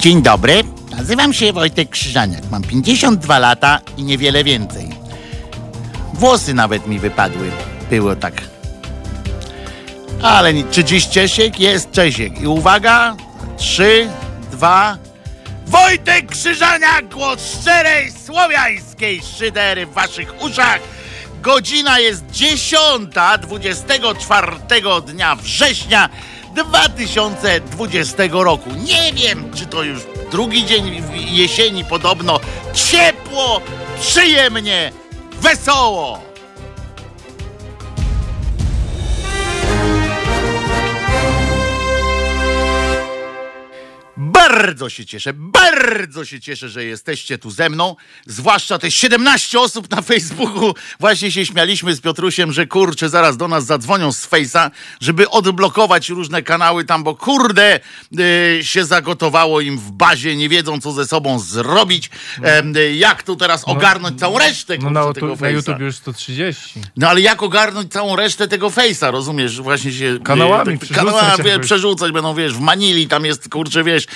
Dzień dobry, nazywam się Wojtek Krzyżaniak. Mam 52 lata i niewiele więcej. Włosy nawet mi wypadły. Było tak. Ale czy dziś Czesiek? Jest Czesiek. I uwaga, 3, 2, Wojtek Krzyżaniak, głos szczerej słowiańskiej szydery w waszych uszach. Godzina jest 10, 24 dnia września 2020 roku. Nie wiem, czy to już drugi dzień jesieni, podobno ciepło, przyjemnie, wesoło. Bardzo się cieszę, bardzo się cieszę, że jesteście tu ze mną. Zwłaszcza te 17 osób na Facebooku. Właśnie się śmialiśmy z Piotrusiem, że kurczę, zaraz do nas zadzwonią z Face'a, żeby odblokować różne kanały tam, bo kurde y, się zagotowało im w bazie, nie wiedzą co ze sobą zrobić. Y, jak tu teraz no, ogarnąć całą resztę no, na, tego Face'a. Na YouTube już 130. No ale jak ogarnąć całą resztę tego Face'a, rozumiesz? Właśnie się... Kanałami, y, kanałami przerzucać będą, wiesz, w Manili tam jest, kurczę, wiesz,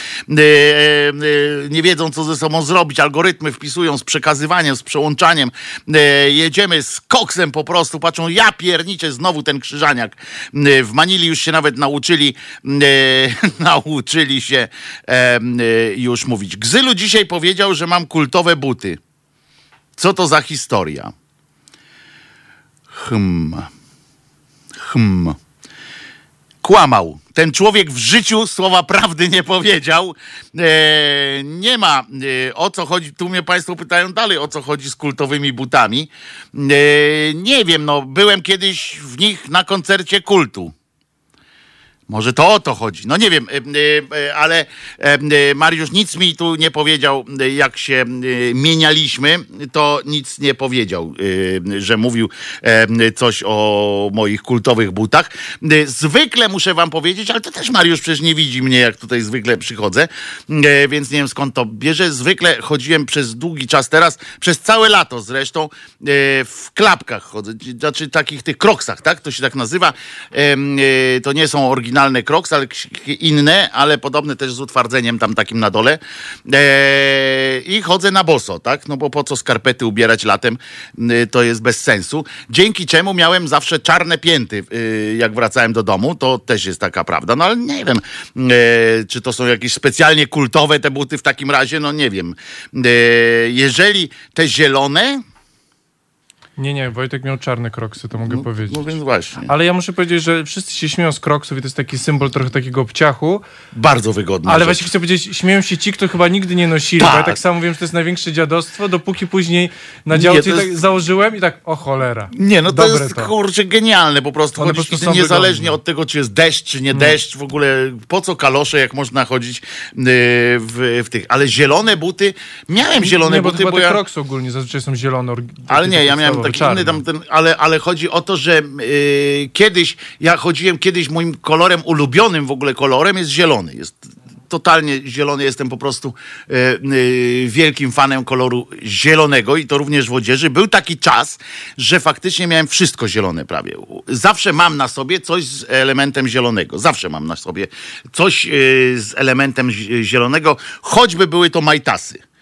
nie wiedzą, co ze sobą zrobić. Algorytmy wpisują z przekazywaniem, z przełączaniem. E, jedziemy z koksem po prostu. Patrzą, ja pierniczę, znowu ten krzyżaniak. W Manili już się nawet nauczyli, nauczyli się już mówić. Gzylu dzisiaj powiedział, że mam kultowe buty. Co to za historia? Hmm. Hmm. Kłamał ten człowiek w życiu słowa prawdy nie powiedział. E, nie ma e, o co chodzi. Tu mnie Państwo pytają dalej, o co chodzi z kultowymi butami. E, nie wiem, no byłem kiedyś w nich na koncercie kultu. Może to o to chodzi. No nie wiem, e, e, ale e, Mariusz nic mi tu nie powiedział, jak się mienialiśmy, to nic nie powiedział, że mówił coś o moich kultowych butach. Zwykle muszę wam powiedzieć, ale to też Mariusz przecież nie widzi mnie, jak tutaj zwykle przychodzę, więc nie wiem skąd to bierze. Zwykle chodziłem przez długi czas teraz, przez całe lato zresztą, w klapkach chodzę, znaczy takich tych kroksach, tak? To się tak nazywa. To nie są oryginalne oryginalne Crocs, ale inne, ale podobne też z utwardzeniem tam takim na dole. Eee, I chodzę na boso, tak? No bo po co skarpety ubierać latem, y, to jest bez sensu. Dzięki czemu miałem zawsze czarne pięty, y, jak wracałem do domu, to też jest taka prawda. No ale nie wiem, e, czy to są jakieś specjalnie kultowe te buty w takim razie, no nie wiem. E, jeżeli te zielone, nie, nie, Wojtek miał czarne kroksy, to mogę no, powiedzieć. No więc właśnie. Ale ja muszę powiedzieć, że wszyscy się śmieją z kroksów i to jest taki symbol trochę takiego obciachu. Bardzo wygodny. Ale rzecz. właśnie chcę powiedzieć, śmieją się ci, którzy chyba nigdy nie nosili, tak. bo ja tak samo wiem, że to jest największe dziadostwo, dopóki później na działce jest... tak założyłem i tak, o cholera. Nie, no to jest, to. kurczę, genialne po prostu. One chodzić, po prostu niezależnie wygodne. od tego, czy jest deszcz, czy nie, nie deszcz, w ogóle po co kalosze, jak można chodzić yy, w, w, tych. Ale zielone buty, miałem zielone nie, buty, bo, bo ja... kroksy ogólnie zazwyczaj są zielone. Ale nie, ja miałem taki inny tam ten ale, ale chodzi o to, że yy, kiedyś, ja chodziłem kiedyś, moim kolorem ulubionym w ogóle kolorem jest zielony. Jest totalnie zielony, jestem po prostu yy, yy, wielkim fanem koloru zielonego i to również w odzieży. Był taki czas, że faktycznie miałem wszystko zielone prawie. Zawsze mam na sobie coś z elementem zielonego. Zawsze mam na sobie coś yy, z elementem zielonego, choćby były to majtasy.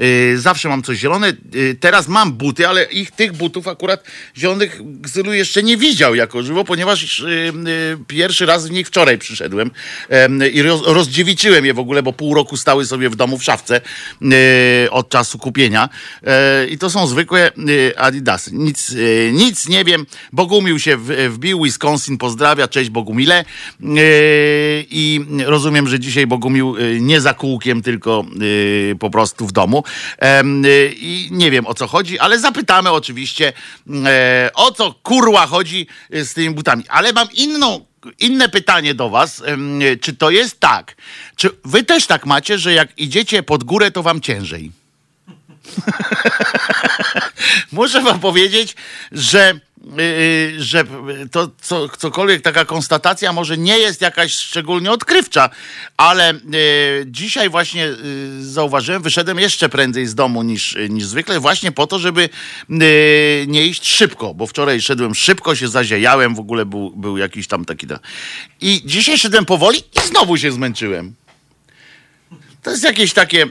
Y, zawsze mam coś zielone. Y, teraz mam buty, ale ich tych butów akurat zielonych Gzylu jeszcze nie widział jako żywo, ponieważ y, pierwszy raz w nich wczoraj przyszedłem i rozdziewiczyłem je w ogóle, bo pół roku stały sobie w domu w szafce od czasu kupienia. E, I to są zwykłe Adidasy. Nic, nic nie wiem. Bogumił się wbił, Wisconsin pozdrawia, cześć Bogumile. I rozumiem, że dzisiaj Bogumił nie za kółkiem, tylko po prostu w domu. Y, I nie wiem o co chodzi, ale zapytamy oczywiście e, o co kurła chodzi y, z tymi butami. Ale mam inną inne pytanie do Was. Czy to jest tak? Czy Wy też tak macie, że jak idziecie pod górę, to Wam ciężej? Muszę Wam powiedzieć, że Y, y, że to co, cokolwiek taka konstatacja może nie jest jakaś szczególnie odkrywcza, ale y, dzisiaj właśnie zauważyłem, wyszedłem jeszcze prędzej z domu niż, niż zwykle, właśnie po to, żeby nie iść szybko, bo wczoraj szedłem szybko, się zaziejałem, w ogóle był, był jakiś tam taki. I dzisiaj szedłem powoli i znowu się zmęczyłem. To jest jakieś takie e,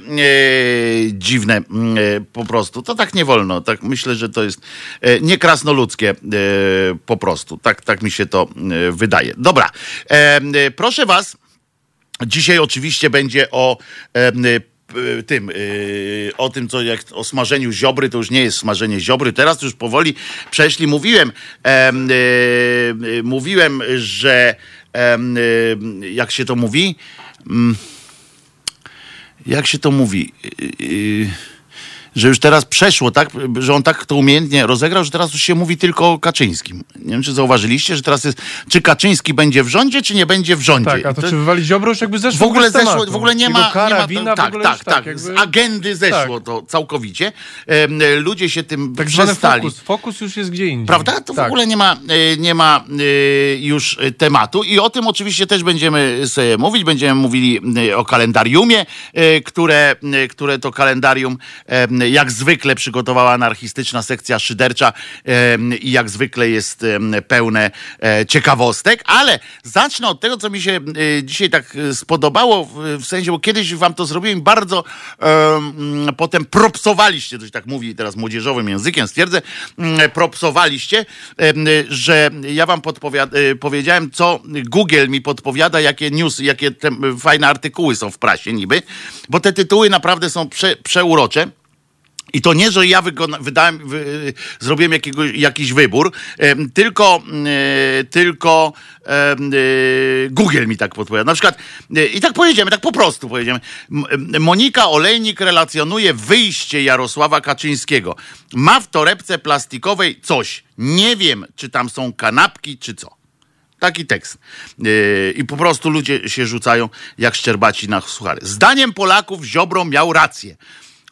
dziwne e, po prostu. To tak nie wolno. Tak myślę, że to jest e, nie krasnoludzkie e, po prostu. Tak, tak mi się to e, wydaje. Dobra. E, e, proszę was, dzisiaj oczywiście będzie o tym, y, o tym, co jak o smażeniu ziobry, to już nie jest smażenie ziobry. Teraz już powoli przeszli. Mówiłem, em, y, y, mówiłem, że jak się to mówi? Jak się to mówi? Y, y, że już teraz przeszło, tak? Że on tak to umiejętnie rozegrał, że teraz już się mówi tylko o Kaczyńskim. Nie wiem, czy zauważyliście, że teraz jest, czy Kaczyński będzie w rządzie, czy nie będzie w rządzie. Tak, a to, To- czy wywali Ziobro już jakby zeszło w ogóle zeszło, w ogóle nie ma, kara, nie ma wina, w tak, tak, już tak, jakby- z agendy zeszło to całkowicie. Em, ludzie się tym Tak przestali. fokus. Fokus już jest gdzie indziej. Prawda? To w tak. ogóle nie ma, e, nie ma e, już e, tematu i o tym oczywiście też będziemy sobie mówić. Będziemy mówili e, o kalendariumie, e, które, e, które to kalendarium e, jak zwykle przygotowała anarchistyczna sekcja szydercza i jak zwykle jest pełne e, ciekawostek, ale zacznę od tego, co mi się e, dzisiaj tak e, spodobało, w, sensie, bo kiedyś wam to zrobiłem bardzo potem propsowaliście, się tak mówi teraz młodzieżowym językiem, stwierdzę, mm, propsowaliście, że ja wam powiedziałem, co Google mi podpowiada, jakie newsy, jakie fajne artykuły są w prasie niby, bo te tytuły naprawdę są prze, przeurocze. I to nie, że ja wykona- wydałem, wy, zrobiłem jakiego, jakiś wybór, tylko, e, tylko e, Google mi tak podpowiada. Na przykład, e, i tak powiedziemy, tak po prostu powiedziemy. Monika Olejnik relacjonuje wyjście Jarosława Kaczyńskiego. Ma w torebce plastikowej coś. Nie wiem, czy tam są kanapki, czy co. Taki tekst. I po prostu ludzie się rzucają jak szczerbaci na suchary. Zdaniem Polaków Ziobro miał rację.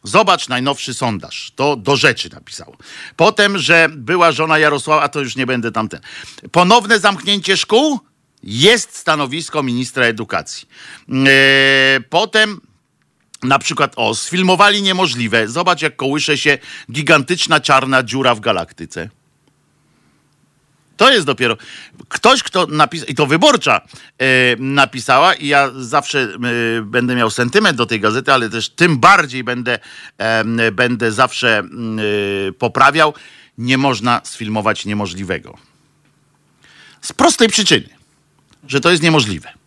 Zobacz najnowszy sondaż. To do rzeczy napisało. Potem, że była żona Jarosława, a to już nie będę tamten. Ponowne zamknięcie szkół? Jest stanowisko ministra edukacji. Yy, potem na przykład, o, sfilmowali niemożliwe. Zobacz, jak kołysze się gigantyczna czarna dziura w galaktyce. To jest dopiero ktoś, kto napisał, i to wyborcza e, napisała, i ja zawsze e, będę miał sentyment do tej gazety, ale też tym bardziej będę, będę zawsze e, poprawiał. Nie można sfilmować niemożliwego. Z prostej przyczyny, że to jest niemożliwe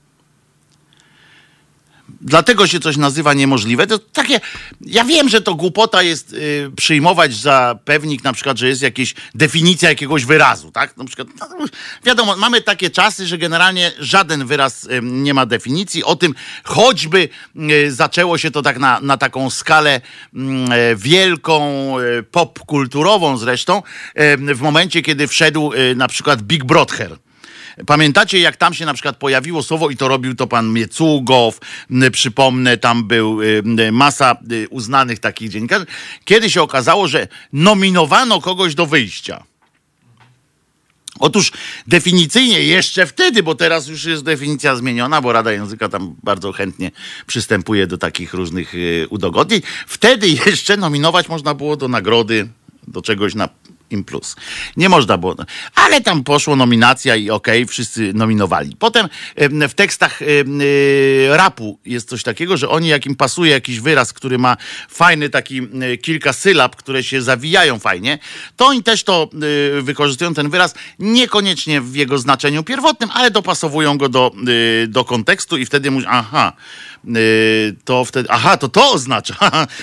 dlatego się coś nazywa niemożliwe. To takie, ja wiem, że to głupota jest y, przyjmować za pewnik na przykład, że jest jakaś definicja jakiegoś wyrazu, tak? Na przykład, no, wiadomo, mamy takie czasy, że generalnie żaden wyraz y, nie ma definicji. O tym choćby y, zaczęło się to tak na, na taką skalę mm, e, wielką, e, popkulturową zresztą, e, w momencie, kiedy wszedł na przykład Big Brother. Pamiętacie, jak tam się na przykład pojawiło słowo i to robił to pan Miecugow, przypomnę, tam był y, masa y, uznanych takich dziennikarzy. Kiedy się okazało, że nominowano kogoś do wyjścia. Otóż definicyjnie jeszcze wtedy, bo teraz już jest definicja zmieniona, bo Rada Języka tam bardzo chętnie przystępuje do takich różnych y, udogodnień. Wtedy jeszcze nominować można było do nagrody, do czegoś na im plus. Nie można było. Ale tam poszło nominacja i okej, wszyscy nominowali. Potem em, w tekstach y, rapu jest coś takiego, że oni, jak im pasuje jakiś wyraz, który ma fajny taki kilka sylab, które się zawijają fajnie, to oni też to y, wykorzystują ten wyraz, niekoniecznie w jego znaczeniu pierwotnym, ale dopasowują go do, y, do kontekstu i wtedy mówią, aha, to wtedy, aha, to to oznacza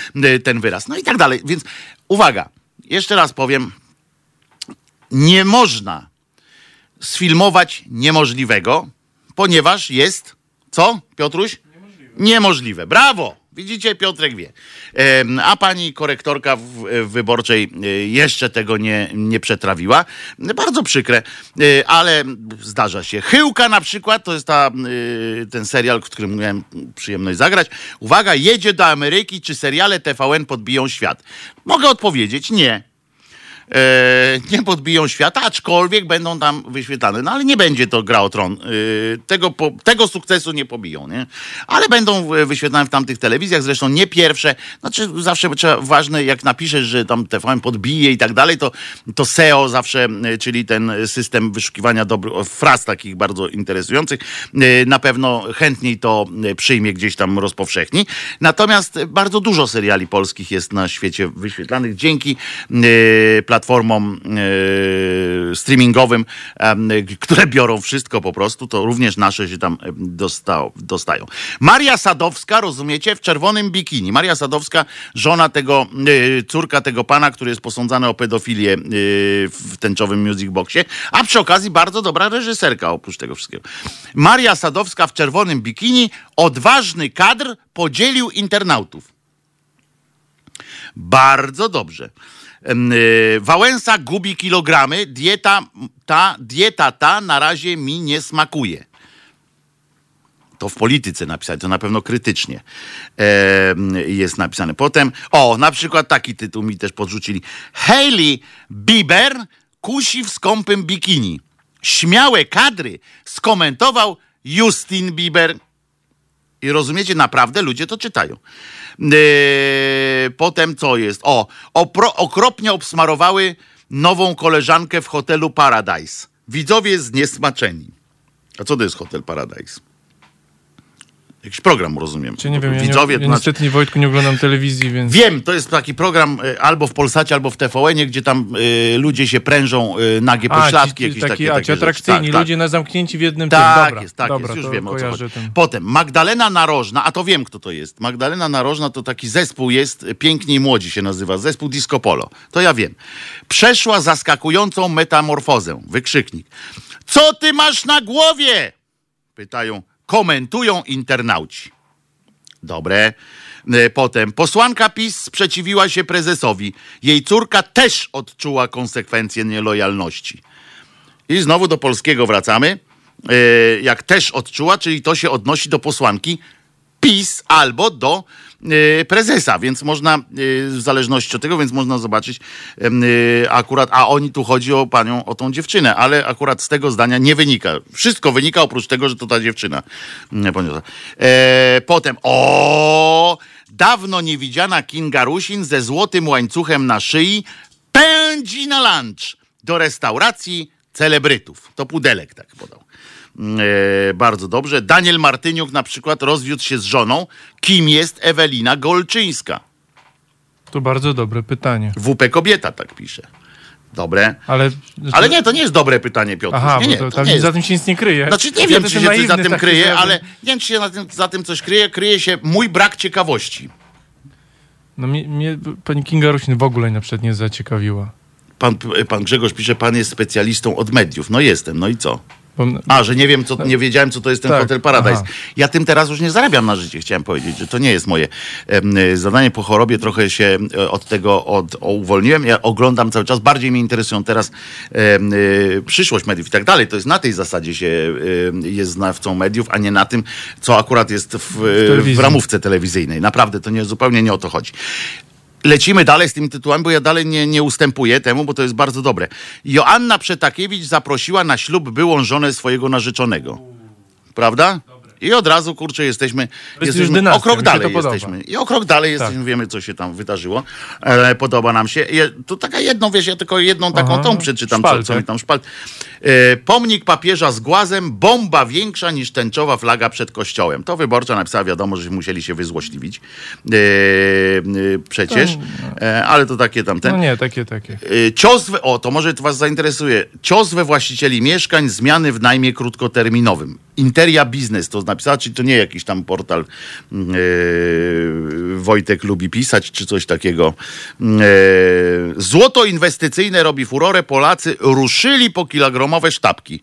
ten wyraz. No i tak dalej. Więc uwaga, jeszcze raz powiem, nie można sfilmować niemożliwego, ponieważ jest, co, Piotruś? Niemożliwe. Niemożliwe. Brawo! Widzicie, Piotrek wie. A pani korektorka wyborczej e, jeszcze tego nie, nie przetrawiła. Bardzo przykre, e, ale zdarza się. Chyłka na przykład, to jest ta, e, ten serial, w którym miałem przyjemność zagrać. Uwaga, jedzie do Ameryki, czy seriale TVN podbiją świat? Mogę odpowiedzieć, nie. E, nie podbiją świata, aczkolwiek będą tam wyświetlane. No ale nie będzie to gra o tron. E, tego, po, tego sukcesu nie pobiją, nie? Ale będą wyświetlane w tamtych telewizjach, zresztą nie pierwsze. Znaczy zawsze trzeba, ważne, jak napiszesz, że tam TVN podbije i tak dalej, to, to SEO zawsze, e, czyli ten system wyszukiwania dobrych, fraz takich bardzo interesujących, na pewno chętniej to przyjmie gdzieś tam rozpowszechni. Natomiast bardzo dużo seriali polskich jest na świecie wyświetlanych dzięki e, platformom e, streamingowym, które biorą wszystko po prostu, to również nasze się tam dostają. Maria Sadowska, rozumiecie, w czerwonym bikini. Maria Sadowska, żona tego, e, córka tego pana, który jest posądzany o pedofilię w tęczowym music boxie, a przy okazji bardzo dobra reżyserka oprócz tego wszystkiego. Maria Sadowska w czerwonym bikini, odważny kadr podzielił internautów. Bardzo dobrze. Y, Wałęsa gubi kilogramy, dieta ta, dieta ta na razie mi nie smakuje. To w polityce napisane, to na pewno krytycznie jest napisane. Potem, o, na przykład taki tytuł mi też podrzucili. Hailey Bieber kusi w skąpym bikini. Śmiałe kadry skomentował Justin Bieber. I rozumiecie, naprawdę ludzie to czytają. Yy, potem co jest? O, opro, okropnie obsmarowały nową koleżankę w hotelu Paradise. Widzowie zniesmaczeni. A co to jest hotel Paradise? Jakiś program, rozumiem. Czy nie wiem, ja, Widzowie, nie, ja niestety znaczy... Wojtku nie oglądam telewizji, więc... Wiem, to jest taki program y, albo w Polsacie, albo w TVN-ie, gdzie tam y, ludzie się prężą, y, nagie pośladki, jakieś taki, takie, a, takie atrakcyjni, tak, ludzie tak. na zamknięci w jednym Tak dobra, jest, tak dobra, jest, już wiem o co chodzi. Ten... Potem Magdalena Narożna, a to wiem kto to jest. Magdalena Narożna to taki zespół jest, Piękni i Młodzi się nazywa, zespół Disco Polo. To ja wiem. Przeszła zaskakującą metamorfozę. Wykrzyknik. Co ty masz na głowie? Pytają komentują internauci. Dobre. E, potem posłanka PiS sprzeciwiła się prezesowi. Jej córka też odczuła konsekwencje nielojalności. I znowu do polskiego wracamy. E, jak też odczuła, czyli to się odnosi do posłanki PiS albo do prezesa, więc można, y, w zależności od tego, więc można zobaczyć y, akurat, a oni tu chodzi o panią, o tą dziewczynę, ale akurat z tego zdania nie wynika. Wszystko wynika oprócz tego, że to ta dziewczyna poniosła. E, potem, o, dawno niewidziana Kinga Rusin ze złotym łańcuchem na szyi pędzi na lunch do restauracji celebrytów. To pudelek tak podał. E, bardzo dobrze. Daniel Martyniuk na przykład rozwiódł się z żoną. Kim jest Ewelina Golczyńska? To bardzo dobre pytanie. WP Kobieta tak pisze. Dobre. Ale, ale nie, to nie jest dobre pytanie, Piotr. Aha, nie, nie, to, to nie za tym się nic nie kryje. Znaczy nie ja wiem, czy się coś za tym kryje, ale nie wiem, czy się tym, za tym coś kryje. Kryje się mój brak ciekawości. No mnie, mnie pani Kinga Rusin w ogóle na przykład nie zaciekawiła. Pan, pan Grzegorz pisze, pan jest specjalistą od mediów. No jestem, no i co? A, że nie wiem, co, nie wiedziałem, co to jest ten tak, Hotel Paradise. Aha. Ja tym teraz już nie zarabiam na życie, chciałem powiedzieć, że to nie jest moje zadanie. Po chorobie trochę się e, od tego od, uwolniłem. Ja oglądam cały czas. Bardziej mnie interesują teraz e, przyszłość mediów i tak dalej. To jest na tej zasadzie się e, jest znawcą mediów, a nie na tym, co akurat jest w, w ramówce telewizyjnej. Naprawdę, to nie zupełnie nie o to chodzi. Lecimy dalej z tymi tytułami, bo ja dalej nie, nie ustępuję temu, bo to jest bardzo dobre. Joanna Przetakiewicz zaprosiła na ślub byłą żonę swojego narzeczonego. Prawda? I od razu, kurczę, jesteśmy, jesteśmy o krok dalej jesteśmy. I o krok dalej tak. jesteśmy, wiemy, co się tam wydarzyło. E, podoba nam się. Je, to taka jedną, wiesz, ja tylko jedną taką Aha, tą przeczytam, co, co mi tam szpalt. E, pomnik papieża z głazem, bomba większa niż tęczowa flaga przed kościołem. To wyborcza napisała, wiadomo, że musieli się wyzłośliwić. E, e przecież. E, ale to takie tam ten. No nie, takie, takie. E, cios, we, o, to może was zainteresuje. Cios we właścicieli mieszkań, zmiany w najmie krótkoterminowym. Interia Biznes to napisała, czyli to nie jakiś tam portal yy, Wojtek lubi pisać, czy coś takiego. Yy, złoto inwestycyjne robi furorę, Polacy ruszyli po kilogramowe sztabki.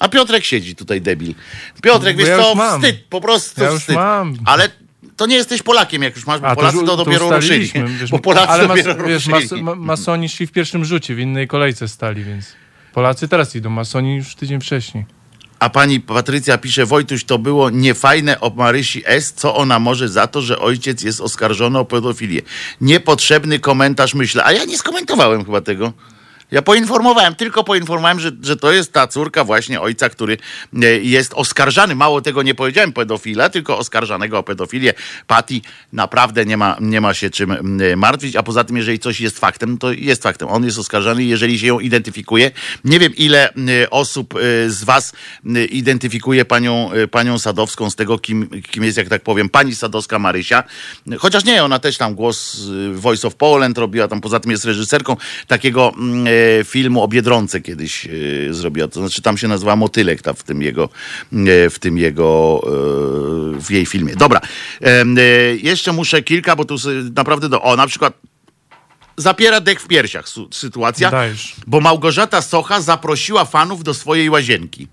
A Piotrek siedzi tutaj, debil. Piotrek, wiesz ja co, mam. wstyd, po prostu ja wstyd. Mam. Ale to nie jesteś Polakiem, jak już masz, bo A, Polacy to, to dopiero to ruszyli. Wiesz, bo Polacy ale dopiero mas, wiesz, mas, ma, masoni szli w pierwszym rzucie, w innej kolejce stali, więc Polacy teraz idą, masoni już tydzień wcześniej. A pani Patrycja pisze, Wojtuś, to było niefajne o Marysi S. Co ona może za to, że ojciec jest oskarżony o pedofilię? Niepotrzebny komentarz, myślę. A ja nie skomentowałem chyba tego. Ja poinformowałem, tylko poinformowałem, że, że to jest ta córka właśnie ojca, który e, jest oskarżany. Mało tego nie powiedziałem pedofila, tylko oskarżanego o pedofilię. Pati naprawdę nie ma, nie ma się czym martwić, a poza tym, jeżeli coś jest faktem, to jest faktem. On jest oskarżany, jeżeli się ją identyfikuje. Nie wiem, ile osób e, z was identyfikuje panią, e, panią Sadowską z tego, kim, kim jest, jak tak powiem, pani Sadowska Marysia. Chociaż nie, ona też tam głos Voice of Poland robiła, tam poza tym jest reżyserką takiego filmu o Biedronce kiedyś e, zrobiła. To znaczy tam się nazywa Motylek ta, w tym jego, e, w tym jego, e, w jej filmie. Dobra. Jeszcze muszę kilka, bo tu naprawdę do, o na przykład zapiera dek w piersiach sytuacja, Dajesz. bo Małgorzata Socha zaprosiła fanów do swojej łazienki.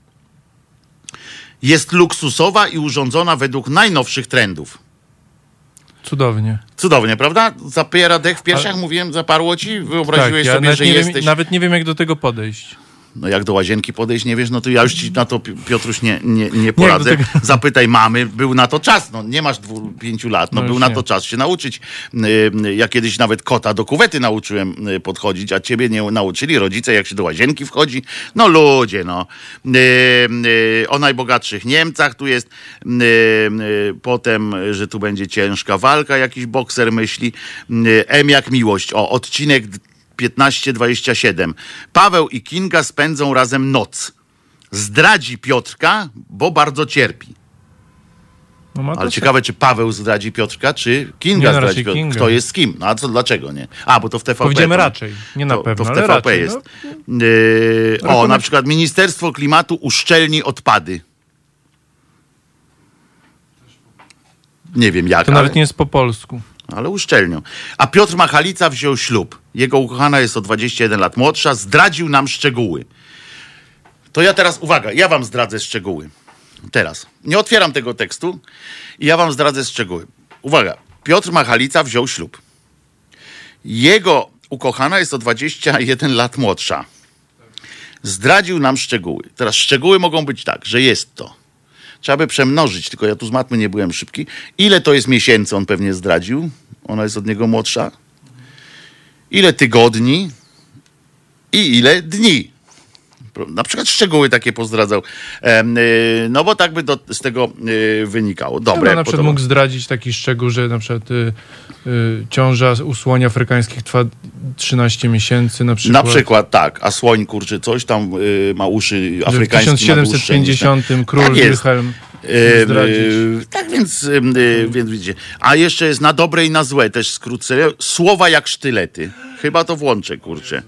Jest luksusowa i urządzona według najnowszych trendów. Cudownie. Cudownie, prawda? Zapiera dech w piersiach, Ale... mówiłem, zaparło ci? Wyobraziłeś tak, ja sobie, że jesteś... Wiem, nawet nie wiem, jak do tego podejść no jak do łazienki podejść nie wiesz, no to ja już ci na to Piotruś nie, nie, nie poradzę. Nie, tego... Zapytaj mamy, był na to czas, no nie masz dwóch, pięciu lat, no, no był na to czas się nauczyć. Y, ja kiedyś nawet kota do kuwety nauczyłem y, podchodzić, a ciebie nie nauczyli rodzice, jak się do łazienki wchodzi. No ludzie, no. Y, o najbogatszych Niemcach tu jest, potem, że tu będzie ciężka walka, jakiś bokser myśli. M jak miłość, o, odcinek 15-27. Paweł i Kinga spędzą razem noc. Zdradzi Piotrka, bo bardzo cierpi. No Ale ciekawe, czy Paweł zdradzi Piotrka, czy Kinga nie, no, zdradzi Piotrka. Kinga. Kto jest z kim? No a co, dlaczego nie? A, bo to w TVP. Powiedziemy raczej, nie na to, pewno, To w TVP raczej, jest. No. Yy, o, na przykład Ministerstwo Klimatu uszczelni odpady. Nie wiem jak. To ale... nawet nie jest po polsku ale uszczelnią. A Piotr Machalica wziął ślub. Jego ukochana jest o 21 lat młodsza, zdradził nam szczegóły. To ja teraz, uwaga, ja wam zdradzę szczegóły. Teraz. Nie otwieram tego tekstu i ja wam zdradzę szczegóły. Uwaga, Piotr Machalica wziął ślub. Jego ukochana jest o 21 lat młodsza. Zdradził nam szczegóły. Teraz szczegóły mogą być tak, że jest to Trzeba by przemnożyć, tylko ja tu z matmy nie byłem szybki. Ile to jest miesięcy, on pewnie zdradził. Ona jest od niego młodsza. Ile tygodni i ile dni. Na przykład szczegóły takie pozdradzał. Y, no bo tak by do, z tego y, wynikało. Dobre. Ja na przykład mógł zdradzić taki szczegół, że na przykład y, y, ciąża u słoni afrykańskich trwa 13 miesięcy na przykład. Na przykład tak, a słoń kurczy coś tam y, ma uszy afrykańskie. W 1750 król tak Wilhelm Tak więc, yy, więc widzicie. A jeszcze jest na dobre i na złe też skrócę. Słowa jak sztylety. Chyba to włączę, kurczę.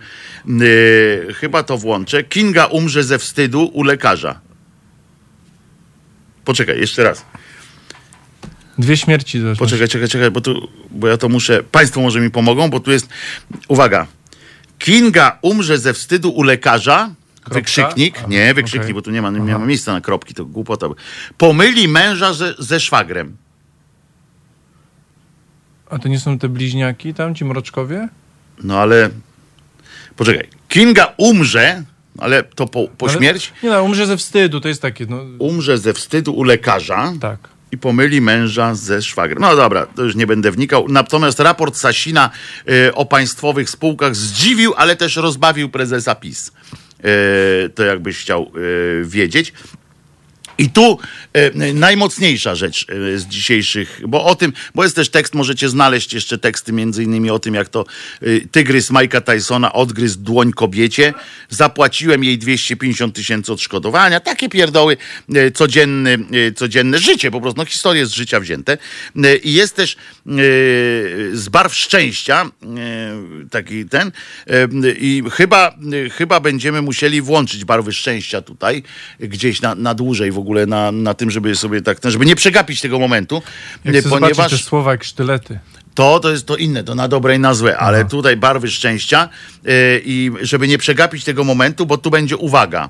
Yy, chyba to włączę. Kinga umrze ze wstydu u lekarza. Poczekaj, jeszcze raz. Dwie śmierci zresztą. Poczekaj, czekaj, czekaj, bo, tu, bo ja to muszę. Państwo może mi pomogą, bo tu jest. Uwaga. Kinga umrze ze wstydu u lekarza. Kropka? Wykrzyknik. Nie, wykrzyknik, okay. bo tu nie ma, nie ma miejsca na kropki, to głupota. Pomyli męża ze, ze szwagrem. A to nie są te bliźniaki tam, ci mroczkowie? No ale. Poczekaj. Kinga umrze, ale to po, po ale, śmierci? Nie no, umrze ze wstydu, to jest takie. No... Umrze ze wstydu u lekarza. Tak. I pomyli męża ze szwagrem. No dobra, to już nie będę wnikał. Natomiast raport Sasina y, o państwowych spółkach zdziwił, ale też rozbawił prezesa PiS. Y, to jakbyś chciał y, wiedzieć. I tu e, najmocniejsza rzecz e, z dzisiejszych, bo o tym, bo jest też tekst, możecie znaleźć jeszcze teksty między innymi o tym, jak to e, tygrys Majka Tysona odgryzł dłoń kobiecie. Zapłaciłem jej 250 tysięcy odszkodowania. Takie pierdoły, e, codzienne, e, życie, po prostu no, historie z życia wzięte. E, I jest też z barw szczęścia taki ten i chyba, chyba będziemy musieli włączyć barwy szczęścia tutaj, gdzieś na, na dłużej w ogóle na, na tym, żeby sobie tak, żeby nie przegapić tego momentu. Jak ponieważ te słowa jak sztylety. To, to jest to inne, to na dobre i na złe, ale Aha. tutaj barwy szczęścia yy, i żeby nie przegapić tego momentu, bo tu będzie uwaga.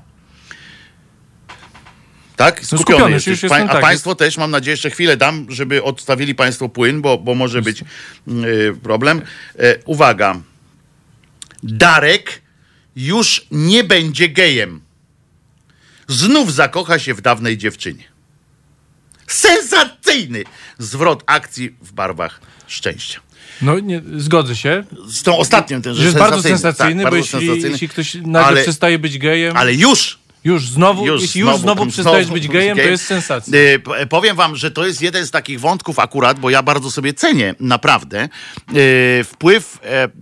Tak? No skupiony, Skupiony. Już a tak, Państwo jest... też, mam nadzieję, jeszcze chwilę dam, żeby odstawili Państwo płyn, bo, bo może być yy, problem. Yy, uwaga. Darek już nie będzie gejem. znów zakocha się w dawnej dziewczynie. Sensacyjny zwrot akcji w barwach szczęścia. No, nie, zgodzę się. Z tą ostatnią, ten, że, że jest bardzo sensacyjny, tak, bo jeśli, jeśli, ktoś nagle ale, przestaje być gejem... Ale już już znowu, już jeśli już znowu, przestajesz być gejem, to jest sensacja. Yy, powiem wam, że to jest jeden z takich wątków akurat, bo ja bardzo sobie cenię, naprawdę, yy, wpływ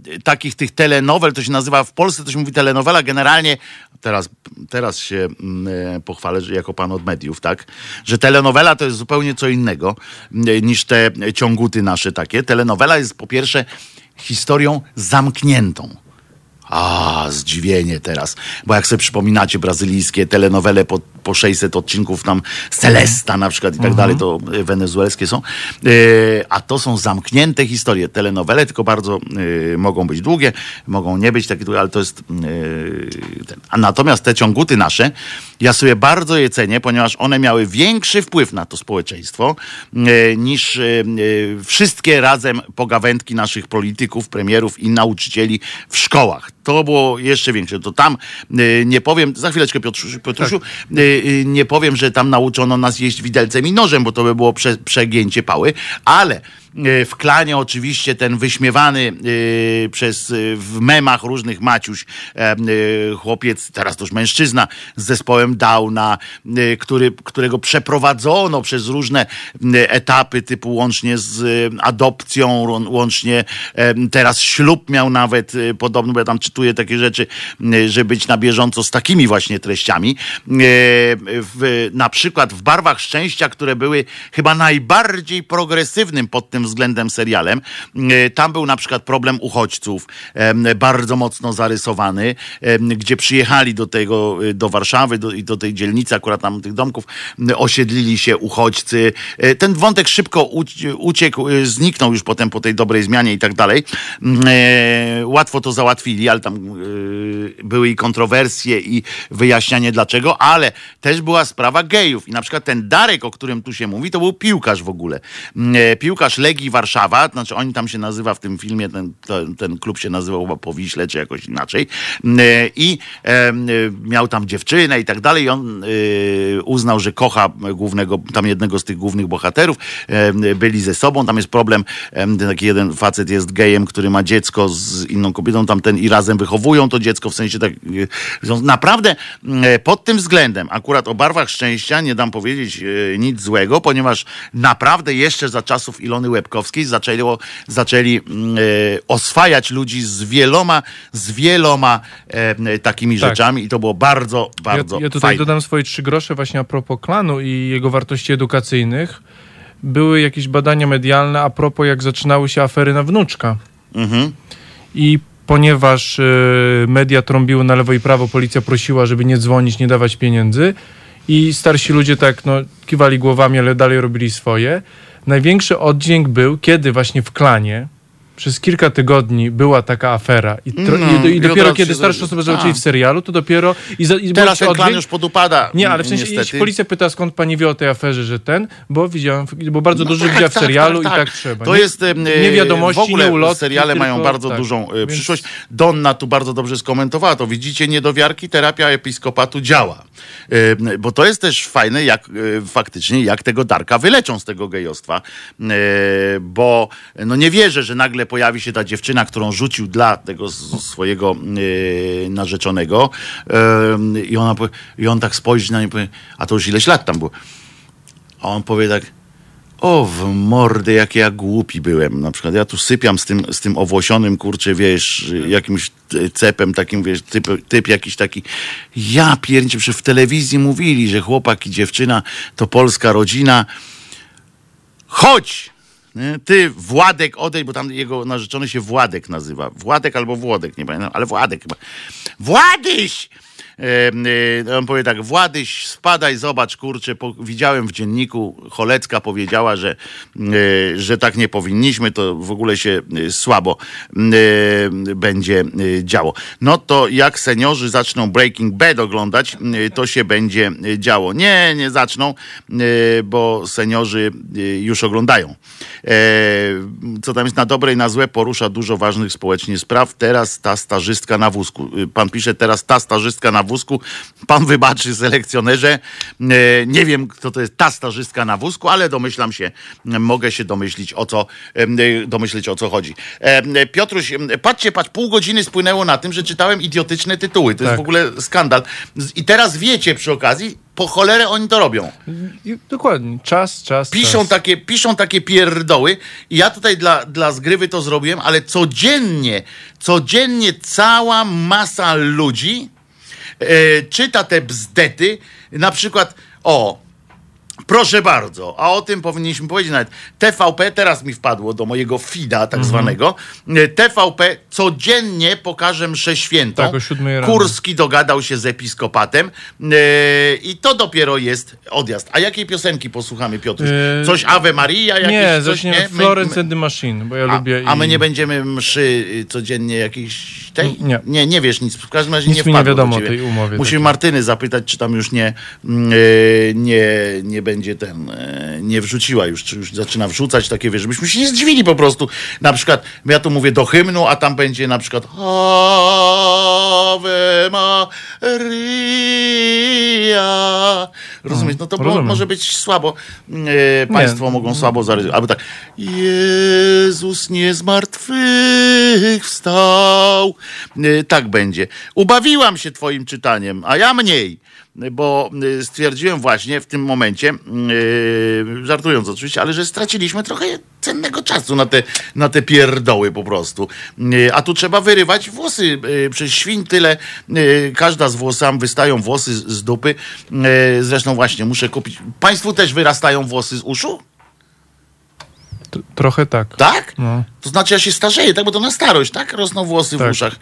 yy, takich tych telenowel, to się nazywa, w Polsce to się mówi telenowela, generalnie teraz, teraz się mm, pochwalę, że jako pan od mediów, tak, że telenowela to jest zupełnie co innego niż te ciąguty nasze takie. Telenowela jest po pierwsze historią zamkniętą a, zdziwienie teraz. Bo jak sobie przypominacie brazylijskie telenowele po, po 600 odcinków tam Celesta na przykład i tak dalej, to e, wenezuelskie są. E, a to są zamknięte historie. Telenowele tylko bardzo e, mogą być długie, mogą nie być takie długie, ale to jest ten. A natomiast te ciąguty nasze, ja sobie bardzo je cenię, ponieważ one miały większy wpływ na to społeczeństwo niż wszystkie razem pogawędki naszych polityków, premierów i nauczycieli w szkołach to było jeszcze większe. To tam y, nie powiem, za chwileczkę Piotrusiu, Piotrusiu tak. Y, y, nie powiem, że tam nauczono nas jeść widelcem i nożem, bo to by było prze, przegięcie pały, ale w klanie oczywiście ten wyśmiewany e, przez e, w memach różnych Maciuś chłopiec, teraz to już mężczyzna z zespołem Downa, który, którego przeprowadzono przez różne etapy typu łącznie z adopcją, łącznie teraz ślub miał nawet podobno, bo ja tam czytuję takie rzeczy, żeby być na bieżąco z takimi właśnie treściami. W, na przykład w Barwach Szczęścia, które były chyba najbardziej progresywnym pod tym tym względem serialem. E, tam był na przykład problem uchodźców, bardzo mocno zarysowany, gdzie przyjechali do tego, e, do Warszawy i do tej dzielnicy, akurat tam tych domków, osiedlili się uchodźcy. E, ten wątek szybko uciekł, zniknął już potem po tej dobrej zmianie i tak dalej. Łatwo to załatwili, ale tam były i kontrowersje i wyjaśnianie dlaczego, ale też była sprawa gejów. I na przykład ten Darek, o którym tu się mówi, to był piłkarz w ogóle. Piłkarz Legii Warszawa, znaczy oni tam się nazywa w tym filmie, ten, ten, ten klub się nazywał chyba Powiśle, czy jakoś inaczej. E, I e, miał tam dziewczynę i tak dalej. I on e, uznał, że kocha głównego, tam jednego z tych głównych bohaterów. Byli ze sobą, tam jest problem, taki jeden facet jest gejem, który ma dziecko z inną kobietą, tamten i razem wychowują to dziecko, w sensie tak, naprawdę pod tym względem, akurat o barwach szczęścia nie dam powiedzieć nic złego, ponieważ naprawdę jeszcze za czasów Ilony Zaczęli, zaczęli mm, e, oswajać ludzi z wieloma, z wieloma e, takimi tak. rzeczami i to było bardzo, bardzo Ja, ja tutaj fajne. dodam swoje trzy grosze właśnie a propos klanu i jego wartości edukacyjnych. Były jakieś badania medialne a propos jak zaczynały się afery na wnuczka. Mhm. I ponieważ y, media trąbiły na lewo i prawo, policja prosiła, żeby nie dzwonić, nie dawać pieniędzy i starsi ludzie tak no, kiwali głowami, ale dalej robili swoje największy oddźwięk był, kiedy właśnie w klanie przez kilka tygodni była taka afera i, tro, no, i, i dopiero kiedy starsze osoby zobaczyli w serialu, to dopiero... I, za, i Teraz ten klan już podupada. Nie, ale w sensie jeśli policja pyta, skąd pani wie o tej aferze, że ten, bo widziałem, bo bardzo no dużo tak, widziała w tak, serialu tak, i tak trzeba. To nie, jest nie wiadomości, w ogóle nie ulotki, seriale tylko, mają bardzo tak, dużą e, więc... przyszłość. Donna tu bardzo dobrze skomentowała to. Widzicie, niedowiarki, terapia episkopatu działa. E, bo to jest też fajne, jak e, faktycznie, jak tego Darka wyleczą z tego gejostwa. Bo no nie wierzę, że nagle pojawi się ta dziewczyna, którą rzucił dla tego swojego yy, narzeczonego yy, i, ona, i on tak spojrzy na powie, a to już ileś lat tam było. A on powie tak, o w mordę, jak ja głupi byłem. Na przykład ja tu sypiam z tym, z tym owłosionym, kurczę, wiesz, jakimś cepem takim, wiesz, typ, typ jakiś taki. Ja pierniczę, że w telewizji mówili, że chłopak i dziewczyna to polska rodzina. Chodź! Ty, Władek, odejdź, bo tam jego narzeczony się Władek nazywa. Władek albo Włodek, nie pamiętam, ale Władek chyba. Władyś! E, on powie tak, Władyś, spadaj, zobacz, kurczę, po, widziałem w dzienniku, Cholecka powiedziała, że, e, że tak nie powinniśmy, to w ogóle się e, słabo będzie działo. No to jak seniorzy zaczną Breaking Bad oglądać, to się będzie działo. Nie, nie zaczną, bo seniorzy już oglądają. Co tam jest na dobre i na złe, porusza dużo ważnych społecznie spraw. Teraz ta starzystka na wózku. Pan pisze, teraz ta starzystka na wózku wózku. Pan wybaczy selekcjonerze. E, nie wiem, kto to jest ta starzystka na wózku, ale domyślam się, mogę się domyślić o co, e, domyślić o co chodzi. E, Piotruś, patrzcie, patrz, pół godziny spłynęło na tym, że czytałem idiotyczne tytuły. To tak. jest w ogóle skandal. I teraz wiecie przy okazji, po cholerę oni to robią. Dokładnie. Czas, czas. Piszą, czas. Takie, piszą takie pierdoły. I ja tutaj dla, dla zgrywy to zrobiłem, ale codziennie, codziennie cała masa ludzi czyta te bzdety. Na przykład, o, Proszę bardzo, a o tym powinniśmy powiedzieć nawet. TVP, teraz mi wpadło do mojego FIDA tak mhm. zwanego. TVP codziennie pokaże mszę świętą. Tak, o rano. Kurski dogadał się z episkopatem e, i to dopiero jest odjazd. A jakiej piosenki posłuchamy, Piotr? E, coś Ave Maria? Jakieś, nie, coś, nie? Florence and the Machine, bo ja a, lubię. A my nie będziemy mszy y, codziennie jakiejś tej? Nie. Nie, nie wiesz nic. W każdym razie nic nie mi nie wiadomo o tej umowie. Musimy takiej. Martyny zapytać, czy tam już nie, yy, nie, nie będzie ten, yy, nie wrzuciła już, czy już zaczyna wrzucać takie, wiesz, żebyśmy się nie zdziwili po prostu. Na przykład, ja tu mówię do hymnu, a tam będzie na przykład Ave Maria. Rozumiesz? No to bo, może być słabo. Yy, państwo nie. mogą słabo zarysować. Albo tak. Jezus nie zmartwychwstał. Y, tak będzie. Ubawiłam się Twoim czytaniem, a ja mniej, bo y, stwierdziłem właśnie w tym momencie, yy, żartując oczywiście, ale że straciliśmy trochę cennego czasu na te, na te pierdoły po prostu. Yy, a tu trzeba wyrywać włosy. Przez świń tyle, każda z włosami wystają włosy z, z dupy. Zresztą właśnie muszę kupić. Państwu też wyrastają włosy z uszu? Trochę tak. Tak? No. To znaczy ja się starzeję, tak? Bo to na starość, tak? Rosną włosy tak. w uszach.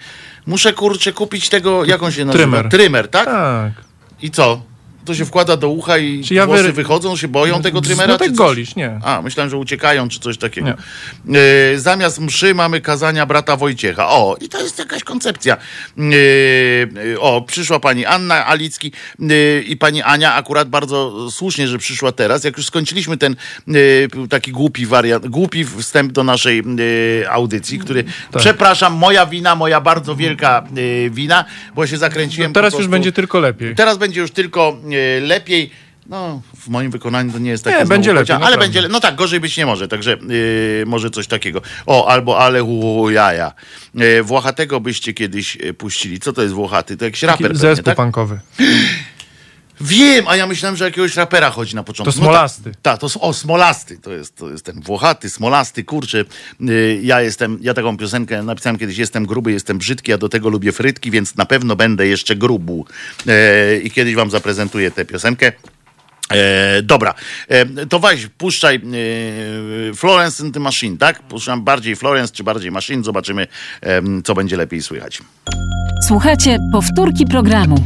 Muszę kurczę kupić tego, jak on się nazywa? Trymer. Trymer, tak? Tak. I co? To się wkłada do ucha i czy ja włosy wy... wychodzą, się boją tego trymera? No tak golisz, nie. A, myślałem, że uciekają, czy coś takiego. E, zamiast mszy mamy kazania brata Wojciecha. O, i to jest jakaś koncepcja. E, o, przyszła pani Anna Alicki e, i pani Ania, akurat bardzo słusznie, że przyszła teraz. Jak już skończyliśmy ten e, taki głupi wariant, głupi wstęp do naszej e, audycji, który, tak. przepraszam, moja wina, moja bardzo wielka e, wina, bo się zakręciłem. No teraz już będzie tylko lepiej. Teraz będzie już tylko lepiej. No, w moim wykonaniu to nie jest takie. Nie, będzie lepiej. Ale będzie, no tak, gorzej być nie może, także yy, może coś takiego. O, albo ale jaja. Yy, Włochatego byście kiedyś yy, puścili. Co to jest Włochaty? To jakiś raper. Zespół tak? punkowy. Wiem, a ja myślałem, że jakiegoś rapera chodzi na początku. To Smolasty. No, tak, ta, to o, Smolasty, to jest, to jest ten Włochaty, Smolasty, kurczę. Yy, ja jestem, ja taką piosenkę napisałem kiedyś, jestem gruby, jestem brzydki, a do tego lubię frytki, więc na pewno będę jeszcze grubu. Yy, I kiedyś wam zaprezentuję tę piosenkę. E, dobra, e, to weź, puszczaj e, Florence and the Machine, tak? Puszczam bardziej Florence czy bardziej Machine, zobaczymy, e, co będzie lepiej słychać. Słuchajcie powtórki programu.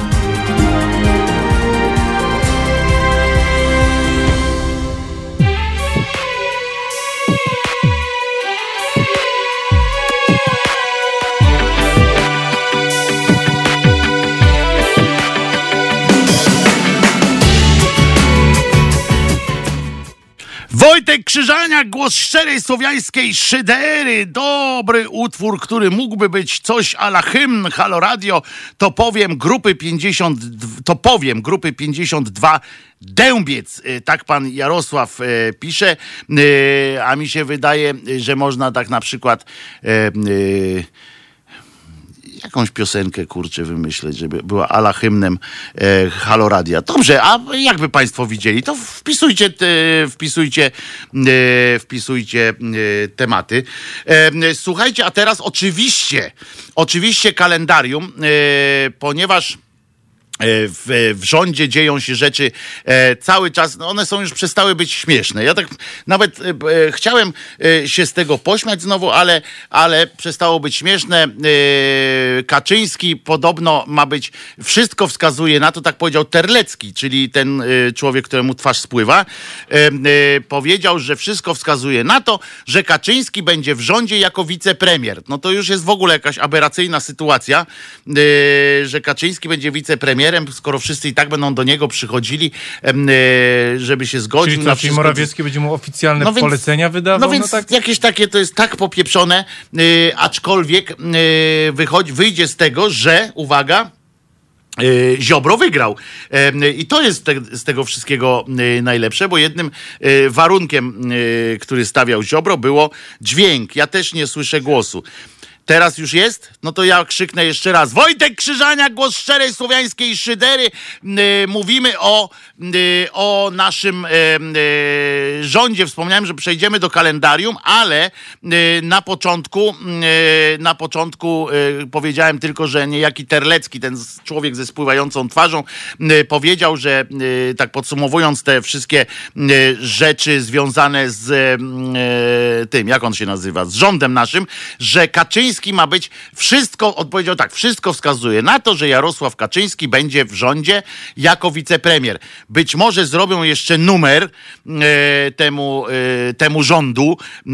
Wojtek Krzyżania, głos szczerej słowiańskiej szydery. Dobry utwór, który mógłby być coś ala hymn Halo Radio. To powiem grupy 50, to powiem grupy 52 Dębiec, y, tak pan Jarosław y, pisze, y, a mi się wydaje, że można tak na przykład jakąś piosenkę, kurczę, wymyśleć, żeby była ala hymnem e, Haloradia. Dobrze, a jakby państwo widzieli, to wpisujcie, te, wpisujcie, e, wpisujcie e, tematy. E, słuchajcie, a teraz oczywiście, oczywiście kalendarium, e, ponieważ w, w rządzie dzieją się rzeczy e, cały czas, no one są już przestały być śmieszne. Ja tak nawet e, e chciałem e, się z tego pośmiać znowu, ale, ale przestało być śmieszne. E, Kaczyński podobno ma być, wszystko wskazuje na to, tak powiedział Terlecki, czyli ten człowiek, któremu twarz spływa, powiedział, że wszystko wskazuje na to, że Kaczyński będzie w rządzie jako wicepremier. No to już jest w ogóle jakaś aberracyjna sytuacja, że Kaczyński będzie wicepremier premierem, skoro wszyscy i tak będą do niego przychodzili, żeby się zgodził czyli na wszystko. Czyli Morawiecki będzie mu oficjalne no więc, polecenia wydawał? No więc no tak. jakieś takie, to jest tak popieprzone, aczkolwiek wychodzi, wyjdzie z tego, że, uwaga, Ziobro wygrał. I to jest te, z tego wszystkiego najlepsze, bo jednym warunkiem, który stawiał Ziobro, było dźwięk. Ja też nie słyszę głosu. Teraz już jest? No to ja krzyknę jeszcze raz. Wojtek Krzyżania, głos szczerej słowiańskiej szydery. mówimy o, o naszym rządzie. Wspomniałem, że przejdziemy do kalendarium, ale na początku na początku powiedziałem tylko, że niejaki Terlecki, ten człowiek ze spływającą twarzą, powiedział, że tak podsumowując te wszystkie rzeczy związane z tym, jak on się nazywa, z rządem naszym, że Kaczyński Kaczyński ma być, wszystko, odpowiedział tak, wszystko wskazuje na to, że Jarosław Kaczyński będzie w rządzie jako wicepremier. Być może zrobią jeszcze numer e, temu, e, temu rządu e,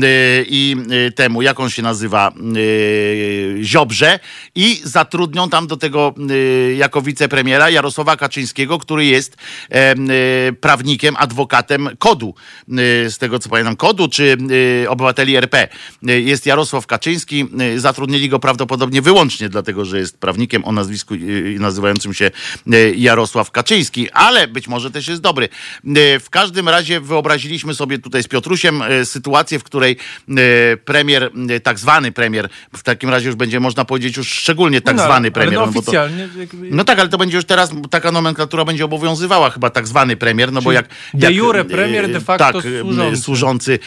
i e, temu, jak on się nazywa, e, Ziobrze i zatrudnią tam do tego e, jako wicepremiera Jarosława Kaczyńskiego, który jest prawnikiem, adwokatem kodu, z tego co pamiętam, kodu czy obywateli RP. Jest Jarosław Kaczyński, zatrudnili go prawdopodobnie wyłącznie dlatego, że jest prawnikiem o nazwisku nazywającym się e, Jarosław Kaczyński, ale być może też jest dobry. E, w każdym razie wyobraziliśmy sobie tutaj z Piotrusiem e, sytuację, w której premier, tak zwany premier, w takim razie już będzie można powiedzieć już szczególnie tak no, zwany premier. No, no, to, no tak, ale to będzie już teraz, taka nomenklatura będzie obowiązywała chyba tak zwany premier, no bo jak... De jure premier, de facto tak, służący. służący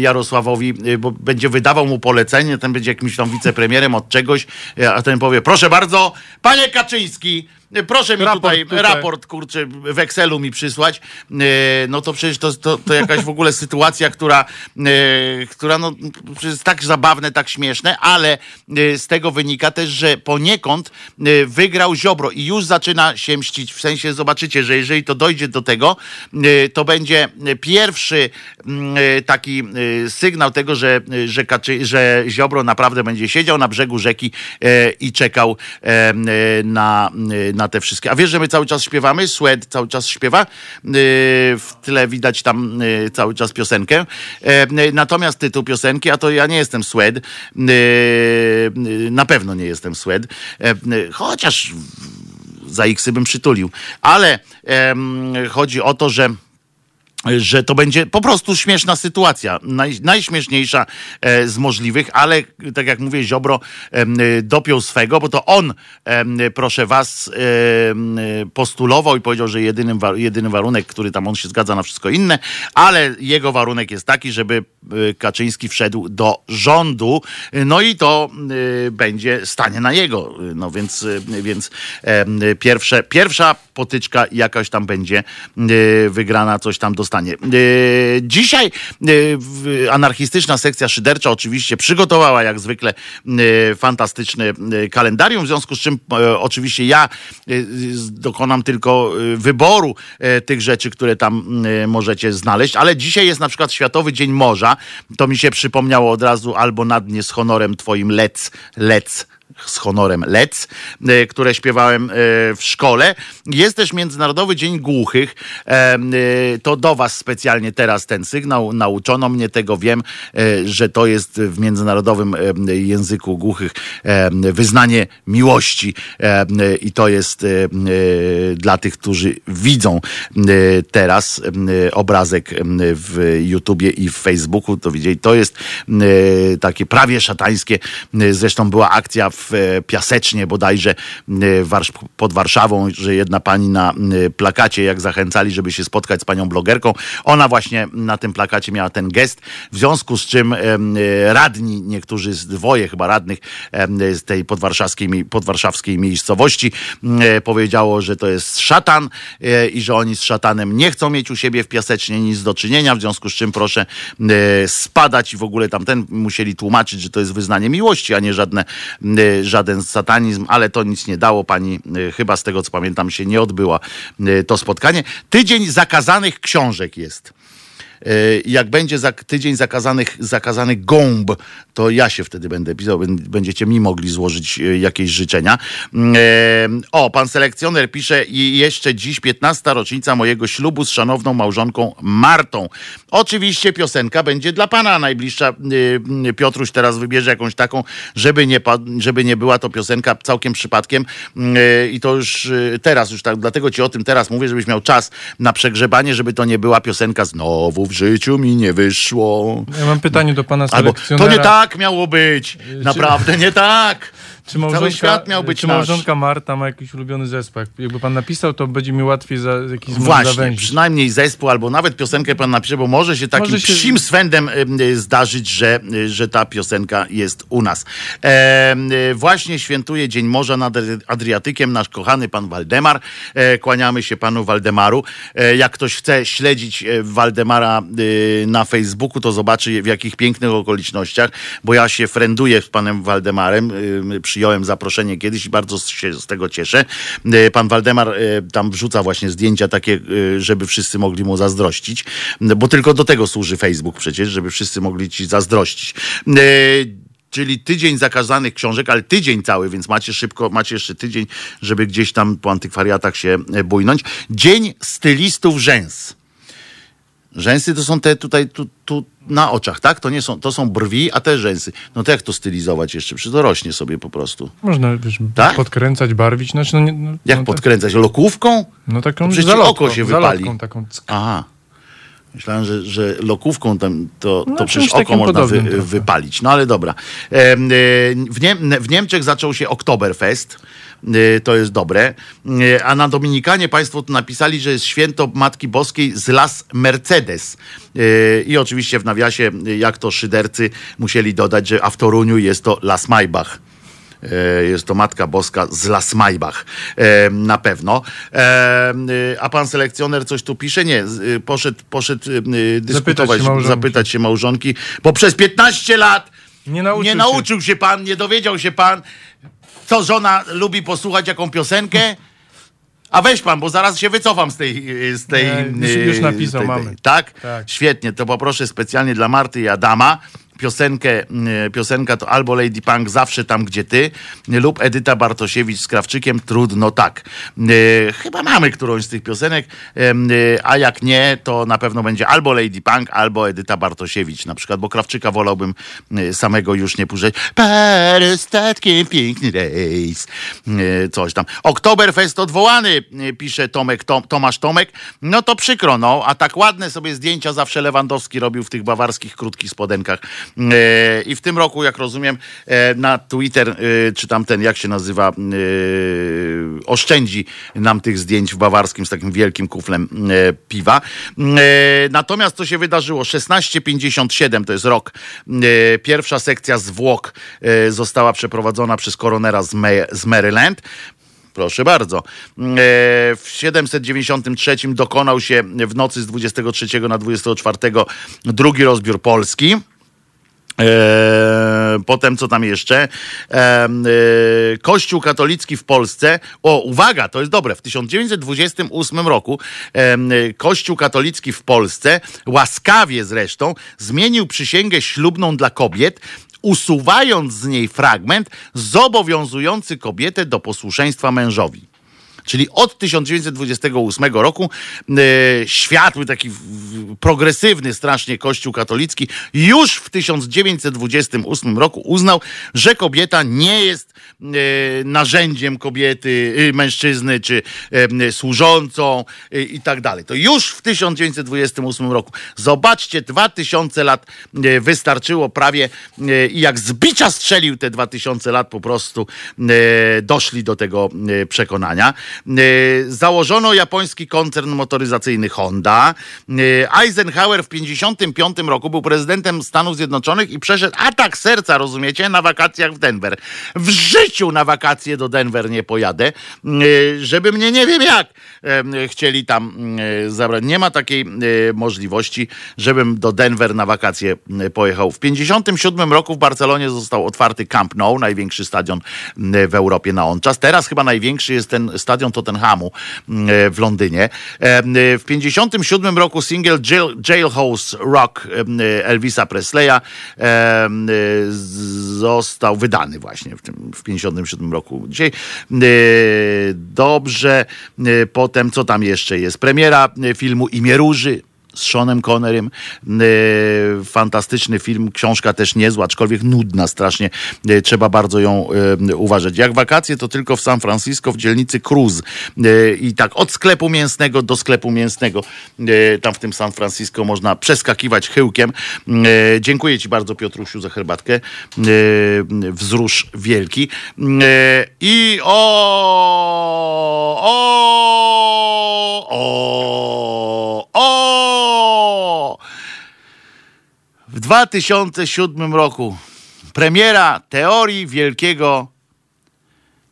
Jarosławowi, bo będzie wydawał mu polecenie, ten będzie jakimś tam wicepremierem od czegoś, a ten powie, proszę bardzo, panie Kaczyński, Proszę mi raport tutaj, tutaj, raport, kurczę, w Excelu mi przysłać. E, no to przecież to, to, to jakaś w ogóle sytuacja, która, e, która no, jest tak zabawne, tak śmieszne, ale e, z tego wynika też, że poniekąd wygrał Ziobro i już zaczyna się mścić. W sensie zobaczycie, że jeżeli to dojdzie do tego, to będzie pierwszy taki sygnał tego, że, że, Kaczy, że Ziobro naprawdę będzie siedział na brzegu rzeki i czekał na na te wszystkie. A wiesz, że my cały czas śpiewamy? Swed cały czas śpiewa. Y, w tle widać tam y, cały czas piosenkę. E, natomiast tytuł piosenki, a to ja nie jestem Swed. Y, na pewno nie jestem Swed. E, chociaż za X bym przytulił. Ale chodzi o to, że że to będzie po prostu śmieszna sytuacja, naj, najśmieszniejsza e, z możliwych, ale tak jak mówię, Ziobro e, dopiął swego, bo to on, e, proszę was, postulował i powiedział, że jedyny warunek, który tam on się zgadza na wszystko inne, ale jego warunek jest taki, żeby e, Kaczyński wszedł do rządu, no i to e, będzie stanie na jego, no więc, e, więc pierwsze, pierwsza potyczka jakaś tam będzie wygrana, coś tam dostanie stanie. E, dzisiaj e, anarchistyczna sekcja szydercza oczywiście przygotowała jak zwykle e, fantastyczny kalendarium, w związku z czym oczywiście ja dokonam tylko wyboru tych rzeczy, które tam możecie znaleźć, ale dzisiaj jest na przykład Światowy Dzień Morza. To mi się przypomniało od razu albo na dnie z honorem twoim lec, lec z honorem Lec, e, które śpiewałem e, w szkole. Jest też Międzynarodowy Dzień Głuchych. E, to do Was specjalnie teraz ten sygnał. Nauczono mnie tego, wiem, że to jest w międzynarodowym języku głuchych wyznanie miłości i to jest dla tych, którzy widzą teraz obrazek w YouTubie i w Facebooku, to widzieli, to jest takie prawie szatańskie. Zresztą była akcja w E, Piasecznie bodajże e, pod Warszawą, że jedna pani na e, plakacie, jak zachęcali, żeby się spotkać z panią blogerką, ona właśnie na tym plakacie miała ten gest, w związku z czym radni, niektórzy z dwoje chyba radnych z tej podwarszawskiej, podwarszawskiej miejscowości powiedziało, że to jest szatan i że oni z szatanem nie chcą mieć u siebie w Piasecznie nic do czynienia, w związku z czym proszę spadać i w ogóle tamten musieli tłumaczyć, że to jest wyznanie miłości, a nie żadne żaden satanizm, ale to nic nie dało. Pani y, chyba z tego co pamiętam się nie odbyła y, to spotkanie. Tydzień zakazanych książek jest. Jak będzie za tydzień zakazanych, zakazany gąb, to ja się wtedy będę pisał, będziecie mi mogli złożyć jakieś życzenia. O, pan selekcjoner pisze i jeszcze dziś 15 rocznica mojego ślubu z szanowną małżonką Martą. Oczywiście piosenka będzie dla pana najbliższa. Piotruś teraz wybierze jakąś taką, żeby nie, żeby nie była to piosenka całkiem przypadkiem i to już teraz już tak, dlatego ci o tym teraz mówię, żebyś miał czas na przegrzebanie, żeby to nie była piosenka znowu w życiu mi nie wyszło. Ja mam pytanie do pana. Albo, to nie tak miało być. Naprawdę nie tak. Czy małżonka, świat miał być czy małżonka Marta ma jakiś ulubiony zespół? Jakby pan napisał, to będzie mi łatwiej za jakiś Właśnie, zawęzić. przynajmniej zespół, albo nawet piosenkę pan napisze, bo może się takim może się... psim swędem zdarzyć, że, że ta piosenka jest u nas. E, właśnie świętuje Dzień Morza nad Adriatykiem nasz kochany pan Waldemar. E, kłaniamy się panu Waldemaru. E, jak ktoś chce śledzić e, Waldemara e, na Facebooku, to zobaczy w jakich pięknych okolicznościach, bo ja się frenduję z panem Waldemarem przy przyjąłem zaproszenie kiedyś i bardzo się z tego cieszę. E, pan Waldemar e, tam wrzuca właśnie zdjęcia takie, e, żeby wszyscy mogli mu zazdrościć, bo tylko do tego służy Facebook przecież, żeby wszyscy mogli ci zazdrościć czyli tydzień zakazanych książek, ale tydzień cały, więc macie szybko, macie jeszcze tydzień, żeby gdzieś tam po antykwariatach się bujnąć. Dzień stylistów rzęs. Rzęsy to są te tutaj, tu, tu na oczach, tak? To nie są, to są brwi, a te rzęsy. No to jak to stylizować jeszcze? Przecież to rośnie sobie po prostu. Można wiesz, tak? podkręcać, barwić. Znaczy, no, nie, no, jak no, podkręcać? Lokówką? No taką no przecież zalotką, oko się wypali. Taką Aha. Myślałem, że, że lokówką tam to, to no, przecież oko można wy, wypalić. No ale dobra. E, w, Niem w Niemczech zaczął się Oktoberfest. Y, to jest dobre. Y, a na Dominikanie Państwo tu napisali, że jest święto Matki Boskiej z Las Mercedes. Y, I oczywiście w nawiasie, jak to szydercy musieli dodać, że a w Toruniu jest to Las Maybach jest to Matka Boska z Las Maybach na pewno. A pan selekcjoner coś tu pisze? Nie, poszedł, poszedł dyskutować, zapytać się, zapytać się małżonki, bo przez 15 lat nie nauczył, nie nauczył się. się pan, nie dowiedział się pan, co żona lubi posłuchać jaką piosenkę? A weź pan, bo zaraz się wycofam z tej. Z tej nie, już, już napisał, tej, tej, mamy. Tak? tak? Świetnie, to poproszę specjalnie dla Marty i Adama piosenkę, mm, piosenka to albo Lady Punk Zawsze tam, gdzie ty, lub Edyta Bartosiewicz z Krawczykiem Trudno tak. E, chyba mamy którąś z tych piosenek, e, a jak nie, to na pewno będzie albo Lady Punk, albo Edyta Bartosiewicz na przykład, bo Krawczyka wolałbym e, samego już nie puszczać. Parostatkiem piękny rejs. Coś tam. Oktoberfest odwołany, pisze Tomek, Tom, Tomasz Tomek. No to przykro, no, a tak ładne sobie zdjęcia zawsze Lewandowski robił w tych bawarskich krótkich spodenkach. E, I w tym roku, jak rozumiem, e, na Twitter, e, czy tam ten, jak się nazywa, oszczędzi nam tych zdjęć w bawarskim z takim wielkim kuflem piwa. Natomiast co się wydarzyło? 1657 to jest rok. Pierwsza sekcja zwłok została przeprowadzona przez koronera z Maryland. Proszę bardzo. W 793 dokonał się w nocy z 23 na 24 drugi rozbiór Polski. Eee, potem co tam jeszcze? Eee, Kościół katolicki w Polsce. O, uwaga, to jest dobre. W 1928 roku Kościół katolicki w Polsce, łaskawie zresztą, zmienił przysięgę ślubną dla kobiet, usuwając z niej fragment zobowiązujący kobietę do posłuszeństwa mężowi. Czyli od 1928 roku e, światły, taki progresywny strasznie Kościół katolicki już w 1928 roku uznał, że kobieta nie jest e, narzędziem kobiety, e, mężczyzny, czy służącą i tak dalej. To już w 1928 roku. Zobaczcie, 2000 lat wystarczyło prawie i jak z bicia strzelił te 2000 lat po prostu doszli do tego przekonania. E, założono japoński koncern motoryzacyjny Honda. E, Eisenhower w 1955 roku był prezydentem Stanów Zjednoczonych i przeszedł atak serca, rozumiecie, na wakacjach w Denver. W życiu na wakacje do Denver nie pojadę, e, żeby mnie nie wiem jak chcieli tam zabrać. Nie ma takiej możliwości, żebym do Denver na wakacje pojechał. W 1957 roku w Barcelonie został otwarty Camp Nou, największy stadion w Europie na on czas. Teraz chyba największy jest ten stadion Tottenhamu mm, e, w Londynie. E, w 57 roku Singiel Jail, Jailhouse Rock Elvisa Presleya został wydany właśnie w, tym, w 57 roku. Dzisiaj dobrze. Potem co tam jeszcze jest? Premiera filmu Imię Róży z Seanem Connerym. E, fantastyczny film, książka też niezła, aczkolwiek nudna strasznie. E, trzeba bardzo ją e, uważać. Jak wakacje, to tylko w San Francisco, w dzielnicy Cruz. I tak od sklepu mięsnego do sklepu mięsnego. Tam w tym San Francisco można przeskakiwać chyłkiem. Dziękuję Ci bardzo, Piotrusiu, za herbatkę. Wzrusz wielki. I o, o, o, o, w 2007 roku premiera teorii wielkiego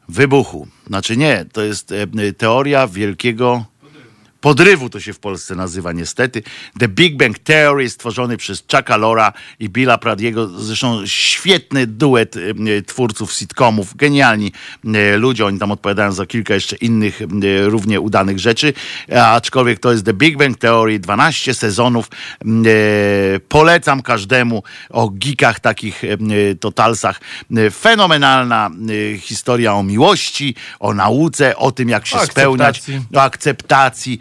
wybuchu. Znaczy nie, to jest e, teoria wielkiego podrywu to się w Polsce nazywa niestety. The Big Bang Theory stworzony przez Chucka Lora i Billa Pradiego, zresztą świetny duet e, twórców sitcomów, genialni e, ludzie, oni tam odpowiadają za kilka jeszcze innych e, równie udanych rzeczy, aczkolwiek to jest The Big Bang Theory, 12 sezonów, polecam każdemu o geekach takich totalsach, fenomenalna historia o miłości, o nauce, o tym jak się o spełniać, o akceptacji,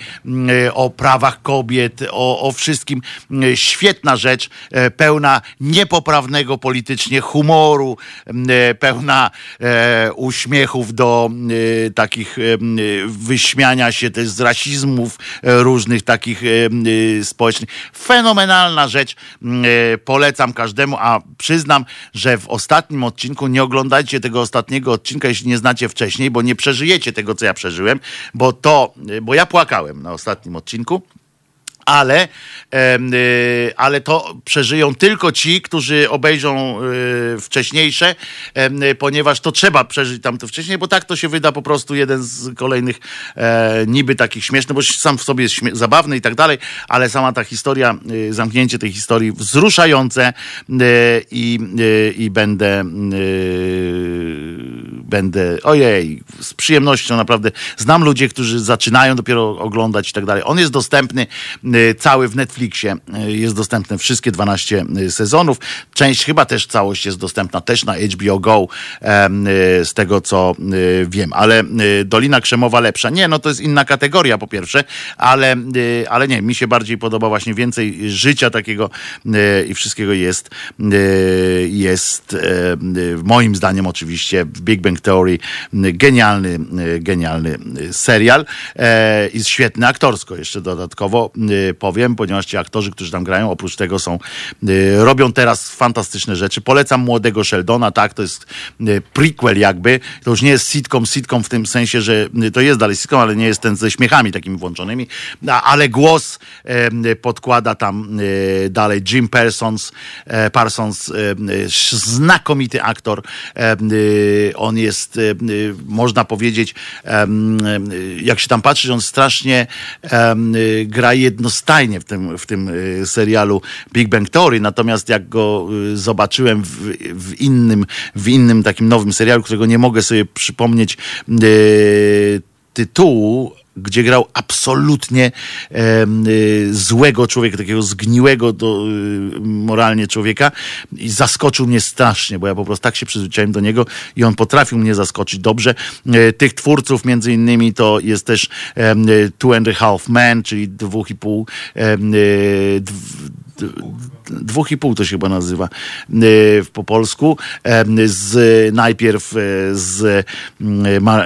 o prawach kobiet, o, o wszystkim. E, świetna rzecz, e, pełna niepoprawnego politycznie humoru, pełna uśmiechów do takich wyśmiania się też z rasizmów różnych takich społecznych. Fenomenalna rzecz, polecam każdemu, a przyznam, że w ostatnim odcinku nie oglądajcie tego ostatniego odcinka, jeśli nie znacie wcześniej, bo nie przeżyjecie tego, co ja przeżyłem, bo to, bo ja płakałem na ostatnim odcinku. Ale, y, ale to przeżyją tylko ci, którzy obejrzą y, wcześniejsze, ponieważ to trzeba przeżyć tam to wcześniej, bo tak to się wyda po prostu jeden z kolejnych e, niby takich śmiesznych, bo sam w sobie jest zabawny i tak dalej, ale sama ta historia, y, zamknięcie tej historii wzruszające i, i będę będę, ojej, z przyjemnością naprawdę. Znam ludzi, którzy zaczynają dopiero oglądać i tak dalej. On jest dostępny Y, cały w Netflixie. Y, jest dostępne wszystkie 12 y, sezonów. Część chyba też całość jest dostępna też na HBO Go, z tego co wiem. Ale Dolina Krzemowa lepsza. Nie, no to jest inna kategoria po pierwsze, ale, ale nie, mi się bardziej podoba właśnie więcej życia takiego i wszystkiego jest, jest moim zdaniem oczywiście w Big Bang Theory genialny, genialny serial. E, i świetny aktorsko jeszcze dodatkowo powiem, ponieważ ci aktorzy, którzy tam grają, oprócz tego są, y, robią teraz fantastyczne rzeczy. Polecam młodego Sheldona, tak, to jest prequel jakby, to już nie jest sitcom, sitcom w tym sensie, że to jest dalej sitcom, ale nie jest ten ze śmiechami takimi włączonymi, ale głos podkłada tam dalej Jim Parsons, e, Parsons, znakomity aktor, on jest, można powiedzieć, jak się tam patrzy, on strasznie gra jednostajnie stajnie w tym, w tym serialu Big Bang Theory, natomiast jak go zobaczyłem w, w innym, w innym takim nowym serialu, którego nie mogę sobie przypomnieć tytułu, gdzie grał absolutnie e, złego człowieka, takiego zgniłego do, e, moralnie człowieka i zaskoczył mnie strasznie, bo ja po prostu tak się przyzwyczaiłem do niego i on potrafił mnie zaskoczyć dobrze. E, tych twórców między innymi to jest też Two and a Half Men, czyli dwóch i pół dwóch i pół to się chyba nazywa e, po polsku, e, z, najpierw e, z,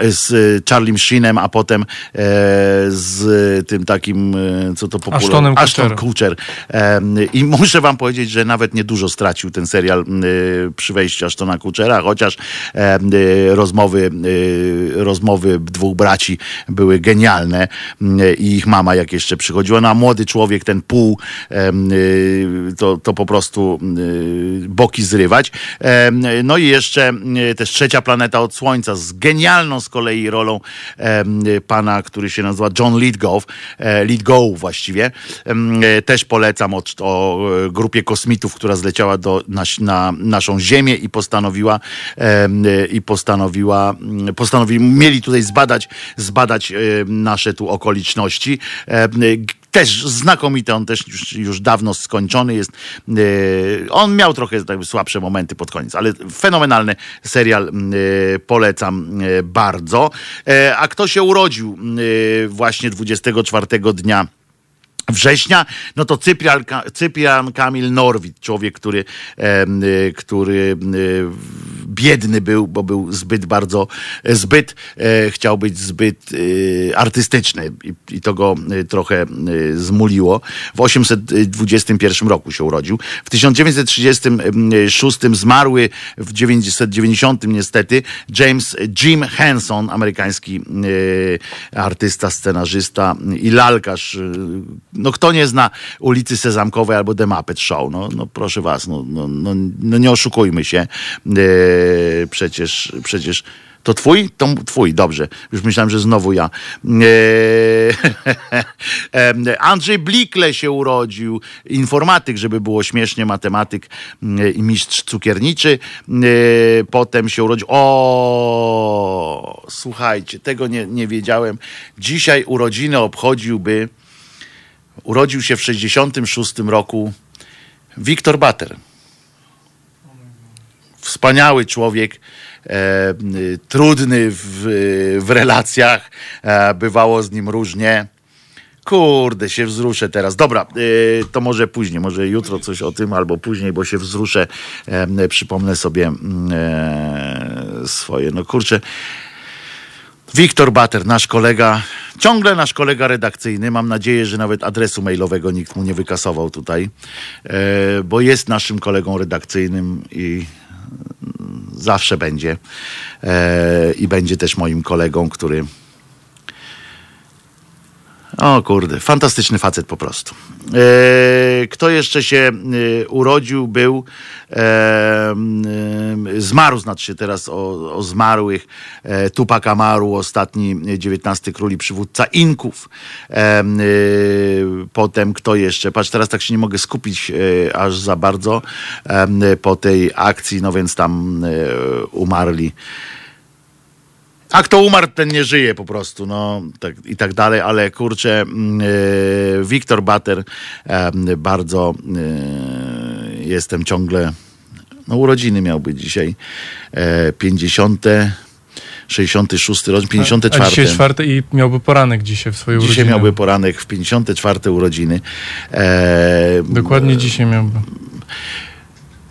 z Charlie Sheenem, a potem z tym takim, co to popularne? Ashton Kutcher. I muszę wam powiedzieć, że nawet niedużo stracił ten serial przy wejściu Ashtona Kutchera, chociaż rozmowy, rozmowy dwóch braci były genialne i ich mama jak jeszcze przychodziła, no a młody człowiek, ten pół, to to, po prostu y, boki zrywać. No i jeszcze y, też trzecia planeta od Słońca z genialną z kolei rolą pana, który się nazywa John Lithgow, e, Lithgow właściwie. Też polecam o, o grupie kosmitów, która zleciała do, na, na naszą Ziemię i postanowiła i postanowiła, postanowili, mieli tutaj zbadać, zbadać nasze tu okoliczności też znakomity, on też już, już dawno skończony jest. On miał trochę słabsze momenty pod koniec, ale fenomenalny serial polecam bardzo. A kto się urodził właśnie 24 dnia września, no to Cyprian, Cyprian Kamil Norwid, człowiek, który, e, który e, biedny był, bo był zbyt bardzo, zbyt, e, chciał być zbyt e, artystyczny i, i, to go e, trochę e, zmuliło. W 821 roku się urodził. W 1936 zmarły, w 1990 niestety James Jim Henson, amerykański artysta, scenarzysta i lalkarz no kto nie zna ulicy Sezamkowej albo The Muppet Show? No, no proszę was, no, no, no, no nie oszukujmy się. Przecież, przecież to twój? To twój, dobrze. Już myślałem, że znowu ja. E, Andrzej Blikle się urodził, informatyk, żeby było śmiesznie, matematyk i mistrz cukierniczy. E, potem się urodził. O, słuchajcie, tego nie, nie wiedziałem. Dzisiaj urodziny obchodziłby urodził się w 1966 roku Wiktor Bater. Wspaniały człowiek, e, trudny w, w relacjach, e, bywało z nim różnie. Kurde, się wzruszę teraz. Dobra, e, to może później, może jutro coś o tym, albo później, bo się wzruszę, e, przypomnę sobie mm, e, swoje. No kurczę, Wiktor Bater, nasz kolega, ciągle nasz kolega redakcyjny. Mam nadzieję, że nawet adresu mailowego nikt mu nie wykasował tutaj, e, bo jest naszym kolegą redakcyjnym i zawsze będzie. E, I będzie też moim kolegą, który o kurde, fantastyczny facet po prostu. E, kto jeszcze się e, urodził, był, e, zmarł, znaczy teraz o, o zmarłych, e, Tupac Amaru, ostatni XIX król i przywódca Inków. E, potem kto jeszcze, patrz, teraz tak się nie mogę skupić e, aż za bardzo po tej akcji, no więc tam umarli a kto umarł, ten nie żyje po prostu, no tak, i tak dalej, ale kurczę, yy, Wiktor Bater, yy, bardzo yy, jestem ciągle, no urodziny miał być dzisiaj, yy, 50. 66 rok, 54. A dzisiaj czwarte i miałby poranek dzisiaj w swojej urodziny. Dzisiaj miałby poranek w 54 urodziny. E, Dokładnie dzisiaj miałby.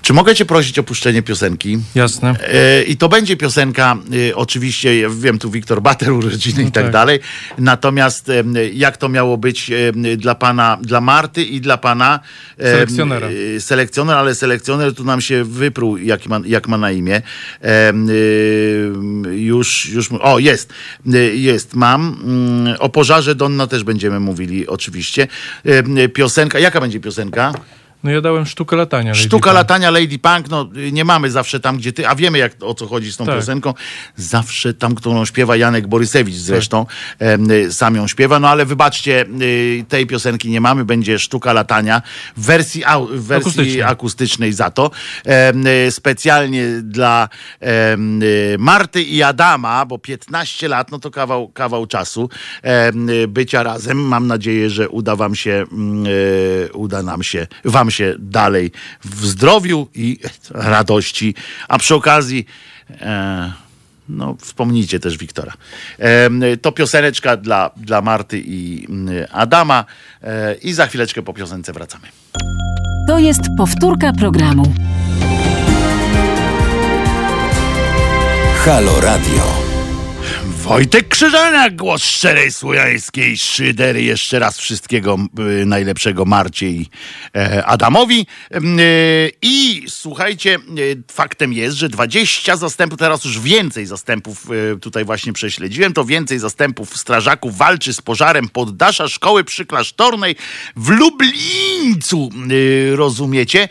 Czy mogę cię prosić o puszczenie piosenki? Jasne. E, I to będzie piosenka, e, oczywiście, ja wiem, tu Wiktor Bater, urodziny no i tak, tak, dalej. Natomiast e, jak to miało być dla pana, dla Marty i dla pana selekcjonera. Selekcjoner, ale selekcjoner tu nam się wyprół, jak ma, jak ma na imię. Już, już, o, jest, jest, mam. Mm, o pożarze Donna też będziemy mówili, oczywiście. Piosenka, jaka będzie piosenka? No ja dałem sztukę latania. Lady Sztuka Punk. latania Lady Punk, no nie mamy zawsze tam, gdzie ty, a wiemy jak, o co chodzi z tą tak. piosenką. Zawsze tam, którą śpiewa Janek Borysewicz zresztą, tak. sam ją śpiewa, no ale wybaczcie, y, tej piosenki nie mamy, będzie Sztuka latania w wersji, w wersji akustycznej. akustycznej za to. Y, specjalnie dla Marty i Adama, bo 15 lat, no to kawał, kawał czasu bycia razem. Mam nadzieję, że uda wam się, mm, uda nam się, wam się dalej w zdrowiu i radości. A przy okazji, e, no, wspomnijcie też Wiktora. E, to pioseneczka dla, dla Marty i mm, Adama. E, I za chwileczkę po piosence wracamy. To jest powtórka programu. Halo Radio. Wojtek Krzyżaniak, głos szczerej słowiańskiej szydery. Jeszcze raz wszystkiego y, najlepszego Marcie i e, Adamowi. Y, I słuchajcie, y, faktem jest, że 20 zastępów, teraz już więcej zastępów tutaj właśnie prześledziłem, to więcej zastępów strażaków walczy z pożarem poddasza szkoły przyklasztornej w Lublińcu. Rozumiecie?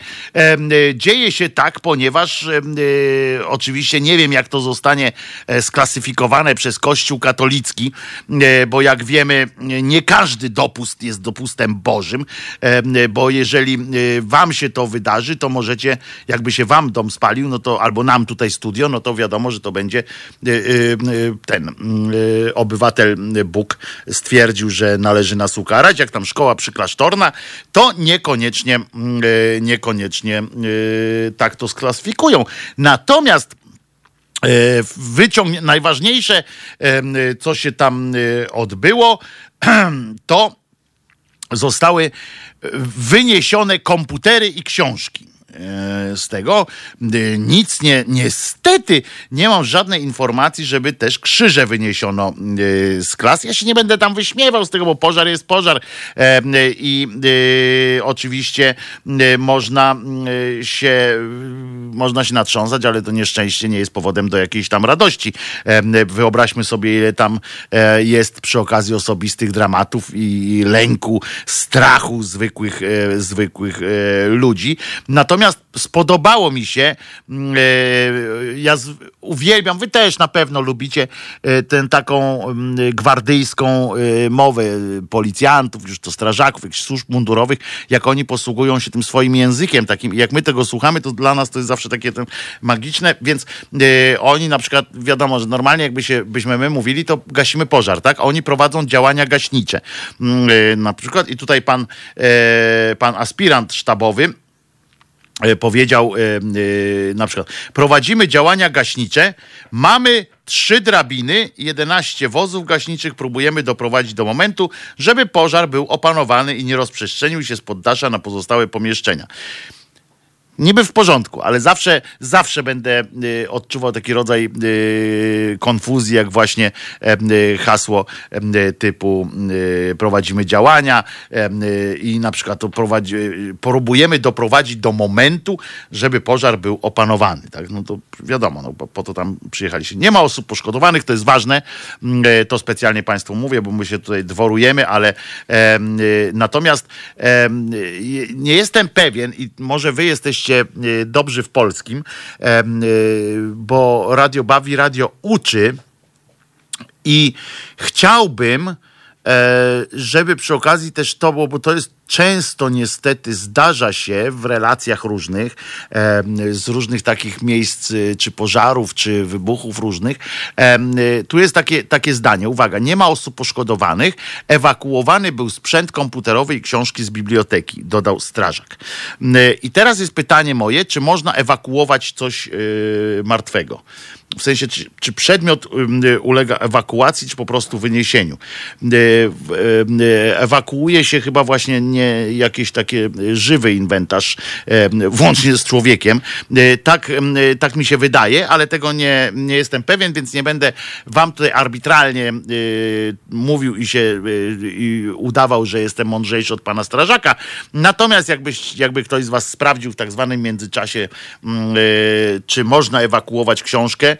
Dzieje się tak, ponieważ oczywiście nie wiem, jak to zostanie e, sklasyfikowane przez Kościół katolicki, bo jak wiemy, nie każdy dopust jest dopustem Bożym, bo jeżeli wam się to wydarzy, to możecie, jakby się wam dom spalił, no to albo nam tutaj studio, no to wiadomo, że to będzie ten obywatel Bóg stwierdził, że należy nas ukarać, jak tam szkoła przyklasztorna, to niekoniecznie, niekoniecznie tak to sklasyfikują. Natomiast e, wyciąg najważniejsze, co się tam e, odbyło, to zostały wyniesione komputery i książki. E, z tego. E, nic nie, niestety nie mam żadnej informacji, żeby też krzyże wyniesiono e, z klas. Ja się nie będę tam wyśmiewał z tego, bo pożar jest pożar i oczywiście można się, można się natrząsać, ale to nieszczęście nie jest powodem do jakiejś tam radości. Wyobraźmy sobie, ile tam jest przy okazji osobistych dramatów i lęku, strachu zwykłych, zwykłych ludzi. Natomiast Natomiast spodobało mi się, mm, e, ja uwielbiam, wy też na pewno lubicie e, tę taką mm, gwardyjską e, mowę policjantów, już to strażaków, jakichś służb mundurowych, jak oni posługują się tym swoim językiem takim. Jak my tego słuchamy, to dla nas to jest zawsze takie magiczne, więc oni na przykład, wiadomo, że normalnie jakby się, byśmy my mówili, to gasimy pożar, tak? Oni prowadzą działania gaśnicze. Mm, na przykład i tutaj pan, pan aspirant sztabowy powiedział e, e, na przykład, prowadzimy działania gaśnicze, mamy trzy drabiny, 11 wozów gaśniczych, próbujemy doprowadzić do momentu, żeby pożar był opanowany i nie rozprzestrzenił się z poddasza na pozostałe pomieszczenia niby w porządku, ale zawsze, zawsze będę y, odczuwał taki rodzaj y, konfuzji, jak właśnie y, hasło typu prowadzimy działania i na przykład to prowadzi, próbujemy doprowadzić do momentu, żeby pożar był opanowany. Tak? No to wiadomo, no, po to tam przyjechaliście. Nie ma osób poszkodowanych, to jest ważne. To specjalnie Państwu mówię, bo my się tutaj dworujemy, ale natomiast nie jestem pewien i może Wy jesteście jesteście dobrzy w polskim, e, bo radio bawi, radio uczy i chciałbym, E, żeby przy okazji też to było, bo to jest często niestety zdarza się w relacjach różnych, z różnych takich miejsc, e, czy pożarów, czy wybuchów różnych. Tu jest takie, takie zdanie, uwaga, nie ma osób poszkodowanych, ewakuowany był sprzęt komputerowy i książki z biblioteki, dodał strażak. I teraz jest pytanie moje, czy można ewakuować coś martwego? W sensie, czy, czy przedmiot ulega ewakuacji, czy po prostu wyniesieniu. Ewakuuje się chyba właśnie nie jakiś taki żywy inwentarz, włącznie z człowiekiem. Tak, tak mi się wydaje, ale tego nie, nie jestem pewien, więc nie będę wam tutaj arbitralnie mówił i się i udawał, że jestem mądrzejszy od pana strażaka. Natomiast jakbyś, jakby ktoś z was sprawdził w tak zwanym międzyczasie, czy można ewakuować książkę,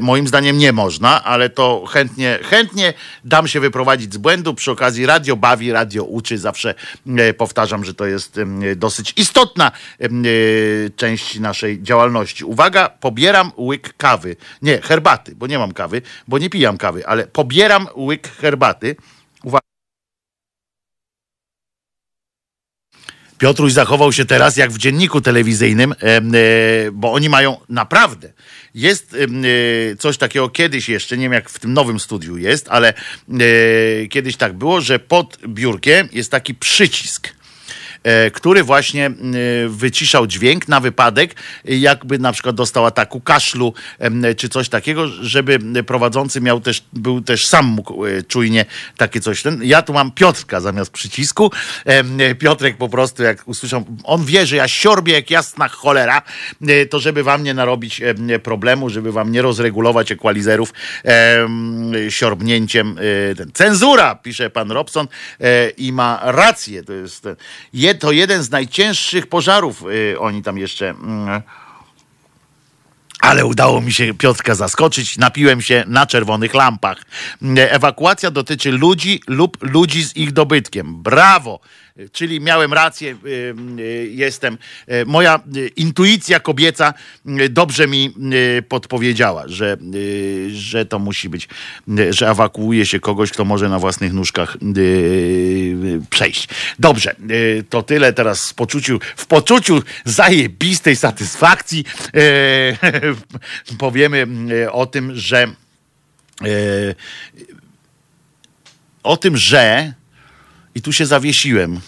moim zdaniem nie można, ale to chętnie, chętnie dam się wyprowadzić z błędu. Przy okazji radio bawi, radio uczy. Zawsze e, powtarzam, że to jest dosyć istotna e, część naszej działalności. Uwaga, pobieram łyk kawy. Nie, herbaty, bo nie mam kawy, bo nie pijam kawy, ale pobieram łyk herbaty. Uwaga. Piotruś zachował się teraz jak w dzienniku telewizyjnym, bo oni mają naprawdę jest e, coś takiego kiedyś jeszcze, nie wiem jak w tym nowym studiu jest, ale e, kiedyś tak było, że pod biurkiem jest taki przycisk. E, który właśnie e, wyciszał dźwięk na wypadek, jakby na przykład dostał ataku kaszlu czy coś takiego, żeby prowadzący miał też, był też sam mógł e, czujnie takie coś. Ja tu mam Piotrka zamiast przycisku. Piotrek po prostu jak usłyszał, on wie, że ja siorbię jak jasna cholera, to żeby wam nie narobić problemu, żeby wam nie rozregulować ekwalizerów siorbnięciem. Cenzura, pisze pan Robson i ma rację. To jest to jeden z najcięższych pożarów. Y, oni tam jeszcze. Mm, ale udało mi się Piotrka zaskoczyć. Napiłem się na czerwonych lampach. Ewakuacja dotyczy ludzi lub ludzi z ich dobytkiem. Brawo! Czyli miałem rację, jestem. Moja intuicja kobieca dobrze mi podpowiedziała, że, że to musi być, że ewakuuje się kogoś, kto może na własnych nóżkach przejść. Dobrze, to tyle teraz w poczuciu, w poczuciu zajebistej satysfakcji powiemy o tym, że o tym, że i tu się zawiesiłem.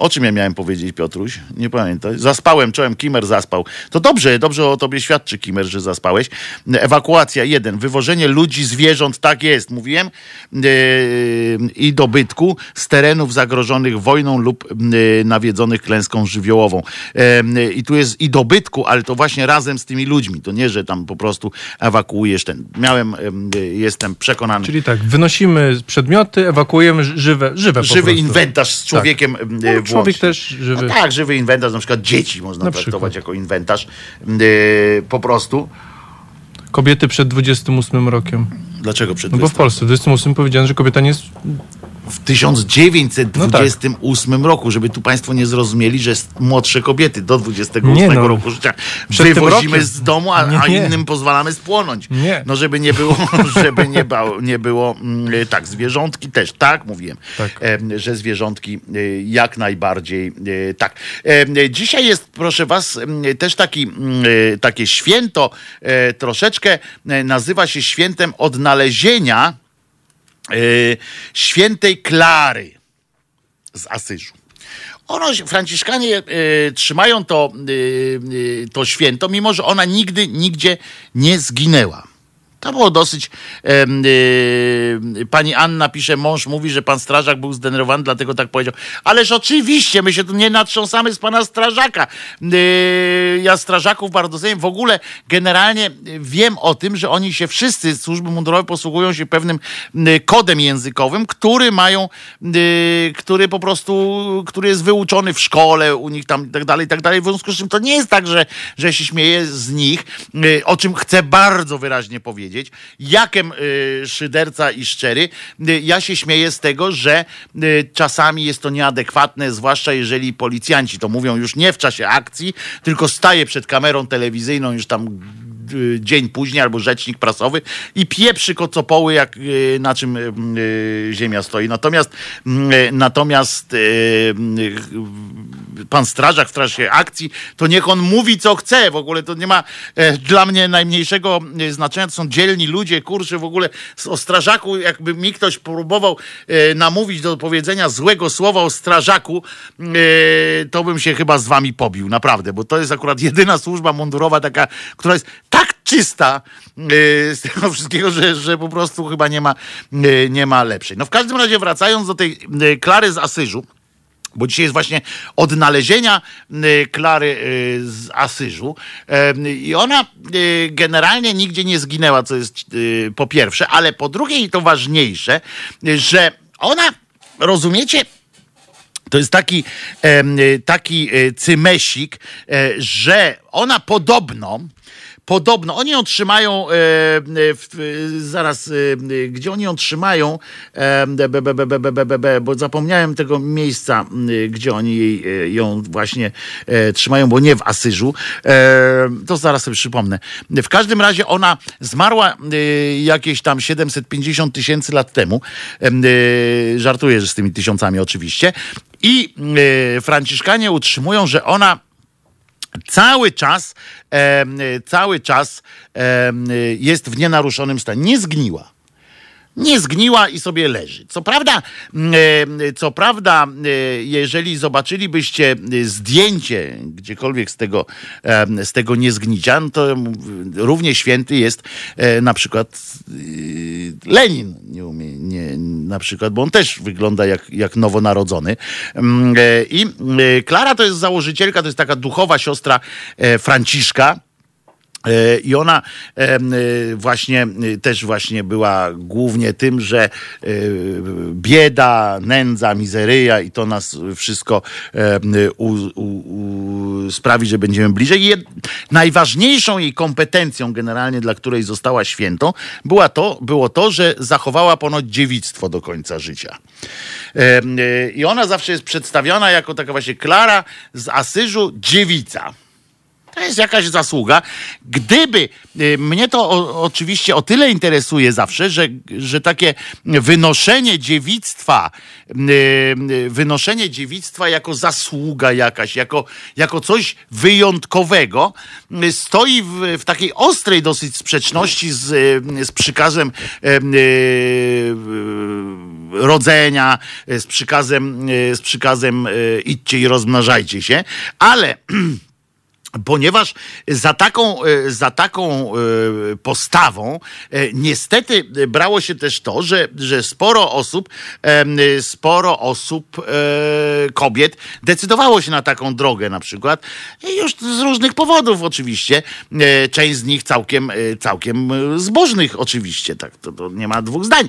O czym ja miałem powiedzieć, Piotruś? Nie pamiętam. Zaspałem, czołem, Kimer zaspał. To dobrze, dobrze o tobie świadczy, Kimer, że zaspałeś. Ewakuacja jeden, wywożenie ludzi, zwierząt, tak jest, mówiłem, yy, i dobytku z terenów zagrożonych wojną lub yy, nawiedzonych klęską żywiołową. Yy, I tu jest i dobytku, ale to właśnie razem z tymi ludźmi. To nie, że tam po prostu ewakuujesz ten. Miałem, jestem przekonany. Czyli tak, wynosimy przedmioty, ewakuujemy żywe, żywe Żywy inwentarz z człowiekiem tak człowiek też żywy. No tak, żywy inwentarz, na przykład dzieci można na traktować przykład. jako inwentarz. Yy, po prostu. Kobiety przed 28 rokiem. Dlaczego przed 28? No bo w Polsce w 28 powiedziano, że kobieta nie jest w 1928 no tak. roku, żeby tu Państwo nie zrozumieli, że młodsze kobiety do 28 nie no. roku życia wywozimy z domu, a, nie, a, innym pozwalamy spłonąć. Nie. No żeby nie było, żeby nie, ba, nie było mm, tak, zwierzątki też, tak mówiłem, tak. że zwierzątki e, jak najbardziej e, tak. Dzisiaj jest, proszę Was, też taki, takie święto e, troszeczkę nazywa się świętem odnalezienia Y, świętej Klary z Asyżu. Ono, Franciszkanie y, trzymają to, y, y, to święto, mimo że ona nigdy, nigdzie nie zginęła. To było dosyć. E, pani Anna pisze, mąż mówi, że pan strażak był zdenerwowany, dlatego tak powiedział. Ależ oczywiście, my się tu nie natrząsamy z pana strażaka. E, ja strażaków bardzo cenię. W ogóle generalnie wiem o tym, że oni się wszyscy, służby mundurowe posługują się pewnym kodem językowym, który mają, który po prostu, który jest wyuczony w szkole, u nich tam i tak dalej, i tak dalej. W związku z czym to nie jest tak, że, że się śmieje z nich, o czym chcę bardzo wyraźnie powiedzieć powiedzieć, jakem y, szyderca i szczery. Y, ja się śmieję z tego, że y, czasami jest to nieadekwatne, zwłaszcza jeżeli policjanci to mówią już nie w czasie akcji, tylko staje przed kamerą telewizyjną już tam dzień później, albo rzecznik prasowy i pieprzy kocopoły, jak na czym ziemia stoi. Natomiast natomiast pan strażak w trakcie akcji, to niech on mówi, co chce. W ogóle to nie ma e, dla mnie najmniejszego znaczenia. To są dzielni ludzie, kurczę, w ogóle o strażaku, jakby mi ktoś próbował e, namówić do powiedzenia złego słowa o strażaku, e, to bym się chyba z wami pobił, naprawdę, bo to jest akurat jedyna służba mundurowa taka, która jest tak czysta y, z tego wszystkiego, że, że po prostu chyba nie ma, y, nie ma lepszej. No w każdym razie wracając do tej Klary z Asyżu, bo dzisiaj jest właśnie odnalezienia Klary z Asyżu. I ona generalnie nigdzie nie zginęła, co jest po pierwsze, ale po drugie i to ważniejsze, że ona, rozumiecie, to jest taki, taki cymesik, że ona podobno Podobno oni otrzymają, e, e, zaraz, e, gdzie oni otrzymają, bo zapomniałem tego miejsca, gdzie oni ją właśnie trzymają, bo nie w Asyżu. To zaraz sobie przypomnę. W każdym razie ona zmarła jakieś tam 750 tysięcy lat temu. Żartuję że z tymi tysiącami oczywiście. I Franciszkanie utrzymują, że ona cały czas, cały czas jest w nienaruszonym stanie. Nie zgniła nie zgniła i sobie leży. Co prawda, mm, e, co prawda, e, jeżeli zobaczylibyście zdjęcie gdziekolwiek z tego, z tego niezgnicia, no to równie święty jest e, na przykład Lenin, nie umie, nie, na przykład, bo on też wygląda jak, jak nowonarodzony. Mm, I Klara to jest założycielka, to jest taka duchowa siostra Franciszka, E, I ona e, właśnie też właśnie była głównie tym, że e, bieda, nędza, mizeryja i to nas wszystko sprawi, że będziemy bliżej. Jed... Najważniejszą jej kompetencją generalnie, dla której została świętą, była to, było to, że zachowała ponoć dziewictwo do końca życia. I ona zawsze jest przedstawiona jako taka właśnie Klara z Asyżu, dziewica. To jest jakaś zasługa. Gdyby, y, mnie to o, oczywiście o tyle interesuje zawsze, że, że takie wynoszenie dziewictwa, y, y, wynoszenie dziewictwa jako zasługa jakaś, jako, jako coś wyjątkowego, stoi w, w takiej ostrej dosyć sprzeczności z, z przykazem rodzenia, z przykazem, z przykazem idźcie i rozmnażajcie się, ale Ponieważ za taką, e, za taką e, postawą e, niestety brało się też to, że, że sporo osób, sporo osób, kobiet decydowało się na taką drogę na przykład. Już z różnych powodów oczywiście. Część z nich całkiem, całkiem zbożnych oczywiście. Tak, to, to nie ma dwóch zdań.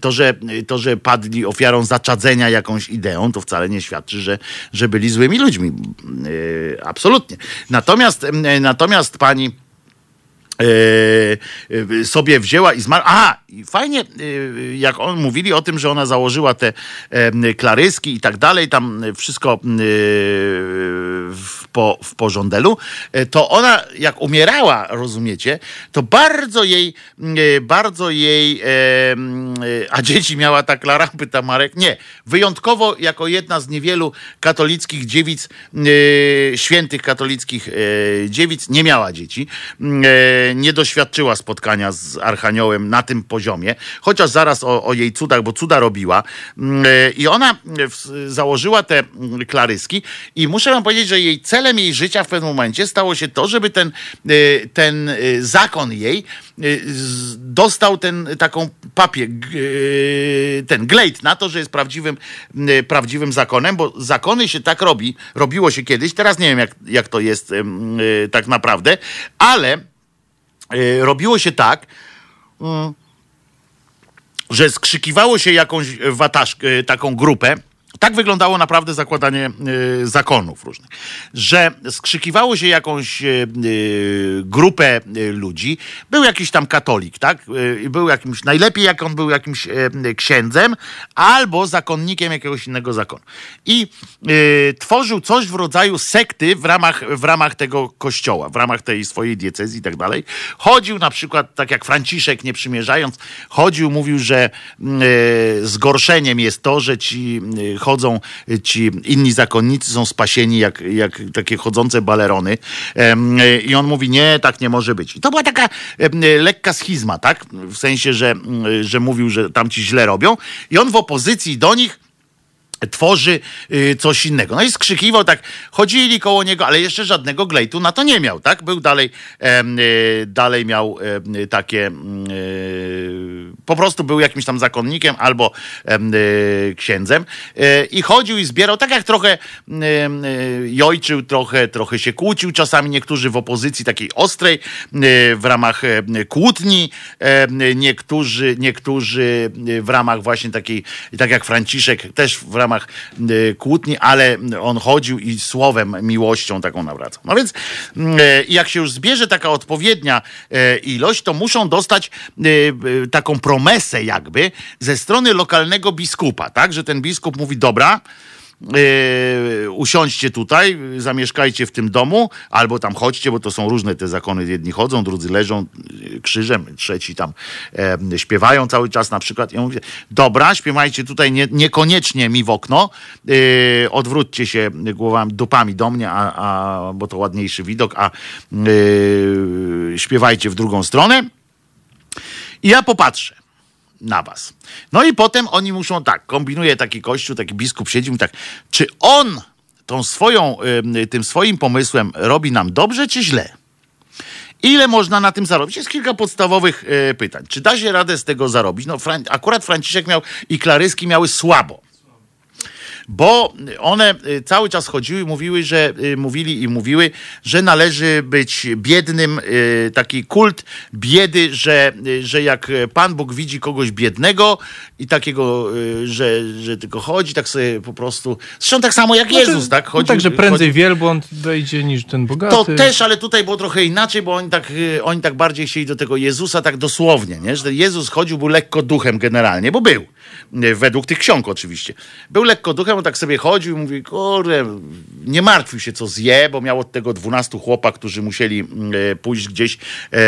To że, to, że padli ofiarą zaczadzenia jakąś ideą, to wcale nie świadczy, że, że byli złymi ludźmi. Absolutnie. Natomiast, natomiast pani e, sobie wzięła i zmarła. I fajnie, e, jak on mówili o tym, że ona założyła te klaryski i tak dalej, tam wszystko w, po, w porządelu, e, to ona jak umierała, rozumiecie, to bardzo jej, bardzo jej, a dzieci miała ta Klara, pyta Marek, nie, wyjątkowo jako jedna z niewielu katolickich dziewic, świętych katolickich dziewic, nie miała dzieci nie doświadczyła spotkania z Archaniołem na tym poziomie, chociaż zaraz o, o jej cudach, bo cuda robiła. Mm, e, I ona e, założyła te mm, klaryski i muszę wam powiedzieć, że jej celem jej życia w pewnym momencie stało się to, żeby ten, e, ten zakon jej dostał ten taką papier, ten glejt na to, że jest prawdziwym, prawdziwym zakonem, bo zakony się tak robi, robiło się kiedyś, teraz nie wiem jak, jak to jest tak naprawdę, ale robiło się tak, mm, że skrzykiwało się jakąś wataszkę, taką grupę, tak wyglądało naprawdę zakładanie y, zakonów różnych, że skrzykiwało się jakąś y, y, grupę ludzi, był jakiś tam katolik, tak? Był jakimś, najlepiej jak on był jakimś księdzem albo zakonnikiem jakiegoś innego zakonu. I tworzył coś w rodzaju sekty w ramach, w ramach tego kościoła, w ramach tej swojej diecezji i tak dalej. Chodził na przykład, tak jak Franciszek, nie przymierzając, chodził, mówił, że zgorszeniem jest to, że ci chodzą ci inni zakonnicy, są spasieni jak, jak takie chodzące balerony. I on mówi, nie, tak nie może być. I to była taka lekka schizma, tak? W sensie, że, że mówił, że tamci źle robią. I on w opozycji do nich tworzy y, coś innego. No i skrzykiwał tak, chodzili koło niego, ale jeszcze żadnego glejtu na to nie miał, tak? Był dalej, e, dalej miał takie, mm, e, po prostu był jakimś tam zakonnikiem albo księdzem i chodził i zbierał, tak jak trochę jojczył, trochę, trochę się kłócił, czasami niektórzy w opozycji takiej ostrej, w ramach kłótni, niektórzy, niektórzy w ramach właśnie takiej, tak jak Franciszek, też w ramach y, kłótni, ale on chodził i słowem, miłością taką nawracał. No więc mm, y, jak się już zbierze taka odpowiednia y, ilość, to muszą dostać taką promesę jakby ze strony lokalnego biskupa, tak? Że ten biskup mówi, dobra, Yy, usiądźcie tutaj, zamieszkajcie w tym domu, albo tam chodźcie, bo to są różne te zakony. Jedni chodzą, drudzy leżą yy, krzyżem, trzeci tam śpiewają cały czas na przykład. Ja mówię, dobra, śpiewajcie tutaj nie, niekoniecznie mi w okno, e, odwróćcie się głowami, dupami do mnie, a, a, bo to ładniejszy widok, a e, śpiewajcie w drugą stronę. I ja popatrzę na was. No i potem oni muszą tak, kombinuje taki kościół, taki biskup siedzi i tak, czy on tą swoją, tym swoim pomysłem robi nam dobrze czy źle? Ile można na tym zarobić? Jest kilka podstawowych e, pytań. Czy da się radę z tego zarobić? No, akurat Franciszek miał i Klaryski miały słabo. Bo one y, cały czas chodziły, mówiły, że y, mówili i mówiły, że należy być biednym, y, taki kult biedy, że, że jak Pan Bóg widzi kogoś biednego i takiego, że, że tylko chodzi, tak sobie po prostu. Zresztą tak samo jak znaczy, Jezus, tak? Chodzi, no tak, że prędzej chodzi... wielbłąd wejdzie niż ten bogaty. To też, ale tutaj było trochę inaczej, bo oni tak, oni tak bardziej chcieli do tego Jezusa tak dosłownie, nie? Że Jezus chodził, był lekko duchem generalnie, bo był. Według tych ksiąg oczywiście. Był lekko duchem, on tak sobie chodził i mówi, kurde, nie martwił się co zje, bo miał od tego dwunastu chłopa, którzy musieli mm, e, pójść gdzieś e,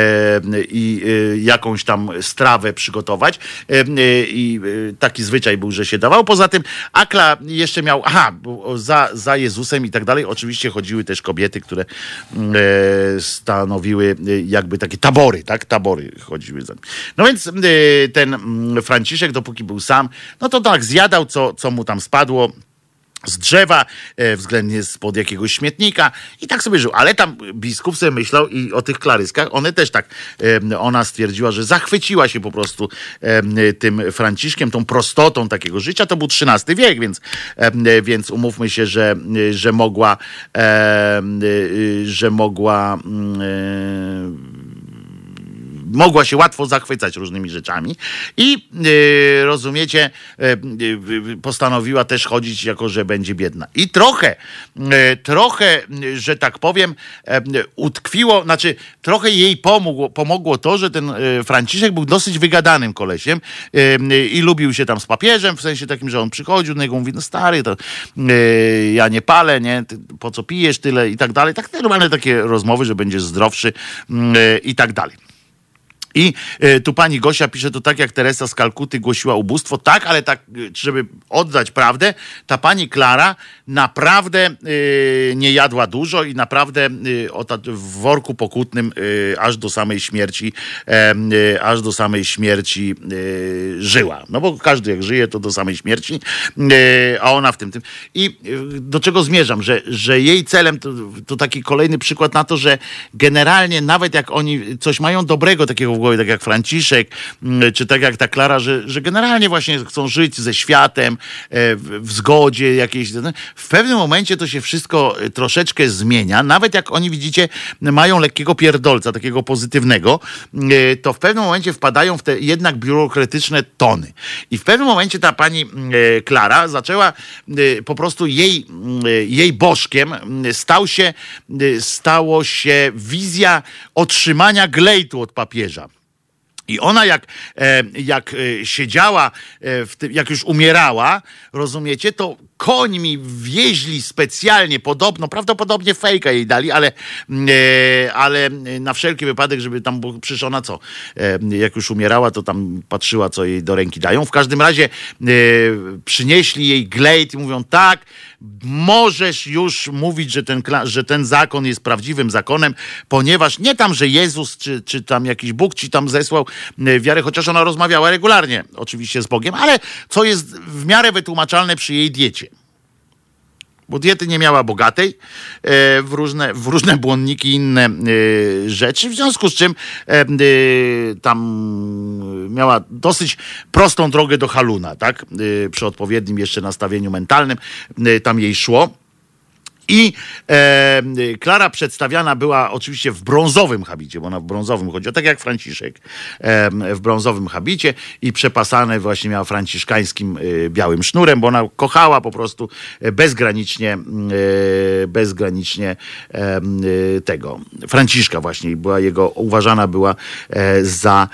i e, jakąś tam strawę przygotować. I taki zwyczaj był, że się dawał. Poza tym Akla jeszcze miał, aha, za, za Jezusem i tak dalej. Oczywiście chodziły też kobiety, które mm, stanowiły jakby takie tabory, tak? Tabory chodziły za. No więc ten mm, Franciszek, dopóki był sam, no to tak zjadał, co, co mu tam spadło z drzewa, e, względnie spod jakiegoś śmietnika i tak sobie żył. Ale tam biskup sobie myślał i o tych klaryskach, one też tak, e, ona stwierdziła, że zachwyciła się po prostu e, tym Franciszkiem, tą prostotą takiego życia. To był XIII wiek, więc, więc umówmy się, że, że mogła, że mogła mm, mogła się łatwo zachwycać różnymi rzeczami i yy, rozumiecie, yy, postanowiła też chodzić jako, że będzie biedna. I trochę, trochę, że tak powiem, utkwiło, znaczy trochę jej pomogło, pomogło to, że ten Franciszek był dosyć wygadanym kolesiem i lubił się tam z papieżem, w sensie takim, że on przychodził, do niego mówi, no stary, to ja nie palę, nie, po co pijesz tyle i tak dalej. Tak normalne takie rozmowy, że będziesz zdrowszy i tak dalej. I e, tu pani Gosia pisze to tak, jak Teresa z Kalkuty głosiła ubóstwo. Tak, ale tak, e, żeby oddać prawdę, ta pani Klara naprawdę y, nie jadła dużo i naprawdę w worku pokutnym aż do samej śmierci, aż do samej śmierci żyła. No bo każdy jak żyje, to do samej śmierci, a ona w tym, tym. I do czego zmierzam, że, że jej celem to, to taki kolejny przykład na to, że generalnie nawet jak oni coś mają dobrego takiego w głowie, tak jak Franciszek, mm, czy tak jak ta Klara, że, że generalnie właśnie chcą żyć ze światem, e, w zgodzie jakiejś. W pewnym momencie to się wszystko e, troszeczkę zmienia. Nawet jak oni, widzicie, mają lekkiego pierdolca, takiego pozytywnego, e, to w pewnym momencie wpadają w te jednak biurokratyczne tony. I w pewnym momencie ta pani Klara zaczęła po prostu jej, jej bożkiem stał się, stało się wizja otrzymania glejtu od papieża. I ona jak, e, jak e, siedziała, e, tym, jak już umierała, rozumiecie, to końmi wieźli specjalnie, podobno, prawdopodobnie fejka jej dali, ale, ale na wszelki wypadek, żeby tam, bo przecież co, jak już umierała, to tam patrzyła, co jej do ręki dają. W każdym razie przynieśli jej glejt i mówią tak, możesz już mówić, że ten, że ten zakon jest prawdziwym zakonem, ponieważ nie tam, że Jezus czy, czy tam jakiś Bóg ci tam zesłał e, wiarę, chociaż ona rozmawiała regularnie oczywiście z Bogiem, ale co jest w miarę wytłumaczalne przy jej diecie bo diety nie miała bogatej e, w różne, w różne błonniki i inne e, rzeczy, w związku z czym e, tam miała dosyć prostą drogę do haluna, tak? Przy odpowiednim jeszcze nastawieniu mentalnym tam jej szło. I e, Klara przedstawiana była oczywiście w brązowym habicie, bo ona w brązowym chodziła, tak jak Franciszek e, w brązowym habicie i przepasane właśnie miała franciszkańskim e, białym sznurem, bo ona kochała po prostu bezgranicznie, e, bezgranicznie e, tego Franciszka właśnie była jego, uważana była e, za,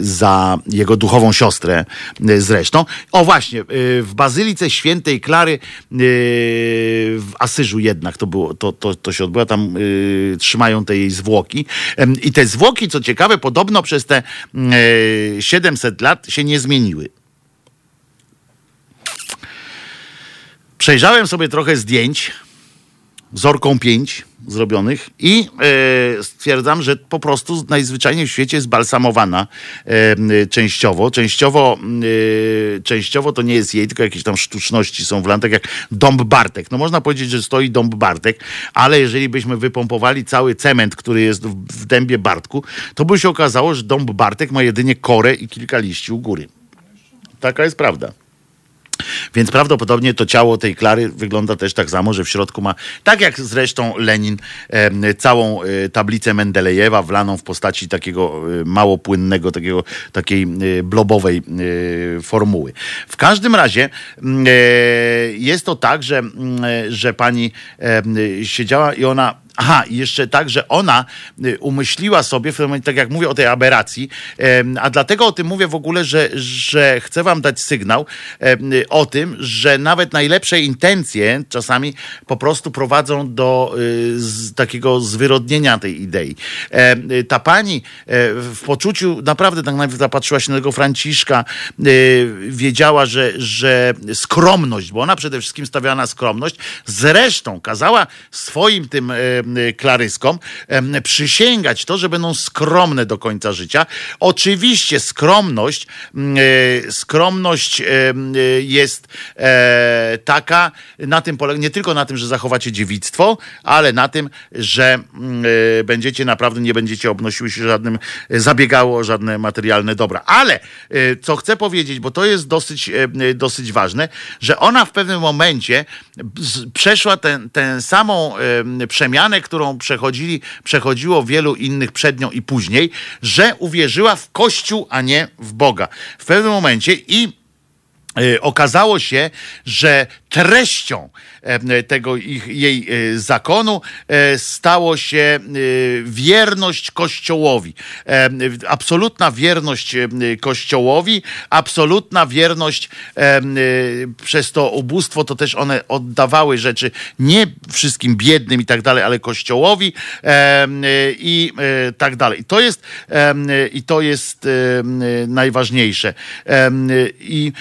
za jego duchową siostrę zresztą. O właśnie, w Bazylice Świętej Klary w Asyżu jednak to, było, to, to, to się odbyło, tam y, trzymają te jej zwłoki. I te zwłoki, co ciekawe, podobno przez te y, 700 lat się nie zmieniły. Przejrzałem sobie trochę zdjęć Zorką 5 zrobionych i e, stwierdzam, że po prostu najzwyczajniej w świecie jest balsamowana e, częściowo. Częściowo, e, częściowo to nie jest jej, tylko jakieś tam sztuczności są w tak jak Dąb Bartek. No można powiedzieć, że stoi Dąb Bartek, ale jeżeli byśmy wypompowali cały cement, który jest w, w dębie Bartku, to by się okazało, że Dąb Bartek ma jedynie korę i kilka liści u góry. Taka jest prawda. Więc prawdopodobnie to ciało tej Klary wygląda też tak samo, że w środku ma, tak jak zresztą Lenin, całą e, tablicę Mendelejewa wlaną w postaci takiego e, mało płynnego, takiego, takiej e, blobowej formuły. W każdym razie mm, jest to tak, że, mm, że pani siedziała i ona Aha, jeszcze tak, że ona y, umyśliła sobie, w momencie, tak jak mówię o tej aberracji, a dlatego o tym mówię w ogóle, że, że chcę wam dać sygnał y, o tym, że nawet najlepsze intencje czasami po prostu prowadzą do y, takiego zwyrodnienia tej idei. Ta pani e, w poczuciu, naprawdę tak najpierw zapatrzyła się na tego Franciszka, wiedziała, że, że skromność, bo ona przede wszystkim stawiała na skromność, zresztą kazała swoim tym klaryskom em, przysięgać to, że będą skromne do końca życia. Oczywiście skromność, mm, e, skromność e, jest e, taka, na tym polega, nie tylko na tym, że zachowacie dziewictwo, ale na tym, że mm, będziecie naprawdę, nie będziecie obnosiły się żadnym, zabiegało o żadne materialne dobra. Ale co chcę powiedzieć, bo to jest dosyć, dosyć ważne, że ona w pewnym momencie przeszła tę tę samą e, przemianę, którą przechodzili, przechodziło wielu innych przed nią i później, że uwierzyła w Kościół, a nie w Boga. W pewnym momencie i e, okazało się, że treścią tego ich, jej e, zakonu e, stało się e, wierność Kościołowi. Absolutna wierność Kościołowi, absolutna wierność przez to ubóstwo, to też one oddawały rzeczy nie wszystkim biednym i tak dalej, ale Kościołowi i tak dalej. I to jest, i to jest najważniejsze. I,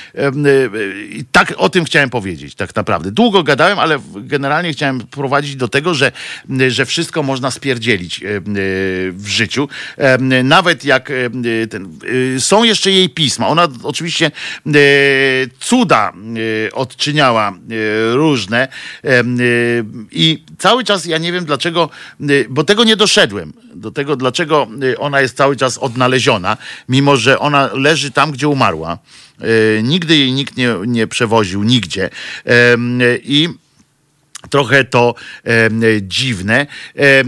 i tak o tym chciałem powiedzieć, tak naprawdę. Długo gadałem, ale generalnie chciałem prowadzić do tego, że, że wszystko można spierdzielić e, e, w życiu. E, Nawet jak ten, są jeszcze jej pisma. Ona oczywiście cuda odczyniała różne i cały czas ja nie wiem dlaczego, bo tego nie doszedłem, do tego dlaczego ona jest cały czas odnaleziona, mimo że ona leży tam, gdzie umarła. E, Nigdy jej nikt nie, nie przewoził, nigdzie. Em, I Trochę to em, dziwne,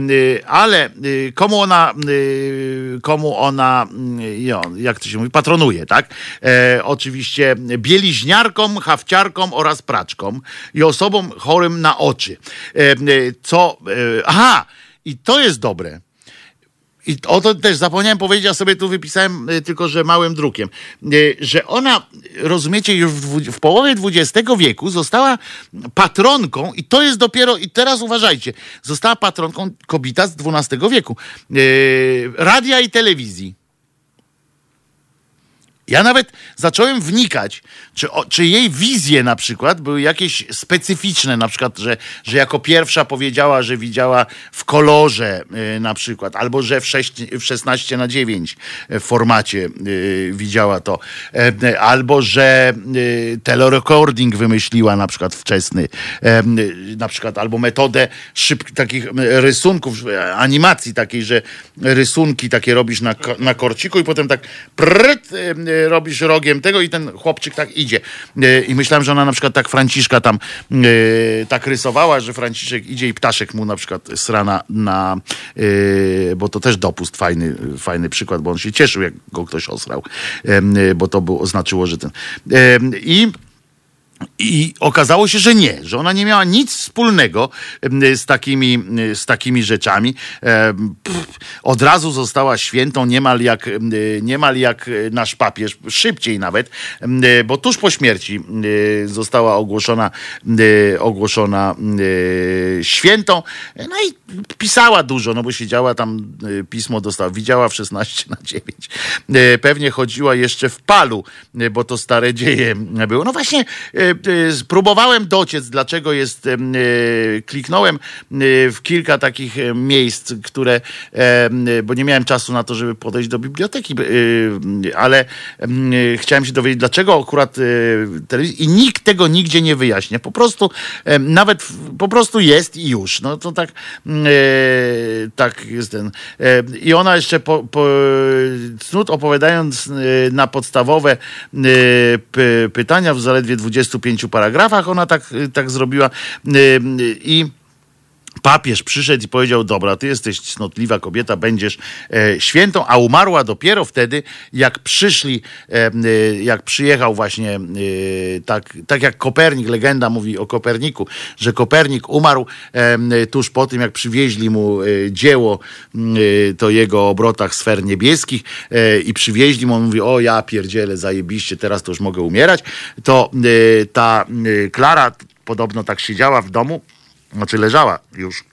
y, ale y, komu ona, y, komu ona, jo, jak to się mówi, patronuje, tak? E, oczywiście bieliźniarkom, hafciarkom oraz praczkom i osobom chorym na oczy. Co, aha, i to jest dobre. I o to też zapomniałem powiedzieć, ja sobie tu wypisałem y, tylko, że małym drukiem, y, że ona, rozumiecie, już w, w połowie XX wieku została patronką i to jest dopiero, i teraz uważajcie, została patronką kobieta z XII wieku, y, radia i telewizji. Ja nawet zacząłem wnikać, czy, o, czy jej wizje na przykład były jakieś specyficzne, na przykład, że, że jako pierwsza powiedziała, że widziała w kolorze y, na przykład, albo że w, 6, w 16 na 9 w formacie y, widziała to, e, albo że y, telerecording wymyśliła na przykład wczesny, e, y, na przykład, albo metodę takich y, rysunków, y, animacji takiej, że rysunki takie robisz na, na korciku i potem tak pryt, y, y, robisz rogiem tego i ten chłopczyk tak idzie. Y, I myślałem, że ona na przykład tak Franciszka tam y, tak rysowała, że Franciszek idzie i ptaszek mu na przykład srana na, y, bo to też dopust, fajny, fajny przykład, bo on się cieszył, jak go ktoś osrał, y, bo to było, oznaczyło, że ten... I i okazało się, że nie, że ona nie miała nic wspólnego z takimi, z takimi rzeczami. Od razu została świętą niemal jak, em, niemal jak nasz papież, szybciej nawet, em, bo tuż po śmierci em, została ogłoszona, ogłoszona świętą. No i pisała dużo, no bo siedziała tam, e, pismo dostała, widziała w 16 na 9. E, Pewnie chodziła jeszcze w palu, e, bo to stare dzieje było. No właśnie, e, e, spróbowałem dociec, dlaczego jest, e, kliknąłem w kilka takich miejsc, które, bo nie miałem czasu na to, żeby podejść do biblioteki, ale em, chciałem się dowiedzieć, dlaczego akurat telewizja i nikt tego nigdzie nie wyjaśnia. Po prostu nawet po prostu jest i już. No to tak, tak jest ten. I ona jeszcze po, po, cnót opowiadając na podstawowe pytania w zaledwie 20 25 paragrafach ona tak, tak zrobiła. I papież przyszedł i powiedział: Dobra, ty jesteś cnotliwa kobieta, będziesz e, świętą, a umarła dopiero wtedy, jak przyszli, e, e, jak przyjechał właśnie, e, tak, tak jak Kopernik, legenda mówi o Koperniku, że Kopernik umarł e, tuż po tym, jak przywieźli mu e, dzieło, to jego obrotach sfer niebieskich i przywieźli mu, on mówi: O, ja pierdzielę, zajebiście, teraz to już mogę umierać. To ta Klara podobno tak siedziała w domu znaczy leżała już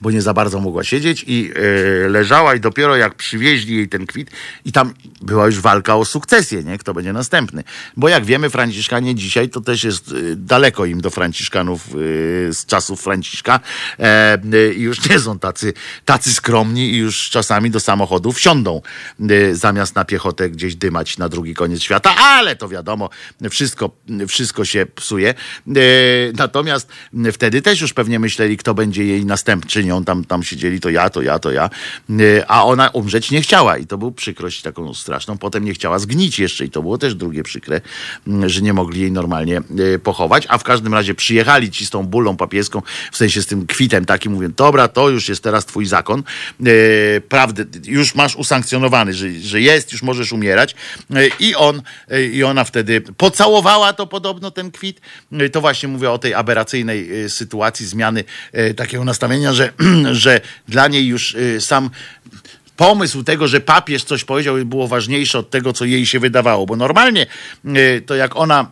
bo nie za bardzo mogła siedzieć i e, leżała i dopiero jak przywieźli jej ten kwit i tam była już walka o sukcesję, nie? Kto będzie następny. Bo jak wiemy, Franciszkanie dzisiaj to też jest e, daleko im do Franciszkanów e, z czasów Franciszka i już nie są tacy, tacy skromni i już czasami do samochodu wsiądą zamiast na piechotę gdzieś dymać na drugi koniec świata, ale to wiadomo, wszystko, wszystko się psuje. Natomiast wtedy też już pewnie myśleli, kto będzie jej następczynią, tam, tam siedzieli, to ja, to ja, to ja, e, a ona umrzeć nie chciała i to był przykrość taką straszną. Potem nie chciała zgnić jeszcze i to było też drugie przykre, że nie mogli jej normalnie e, pochować, a w każdym razie przyjechali ci z tą bulą papieską, w sensie z tym kwitem takim, mówię, dobra, to już jest teraz twój zakon, e, prawdę, już masz usankcjonowany, że, że jest, już możesz umierać. I on, i ona wtedy pocałowała to podobno ten kwit, to właśnie mówię o tej aberracyjnej sytuacji zmiany takiego nastawienia, że, że dla niej już y, sam pomysł tego, że papież coś powiedział, było ważniejsze od tego, co jej się wydawało. Bo normalnie y, to jak ona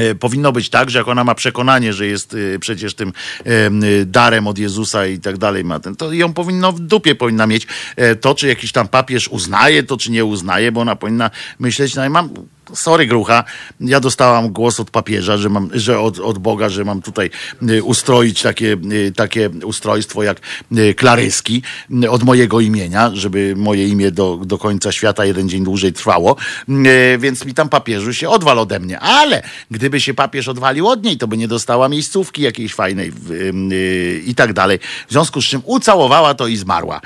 y, Powinno być tak, że jak ona ma przekonanie, że jest przecież tym darem od Jezusa i tak dalej, ma ten, to ją powinno w dupie powinna mieć e, to, czy jakiś tam papież uznaje to, czy nie uznaje, bo ona powinna myśleć, no i mam sorry grucha, ja dostałam głos od papieża, że mam, że od, od Boga, że mam tutaj y, ustroić takie, y, takie ustrojstwo jak y, klaryski od mojego imienia, żeby moje imię do, do końca świata jeden dzień dłużej trwało, więc mi tam papieżu się odwal ode mnie, ale gdyby się papież odwalił od niej, to by nie dostała miejscówki jakiejś fajnej i tak dalej. W związku z czym ucałowała to i zmarła.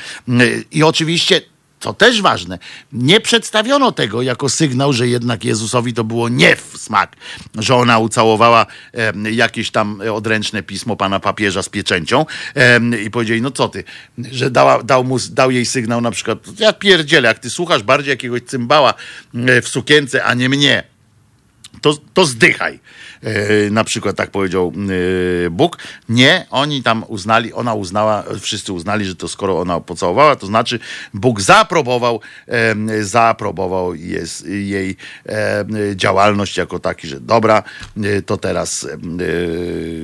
I oczywiście to też ważne. Nie przedstawiono tego jako sygnał, że jednak Jezusowi to było nie w smak, że ona ucałowała e, jakieś tam odręczne pismo pana papieża z pieczęcią e, i powiedzieli, no co ty, że dała, dał, mu, dał jej sygnał na przykład, ja pierdzielę, jak ty słuchasz bardziej jakiegoś cymbała e, w sukience, a nie mnie, to, to zdychaj. E, na przykład tak powiedział e, Bóg. Nie, oni tam uznali, ona uznała, wszyscy uznali, że to skoro ona pocałowała, to znaczy Bóg zaaprobował, zaaprobował jest, jej działalność jako taki, że dobra, e, to teraz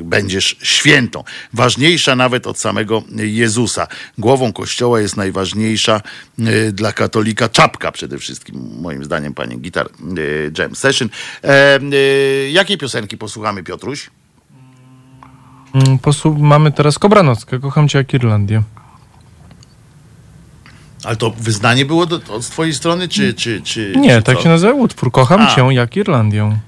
będziesz świętą. Ważniejsza nawet od samego Jezusa. Głową Kościoła jest najważniejsza dla katolika czapka przede wszystkim, moim zdaniem, panie Gitar Jam Session. Jakiej piosenki piosenki posłuchamy, Piotruś? Mm, posłu- mamy teraz Kobranockę. Kocham cię jak Irlandię. Ale to wyznanie było do, od twojej strony, czy... czy, czy Nie, czy tak co? się nazywa utwór. Kocham A. cię jak Irlandię.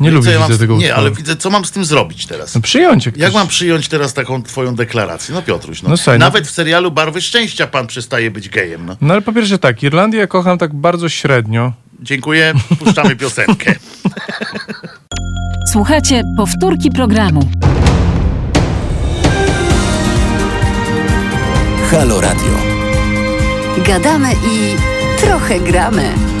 Nie no lubię ja tego Nie, ale widzę, co mam z tym zrobić teraz? No przyjąć. Jak, jak mam przyjąć teraz taką twoją deklarację? No Piotruś, no. no, słuchaj, Nawet no... w serialu Barwy Szczęścia pan przestaje być gejem. No, no ale po pierwsze tak, Irlandię kocham tak bardzo średnio. Dziękuję, puszczamy piosenkę. Słuchajcie powtórki programu. Halo Radio. Gadamy i trochę gramy.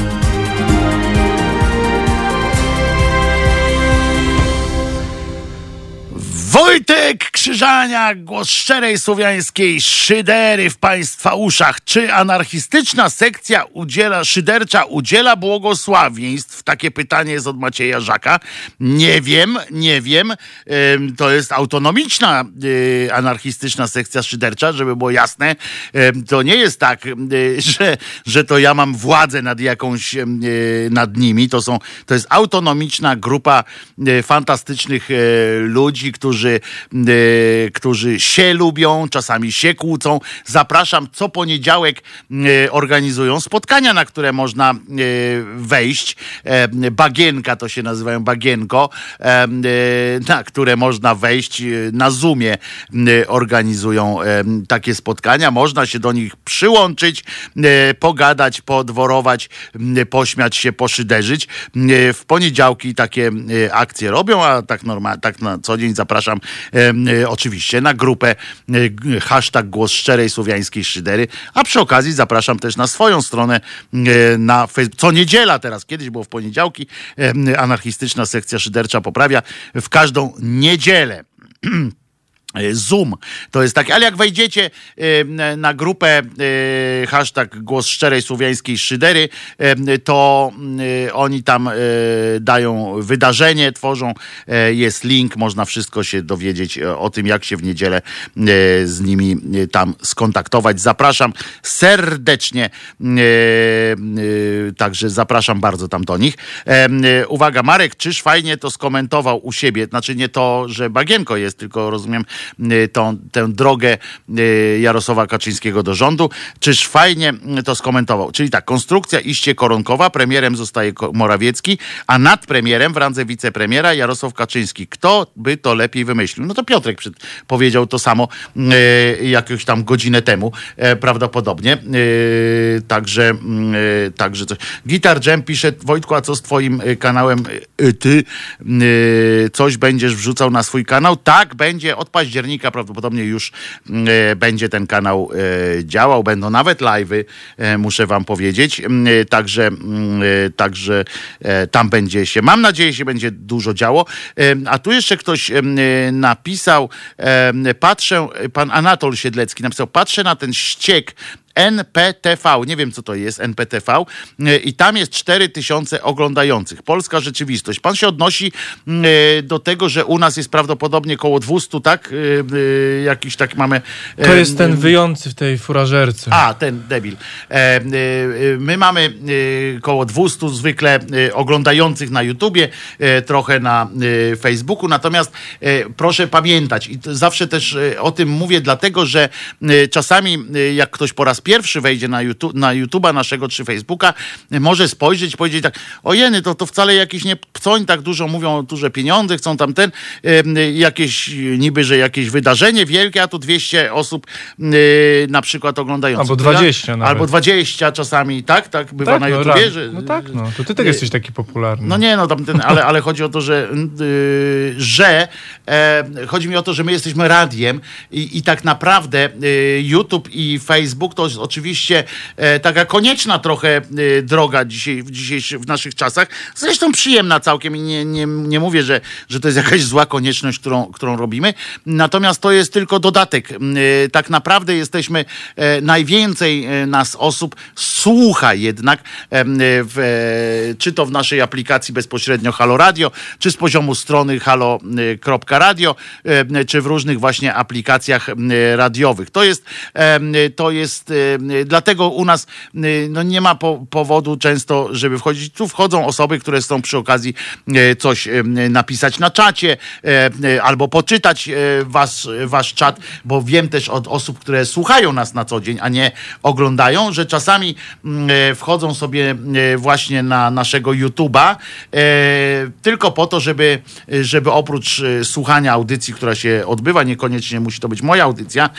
Wojtek Krzyżania, głos szczerej słowiańskiej szydery w Państwa uszach. Czy anarchistyczna sekcja udziela, szydercza udziela błogosławieństw? Takie pytanie jest od Macieja Żaka. Nie wiem, nie wiem. To jest autonomiczna y, anarchistyczna sekcja szydercza, żeby było jasne. To nie jest tak, y, że, że to ja mam władzę nad jakąś, y, nad nimi. To, są, to jest autonomiczna grupa fantastycznych ludzi, którzy którzy którzy się lubią, czasami się kłócą. Zapraszam, co poniedziałek organizują spotkania, na które można wejść. Bagienka to się nazywają bagienko, na które można wejść na Zoomie organizują takie spotkania. Można się do nich przyłączyć, pogadać, podworować, pośmiać się, poszyderzyć. W poniedziałki takie akcje robią, a tak, normal, tak na co dzień zapraszam oczywiście na grupę hashtag głos szczerej słowiańskiej szydery, a przy okazji zapraszam też na swoją stronę na Facebook. Co niedziela teraz, kiedyś było w poniedziałki, anarchistyczna sekcja szydercza poprawia w każdą niedzielę. E, Zoom to jest takie, ale jak wejdziecie e, na grupę e, hashtag głos szczerej słowiańskiej szydery, to oni tam dają wydarzenie, tworzą, jest link, można wszystko się dowiedzieć o tym, jak się w niedzielę z nimi tam skontaktować. Zapraszam serdecznie, także zapraszam bardzo tam do nich. Uwaga, Marek Czyż fajnie to skomentował u siebie, znaczy nie to, że Bagienko jest, tylko rozumiem, tą, tę drogę y, Jarosława Kaczyńskiego do rządu. Czyż fajnie to skomentował? Czyli tak, konstrukcja iście koronkowa, premierem zostaje Morawiecki, a nad premierem w randze wicepremiera Jarosław Kaczyński. Kto by to lepiej wymyślił? No to Piotrek powiedział to samo y, jakąś tam godzinę temu e, prawdopodobnie. Także, także coś. Gitar Jam pisze, Wojtku, a co z twoim kanałem? Ty coś będziesz wrzucał na swój kanał? Tak, będzie od października prawdopodobnie już mm, e, będzie ten kanał e, działał, będą nawet live'y, e, muszę wam powiedzieć. Mm, także, mm, także tam będzie się, mam nadzieję, się będzie dużo działo. A tu jeszcze ktoś napisał, patrzę, pan Anatol Siedlecki napisał, patrzę na ten ściek NPTV. Nie wiem, co to jest NPTV. I tam jest 4000 oglądających. Polska rzeczywistość. Pan się odnosi e, do tego, że u nas jest prawdopodobnie około 200, tak? E, e, jakiś tak mamy. To jest ten wyjący w tej furażerce. A, ten debil. My mamy około 200 zwykle oglądających na YouTubie, trochę na Facebooku. Natomiast proszę pamiętać, i zawsze też o tym mówię, dlatego że czasami, jak ktoś po raz pierwszy wejdzie na, YouTube, na YouTube'a naszego czy Facebooka, może spojrzeć i powiedzieć tak, ojeny, to, to wcale jakiś nie, co oni tak dużo mówią, duże pieniądze, chcą tam ten, jakieś niby, że jakieś wydarzenie wielkie, a tu 200 osób na przykład oglądających. Albo 20 nawet. Albo 20 czasami, tak? Tak bywa tak, na no, YouTubie. Że, no tak, no. To ty też jesteś taki popularny. No nie, no tam ten, ale, ale chodzi o to, że, yy, że e, chodzi mi o to, że my jesteśmy radiem i, i tak naprawdę yy, YouTube i Facebook to jest oczywiście e, taka konieczna trochę e, droga dzisiaj, w, dzisiejszych, w naszych czasach. Zresztą przyjemna całkiem i nie, nie, nie mówię, że, że to jest jakaś zła konieczność, którą, którą robimy. Natomiast to jest tylko dodatek. E, tak naprawdę jesteśmy, najwięcej nas osób słucha jednak, w, czy to w naszej aplikacji bezpośrednio Halo Radio, czy z poziomu strony halo.radio, czy w różnych właśnie aplikacjach radiowych. To jest, to jest dlatego u nas y, no, nie ma po, powodu często, żeby wchodzić. Tu wchodzą osoby, które chcą przy okazji y, coś napisać na czacie albo poczytać was, wasz czat, bo wiem też od osób, które słuchają nas na co dzień, a nie oglądają, że czasami wchodzą sobie właśnie na naszego YouTube'a tylko po to, żeby, żeby oprócz słuchania audycji, która się odbywa, niekoniecznie musi to być moja audycja,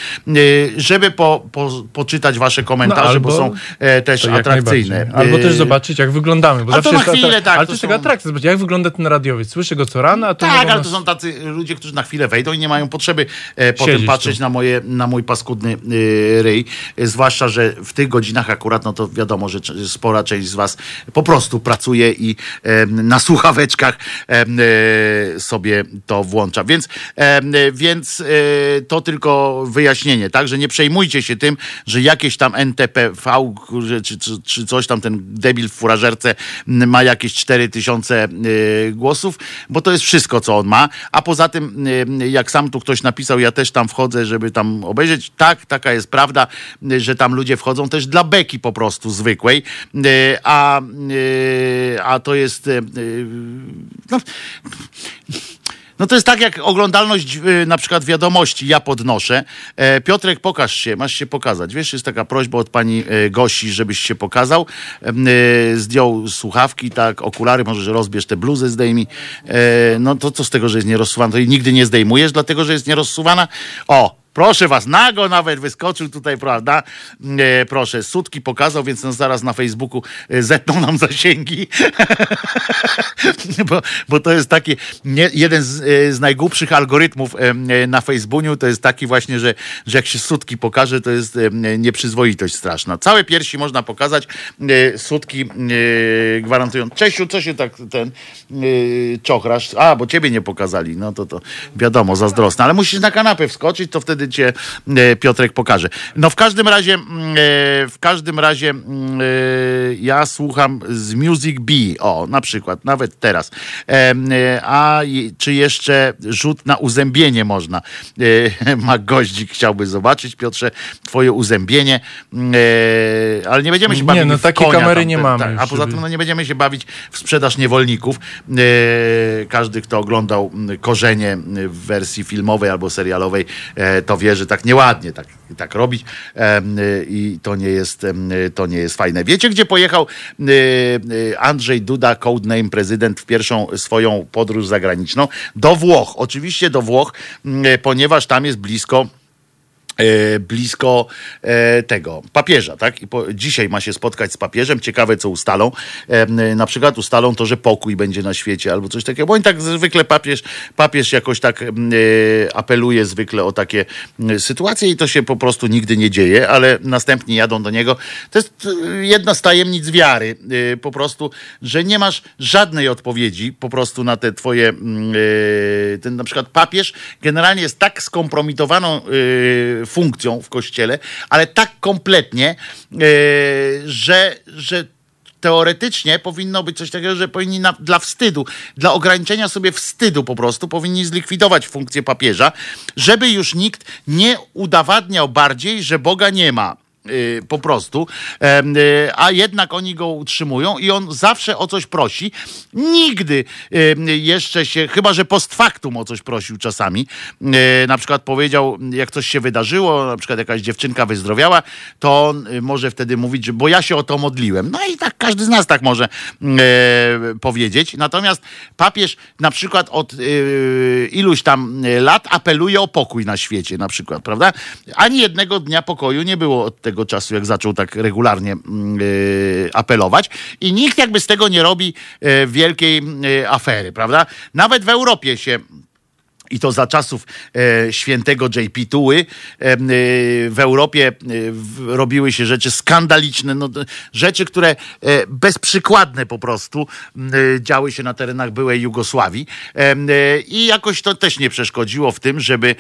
żeby po, po, poczytać wasze komentarze, no, albo, bo są e, też atrakcyjne. Albo też zobaczyć, jak wyglądamy. Bo zawsze to na chwilę, jest, tak. Ale to jest taka atrakcja, zobaczyć, jak wygląda ten radiowiec. Słyszę go co rano, a to Tak, ale to są tacy ludzie, którzy na chwilę wejdą i nie mają potrzeby e, potem patrzeć na, moje, na mój paskudny e, ryj. E, zwłaszcza, że w tych godzinach akurat, no to wiadomo, że spora część z was po prostu pracuje i e, na słuchaweczkach e, sobie to włącza. Więc, więc to tylko wyjaśnienie, tak, że nie przejmujcie się tym, że jakieś tam NTPV czy, czy, czy coś tam, ten debil w furażerce ma jakieś 4000 y, głosów, bo to jest wszystko, co on ma. A poza tym, y, jak sam tu ktoś napisał, ja też tam wchodzę, żeby tam obejrzeć. Tak, taka jest prawda, y, że tam ludzie wchodzą też dla beki po prostu zwykłej, a, a to jest no, No to jest tak jak oglądalność y, na przykład wiadomości, ja podnoszę. E, Piotrek, pokaż się, masz się pokazać. Wiesz, jest taka prośba od pani e, Gosi, żebyś się pokazał. E, zdjął słuchawki, tak, okulary, może rozbierz te bluzy, zdejmij. No to co z tego, że jest nierozsuwana? To nigdy nie zdejmujesz, dlatego że jest nierozsuwana? O, Proszę was, nago nawet wyskoczył tutaj, prawda? E, proszę, sutki pokazał, więc no zaraz na Facebooku e, zetną nam zasięgi. bo, bo to jest taki nie, jeden z, e, z najgłupszych algorytmów e, na Facebooku. To jest taki właśnie, że, że jak się sutki pokaże, to jest nieprzyzwoitość straszna. Całe piersi można pokazać, sutki gwarantują. Czesiu, co się tak ten czochrasz? A, bo ciebie nie pokazali. No to to wiadomo, zazdrosne. Ale musisz na kanapę wskoczyć, to wtedy cię e, Piotrek pokaże. No w każdym razie, mm, e, w każdym razie mm, e, ja słucham z Music B, o na przykład, nawet teraz. A czy jeszcze rzut na uzębienie można? Ma goździk chciałby zobaczyć, Piotrze, twoje uzębienie, mm, ale nie będziemy się bawić Nie, no takiej kamery tam, nie mamy. Tak, a poza tym no, nie będziemy się bawić w sprzedaż niewolników. Każdy, kto oglądał korzenie w wersji filmowej albo serialowej, e, wie, że tak nieładnie tak, tak robić y, i to nie, jest, y, to nie jest fajne. Wiecie, gdzie pojechał y, Andrzej Duda, codename prezydent, w pierwszą swoją podróż zagraniczną? Do Włoch. Oczywiście do Włoch, m, ponieważ tam jest blisko blisko e, tego papieża, tak? I po, dzisiaj ma się spotkać z papieżem. Ciekawe, co ustalą. E, na przykład ustalą to, że pokój będzie na świecie albo coś takiego. Bo oni tak zwykle papież, papież jakoś tak e, apeluje zwykle o takie sytuacje i to się po prostu nigdy nie dzieje, ale następni jadą do niego. To jest e, jedna z tajemnic wiary. E, po prostu, że nie masz żadnej odpowiedzi po prostu na te twoje e, ten na przykład papież generalnie jest tak skompromitowaną e, funkcją w kościele, ale tak kompletnie, e, że, że teoretycznie powinno być coś takiego, że powinni na, dla wstydu, dla ograniczenia sobie wstydu po prostu, powinni zlikwidować funkcję papieża, żeby już nikt nie udowadniał bardziej, że Boga nie ma. Y, Po prostu, y, a jednak oni go utrzymują i on zawsze o coś prosi. Nigdy jeszcze się, chyba że post factum o coś prosił czasami. E, Na przykład powiedział, jak coś się wydarzyło, na przykład jakaś dziewczynka wyzdrowiała, to on y, może wtedy mówić, bo ja się o to modliłem. No i tak każdy z nas tak może e, powiedzieć. Natomiast papież na przykład od e, iluś tam lat apeluje o pokój na świecie, na przykład, prawda? Ani jednego dnia pokoju nie było od tego czasu, jak zaczął tak regularnie mm, e, apelować. I nikt jakby z tego nie robi e, wielkiej e, afery, prawda? Nawet w Europie się i to za czasów e, świętego JP Tuły e, e, w Europie e, w, robiły się rzeczy skandaliczne, no, rzeczy, które e, bezprzykładne po prostu e, działy się na terenach byłej Jugosławii i jakoś to też nie przeszkodziło w tym, żeby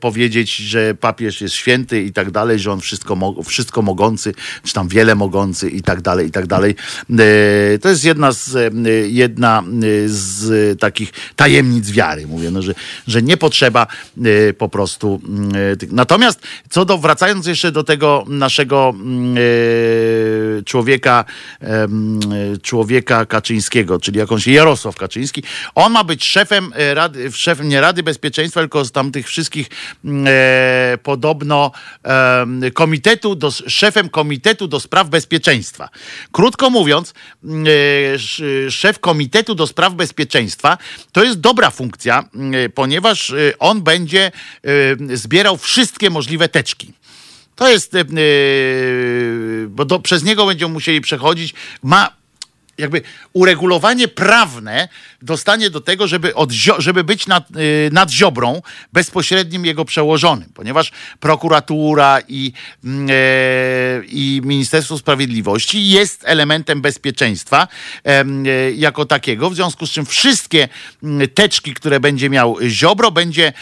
powiedzieć, że papież jest święty i tak dalej, że on wszystko, mo- wszystko mogący, czy tam wiele mogący i tak dalej, i tak dalej. To jest jedna z, jedna z takich tajemnic wiary, mówię, no, że, że nie potrzeba e, po prostu. tych- Natomiast co do, wracając jeszcze do tego naszego e, człowieka, człowieka Kaczyńskiego, czyli jakąś Jarosław Kaczyński, on ma być szefem Rady, szefem nie Rady Bezpieczeństwa, tylko z tam tych wszystkich podobno komitetu, do, szefem Komitetu do Spraw Bezpieczeństwa. Krótko mówiąc, sz- szef Komitetu do Spraw Bezpieczeństwa to jest dobra funkcja, ponieważ e, on będzie e, zbierał wszystkie możliwe teczki. To jest, bo do, przez niego będziemy musieli przechodzić. Ma jakby uregulowanie prawne dostanie do tego, żeby, od, żeby być nad, y, nad Ziobrą bezpośrednim jego przełożonym, ponieważ prokuratura i, mm, e, i Ministerstwo Sprawiedliwości jest elementem bezpieczeństwa e, jako takiego, w związku z czym wszystkie mm, teczki, które będzie miał Ziobro, będzie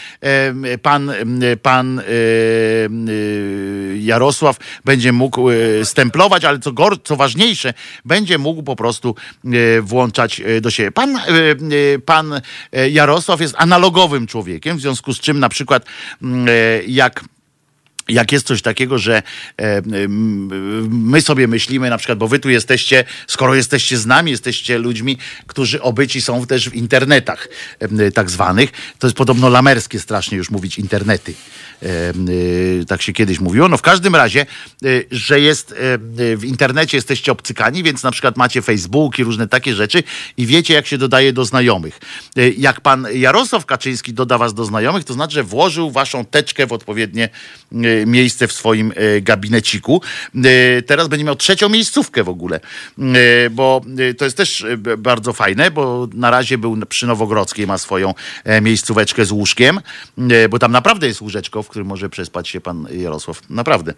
pan, pan y, Jarosław będzie mógł e, stemplować, ale co, gor, co ważniejsze, będzie mógł po prostu e, włączać e, do siebie. Pan, e, pan Jarosław jest analogowym człowiekiem, w związku z czym na przykład mm, jak jak jest coś takiego, że e, my sobie myślimy na przykład, bo wy tu jesteście, skoro jesteście z nami, jesteście ludźmi, którzy obyci są też w internetach tak zwanych, to jest podobno lamerskie strasznie już mówić internety. E, tak się kiedyś mówiło. No w każdym razie, że jest w internecie jesteście obcykani, więc na przykład macie Facebook i różne takie rzeczy i wiecie, jak się dodaje do znajomych. Jak pan Jarosław Kaczyński doda was do znajomych, to znaczy, że włożył waszą teczkę w odpowiednie miejsce w swoim e, gabineciku. E, teraz będzie miał trzecią miejscówkę w ogóle, e, bo to jest też bardzo fajne, bo na razie był przy Nowogrodzkiej, ma swoją miejscóweczkę z łóżkiem, bo tam naprawdę jest łóżeczko, w którym może przespać się pan Jarosław. Naprawdę.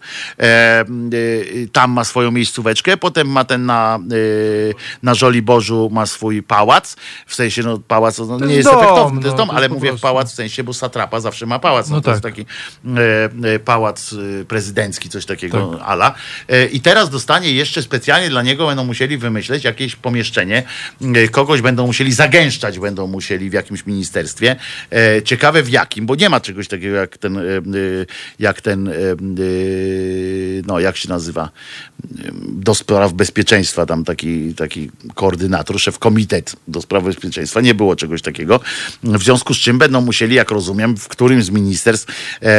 Tam ma swoją miejscóweczkę, potem ma ten na, na Żoliborzu ma swój pałac, w sensie no pałac no, nie jest, dom, efektowny, to jest dom, no, ale mówię pałac w sensie, bo satrapa zawsze ma pałac. No, no to tak. jest taki pałac y, prezydencki, coś takiego tak. ala. E, I teraz dostanie jeszcze specjalnie dla niego, będą musieli wymyśleć jakieś pomieszczenie, y, kogoś będą musieli zagęszczać, będą musieli w jakimś ministerstwie. E, ciekawe w jakim, bo nie ma czegoś takiego jak ten, e, jak ten, no jak się nazywa, do spraw bezpieczeństwa, tam taki, taki koordynator, szef komitet do spraw bezpieczeństwa. Nie było czegoś takiego. W związku z czym będą musieli, jak rozumiem, w którymś z ministerstw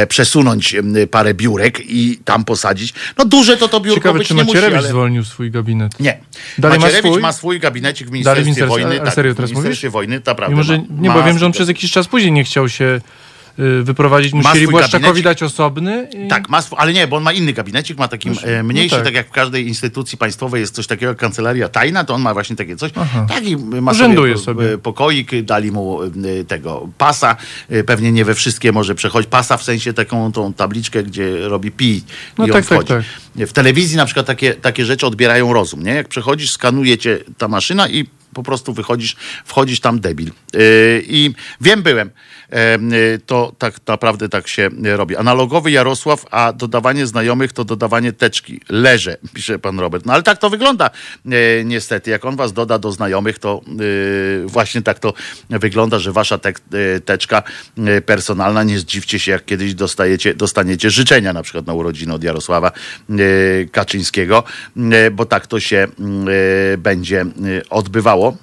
przesunąć parę biurek i tam posadzić. No duże to to biurko Ciekawe, być czy nie Macierewicz musi, ale... zwolnił swój gabinet. Nie. Dalej Macierewicz ma swój? ma swój gabinecik w Ministerstwie Wojny. A, a serio teraz w Ministerstwie mówisz? Wojny, naprawdę. Mimo, że, nie, bo wiem, że on przez jakiś czas później nie chciał się wyprowadzić, musieli Błaszczakowi dać osobny. I... Tak, ma swój, ale nie, bo on ma inny gabinecik, ma taki e, no mniejszy, no tak. tak. jak w każdej instytucji państwowej jest coś takiego jak kancelaria tajna, to on ma właśnie takie coś. Aha. Taki ma Urzęduje sobie, sobie pokoik, dali mu tego pasa, pewnie nie we wszystkie może przechodzić, pasa w sensie taką tą tabliczkę, gdzie robi pi no i tak, on wchodzi. Tak, tak. W telewizji na przykład takie, takie rzeczy odbierają rozum, nie? Jak przechodzisz, skanuje cię ta maszyna i po prostu wychodzisz, wchodzisz tam debil. I wiem, byłem. Y, to tak naprawdę tak się robi. Analogowy Jarosław, a dodawanie znajomych to dodawanie teczki. Leże, pisze pan Robert. No ale tak to wygląda e, niestety. Jak on was doda do znajomych, to e, właśnie tak to wygląda, że wasza te, teczka personalna, nie zdziwcie się, jak kiedyś dostajecie, dostaniecie życzenia na przykład na urodziny od Jarosława Kaczyńskiego, bo tak to się będzie odbywało.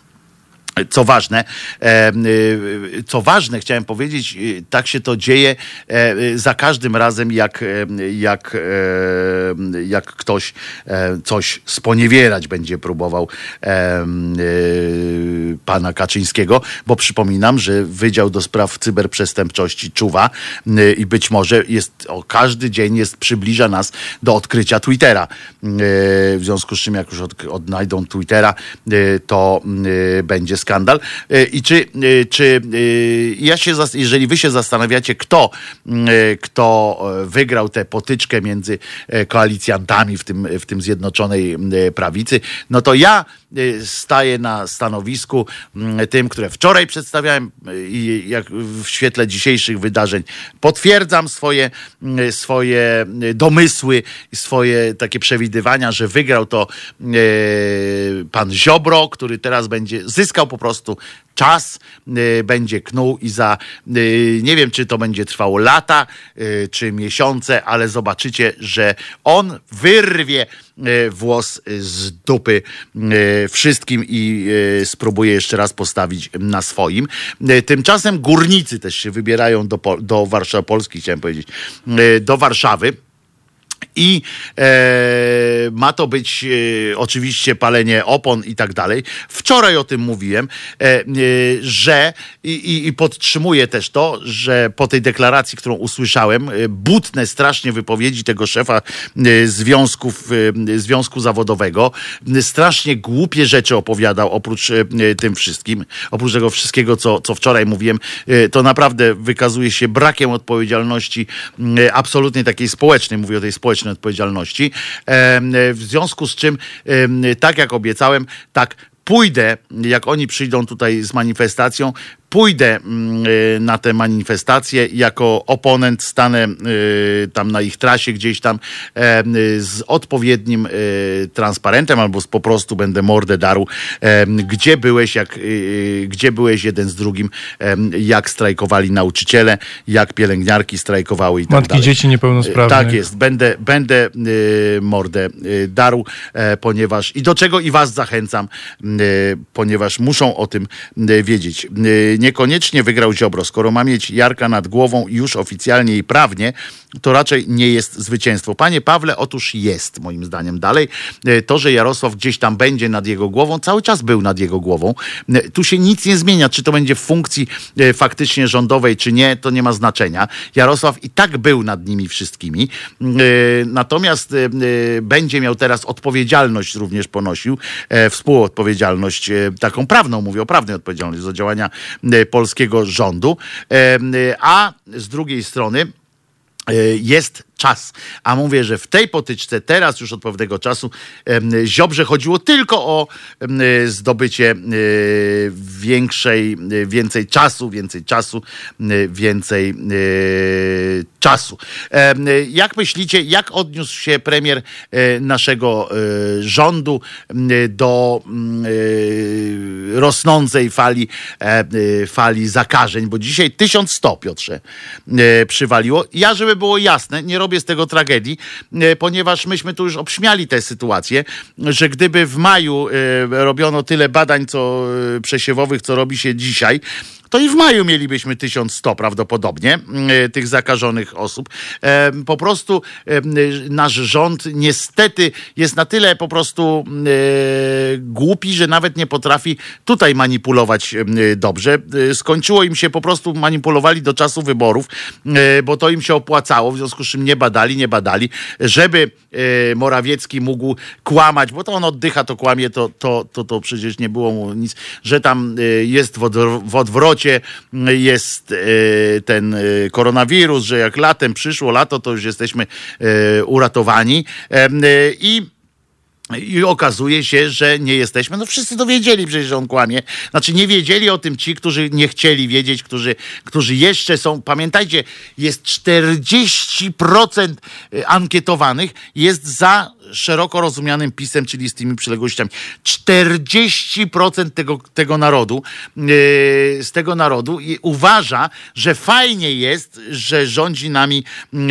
Co ważne, e, y, co ważne, chciałem powiedzieć, y, tak się to dzieje e, za każdym razem, jak, e, jak, jak ktoś coś sponiewierać będzie próbował pana Kaczyńskiego, bo przypominam, że Wydział do Spraw Cyberprzestępczości czuwa i być może jest o każdy dzień jest przybliża nas do odkrycia Twittera. W związku z czym, jak już odnajdą Twittera, to będzie skandal. E, I czy, e, czy e, ja się, jeżeli wy się zastanawiacie, kto, kto wygrał tę potyczkę między koalicjantami w tym, w tym Zjednoczonej Prawicy, no to ja staję na stanowisku tym, które wczoraj przedstawiałem i jak w świetle dzisiejszych wydarzeń potwierdzam swoje, swoje domysły, swoje takie przewidywania, że wygrał to pan Ziobro, który teraz będzie zyskał po prostu czas y, będzie knuł i za y, nie wiem, czy to będzie trwało lata, y, czy miesiące, ale zobaczycie, że on wyrwie włos z dupy wszystkim i spróbuje jeszcze raz postawić na swoim. Tymczasem górnicy też się wybierają do, do Warszawy, Polski chciałem powiedzieć, do Warszawy. I e, ma to być e, oczywiście palenie opon i tak dalej. Wczoraj o tym mówiłem, e, e że i, i, podtrzymuję też to, że po tej deklaracji, którą usłyszałem, e, butne strasznie wypowiedzi tego szefa e, związków, związku zawodowego, strasznie głupie rzeczy opowiadał oprócz tym wszystkim, oprócz tego wszystkiego, co, co wczoraj mówiłem, to naprawdę wykazuje się brakiem odpowiedzialności absolutnie takiej społecznej, mówię o tej społecznej społecznej odpowiedzialności. W związku z czym, tak jak obiecałem, tak pójdę, jak oni przyjdą tutaj z manifestacją, pójdę mm, na tę manifestację jako oponent, stanę tam na ich trasie gdzieś tam z odpowiednim transparentem albo z, po prostu będę mordę darł, gdzie byłeś, jak, gdzie byłeś jeden z drugim, jak strajkowali nauczyciele, jak pielęgniarki strajkowały i tak Matki dalej. dzieci niepełnosprawne. Tak jest, będę, będę mordę darł, e, ponieważ i do czego i was zachęcam, ponieważ muszą o tym wiedzieć. Niekoniecznie wygrał Ziobro. Skoro ma mieć Jarka nad głową już oficjalnie i prawnie, to raczej nie jest zwycięstwo. Panie Pawle, otóż jest, moim zdaniem, dalej. E, to, że Jarosław gdzieś tam będzie nad jego głową, cały czas był nad jego głową. E, tu się nic nie zmienia, czy to będzie w funkcji e, faktycznie rządowej, czy nie, to nie ma znaczenia. Jarosław i tak był nad nimi wszystkimi. Natomiast będzie miał teraz odpowiedzialność również ponosił, współodpowiedzialność, taką prawną, mówię o prawnej odpowiedzialności za działania polskiego rządu. A z drugiej strony, jest czas. A mówię, że w tej potyczce teraz już od pewnego czasu Ziobrze chodziło tylko o zdobycie większej, więcej czasu, więcej czasu, więcej czasu. Jak myślicie, jak odniósł się premier e, naszego e, rządu do e, rosnącej fali, fali zakażeń? Bo dzisiaj 1100, Piotrze, przywaliło. Ja, żeby było jasne, nie robię z tego tragedii, e, ponieważ myśmy tu już obśmiali tę sytuację, że gdyby w maju e, robiono tyle badań co e, przesiewowych, co robi się dzisiaj, to i w maju mielibyśmy 1100 prawdopodobnie mm, tych zakażonych osób. Po prostu nasz rząd niestety jest na tyle po prostu mm, głupi, że nawet nie potrafi tutaj manipulować dobrze. E, skończyło im się po prostu, manipulowali do czasu wyborów, bo to im się opłacało, w związku z czym nie badali, nie badali, żeby e, Morawiecki mógł kłamać, bo to on oddycha, to kłamie, to, to, to, to przecież nie było mu nic, że tam e, jest w odwrocie jest e, ten e, koronawirus, że jak latem przyszło lato, to już jesteśmy e, uratowani. I i okazuje się, że nie jesteśmy. No wszyscy to wiedzieli przecież, że on kłamie. Znaczy nie wiedzieli o tym ci, którzy nie chcieli wiedzieć, którzy, którzy jeszcze są. Pamiętajcie, jest 40% ankietowanych jest za szeroko rozumianym pisem, czyli z tymi przyległościami. 40% tego, tego narodu, yy, z tego narodu uważa, że fajnie jest, że rządzi nami yy,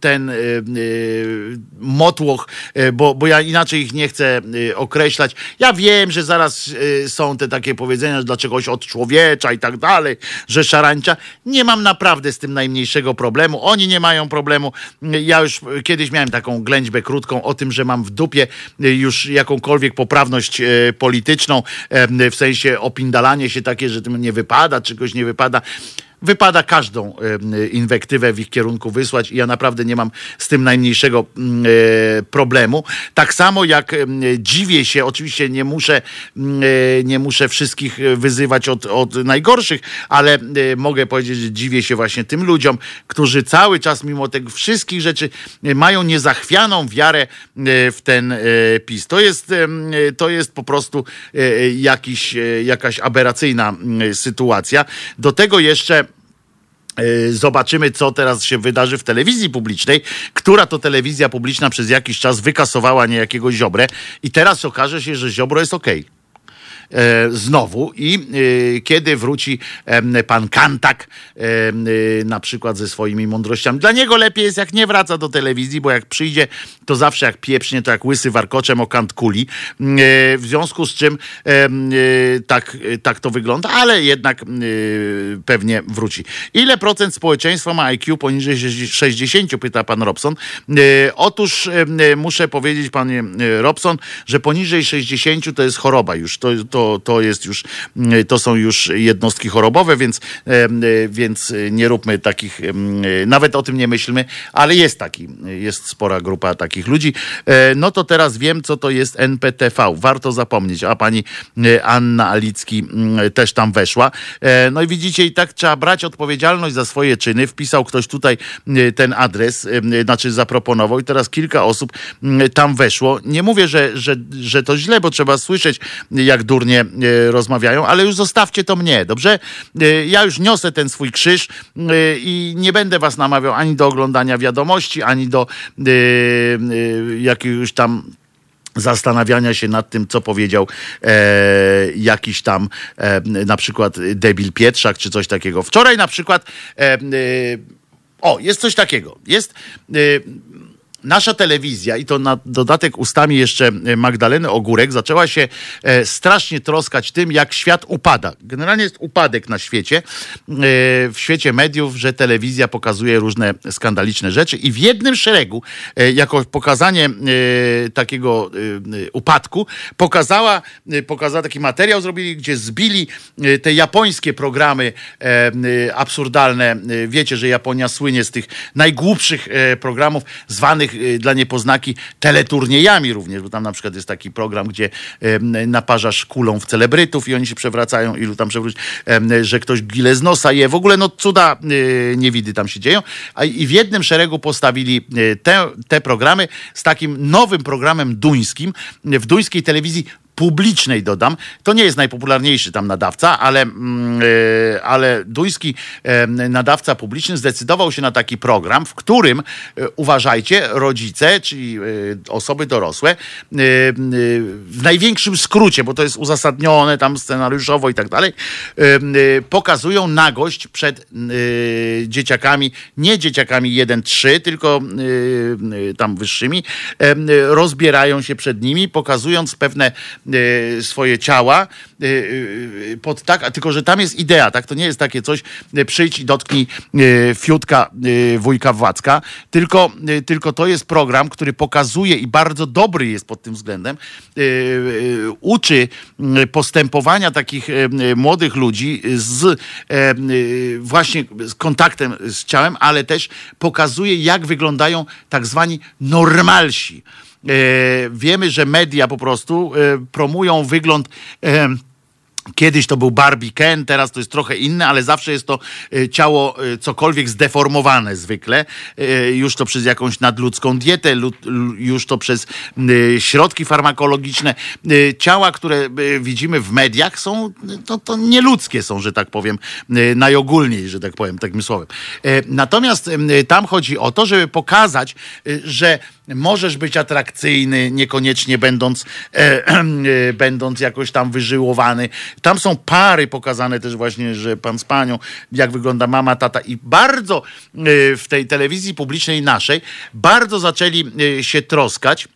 ten yy, motłoch, bo, bo ja inaczej ich nie chcę określać. Ja wiem, że zaraz są te takie powiedzenia, że dla czegoś od człowiecza i tak dalej, że szarańcza. Nie mam naprawdę z tym najmniejszego problemu. Oni nie mają problemu. Ja już kiedyś miałem taką ględźbę krótką o tym, że mam w dupie y, już jakąkolwiek poprawność y, polityczną, w sensie opindalanie się takie, że tym nie wypada, czegoś nie wypada wypada każdą inwektywę w ich kierunku wysłać i ja naprawdę nie mam z tym najmniejszego mm, e, problemu. Tak samo jak dziwię się, oczywiście nie muszę, mm, e, nie muszę wszystkich wyzywać od, od najgorszych, ale e, mogę powiedzieć, że dziwię się właśnie tym ludziom, którzy cały czas mimo tych wszystkich rzeczy mają niezachwianą wiarę w ten PiS. To jest, to jest po prostu jakiś, jakaś aberracyjna sytuacja. Do tego jeszcze zobaczymy, co teraz się wydarzy w telewizji publicznej, która to telewizja publiczna przez jakiś czas wykasowała niejakiego Ziobrę i teraz okaże się, że Ziobro jest okej. Okay. E, znowu i e, kiedy wróci pan Kantak e, na przykład ze swoimi mądrościami. Dla niego lepiej jest jak nie wraca do telewizji, bo jak przyjdzie, to zawsze jak pieprznie, to jak łysy warkoczem o kant kuli. W związku z czym tak, tak to wygląda, ale jednak pewnie wróci. Ile procent społeczeństwa ma IQ poniżej 60, pyta pan Robson. Otóż muszę powiedzieć, panie Robson, że poniżej 60 to jest choroba już. To, to to, to jest już, mm, to są już jednostki chorobowe, więc, więc nie róbmy takich, nawet o tym nie myślmy, ale jest taki, jest spora grupa takich ludzi. E, no to teraz wiem, co to jest NPTV. Warto zapomnieć, a pani e, Anna Alicki mm, też tam weszła. E, no i widzicie, i tak trzeba brać odpowiedzialność za swoje czyny. Wpisał ktoś tutaj ten adres, znaczy zaproponował i teraz kilka osób tam weszło. Nie mówię, że, że, że to źle, bo trzeba słyszeć, jak durnie telefonie rozmawiają, ale już zostawcie to mnie, dobrze? Ja już niosę ten swój krzyż i nie będę was namawiał ani do oglądania wiadomości, ani do jakiegoś tam zastanawiania się nad tym, co powiedział e, jakiś tam e, na przykład debil Pietrzak, czy coś takiego. Wczoraj na przykład e, e o, jest coś takiego. Jest e, nasza telewizja, i to na dodatek ustami jeszcze e, Magdaleny Ogórek, zaczęła się e, strasznie troskać tym, jak świat upada. Generalnie jest upadek na świecie, e, w świecie mediów, że telewizja pokazuje różne skandaliczne rzeczy i w jednym szeregu, jako pokazanie takiego upadku, pokazała, pokazała taki materiał, zrobili, gdzie zbili te japońskie programy absurdalne. Wiecie, że Japonia słynie z tych najgłupszych programów zwanych Y, dla niepoznaki teleturniejami również, bo tam na przykład jest taki program, gdzie naparzasz kulą w celebrytów i oni się przewracają, ilu tam przewrócić, że ktoś gile z nosa je. W ogóle no cuda y, niewidy tam się dzieją. I w jednym szeregu postawili y, te, te programy z takim nowym programem duńskim w duńskiej telewizji publicznej dodam. To nie jest najpopularniejszy tam nadawca, ale, mm, e, ale duński e, nadawca publiczny zdecydował się na taki program, w którym, e, uważajcie, rodzice, czyli osoby dorosłe, w największym skrócie, bo to jest uzasadnione tam scenariuszowo i tak dalej, pokazują nagość przed dzieciakami, nie dzieciakami 1-3, tylko tam wyższymi, rozbierają się przed nimi, pokazując pewne E, swoje ciała e, e, pod tak, a tylko, że tam jest idea, tak? To nie jest takie coś, przyjdź i dotknij fiutka wujka Władka, tylko, tylko to jest program, który pokazuje i bardzo dobry jest pod tym względem, uczy postępowania takich młodych ludzi z właśnie z kontaktem z ciałem, ale też pokazuje, jak wyglądają tak zwani normalsi. E, wiemy, że media po prostu e, promują wygląd e, Kiedyś to był Barbie Ken, teraz to jest trochę inne, ale zawsze jest to ciało cokolwiek zdeformowane zwykle. Już to przez jakąś nadludzką dietę, już to przez środki farmakologiczne. Ciała, które widzimy w mediach są, to, to nieludzkie są, że tak powiem, najogólniej, że tak powiem, takim słowem. Natomiast tam chodzi o to, żeby pokazać, że możesz być atrakcyjny, niekoniecznie będąc, e, e, będąc jakoś tam wyżyłowany. Tam są pary pokazane też właśnie, że pan z panią, jak wygląda mama, tata i bardzo e, w tej telewizji publicznej naszej, bardzo zaczęli e, się troskać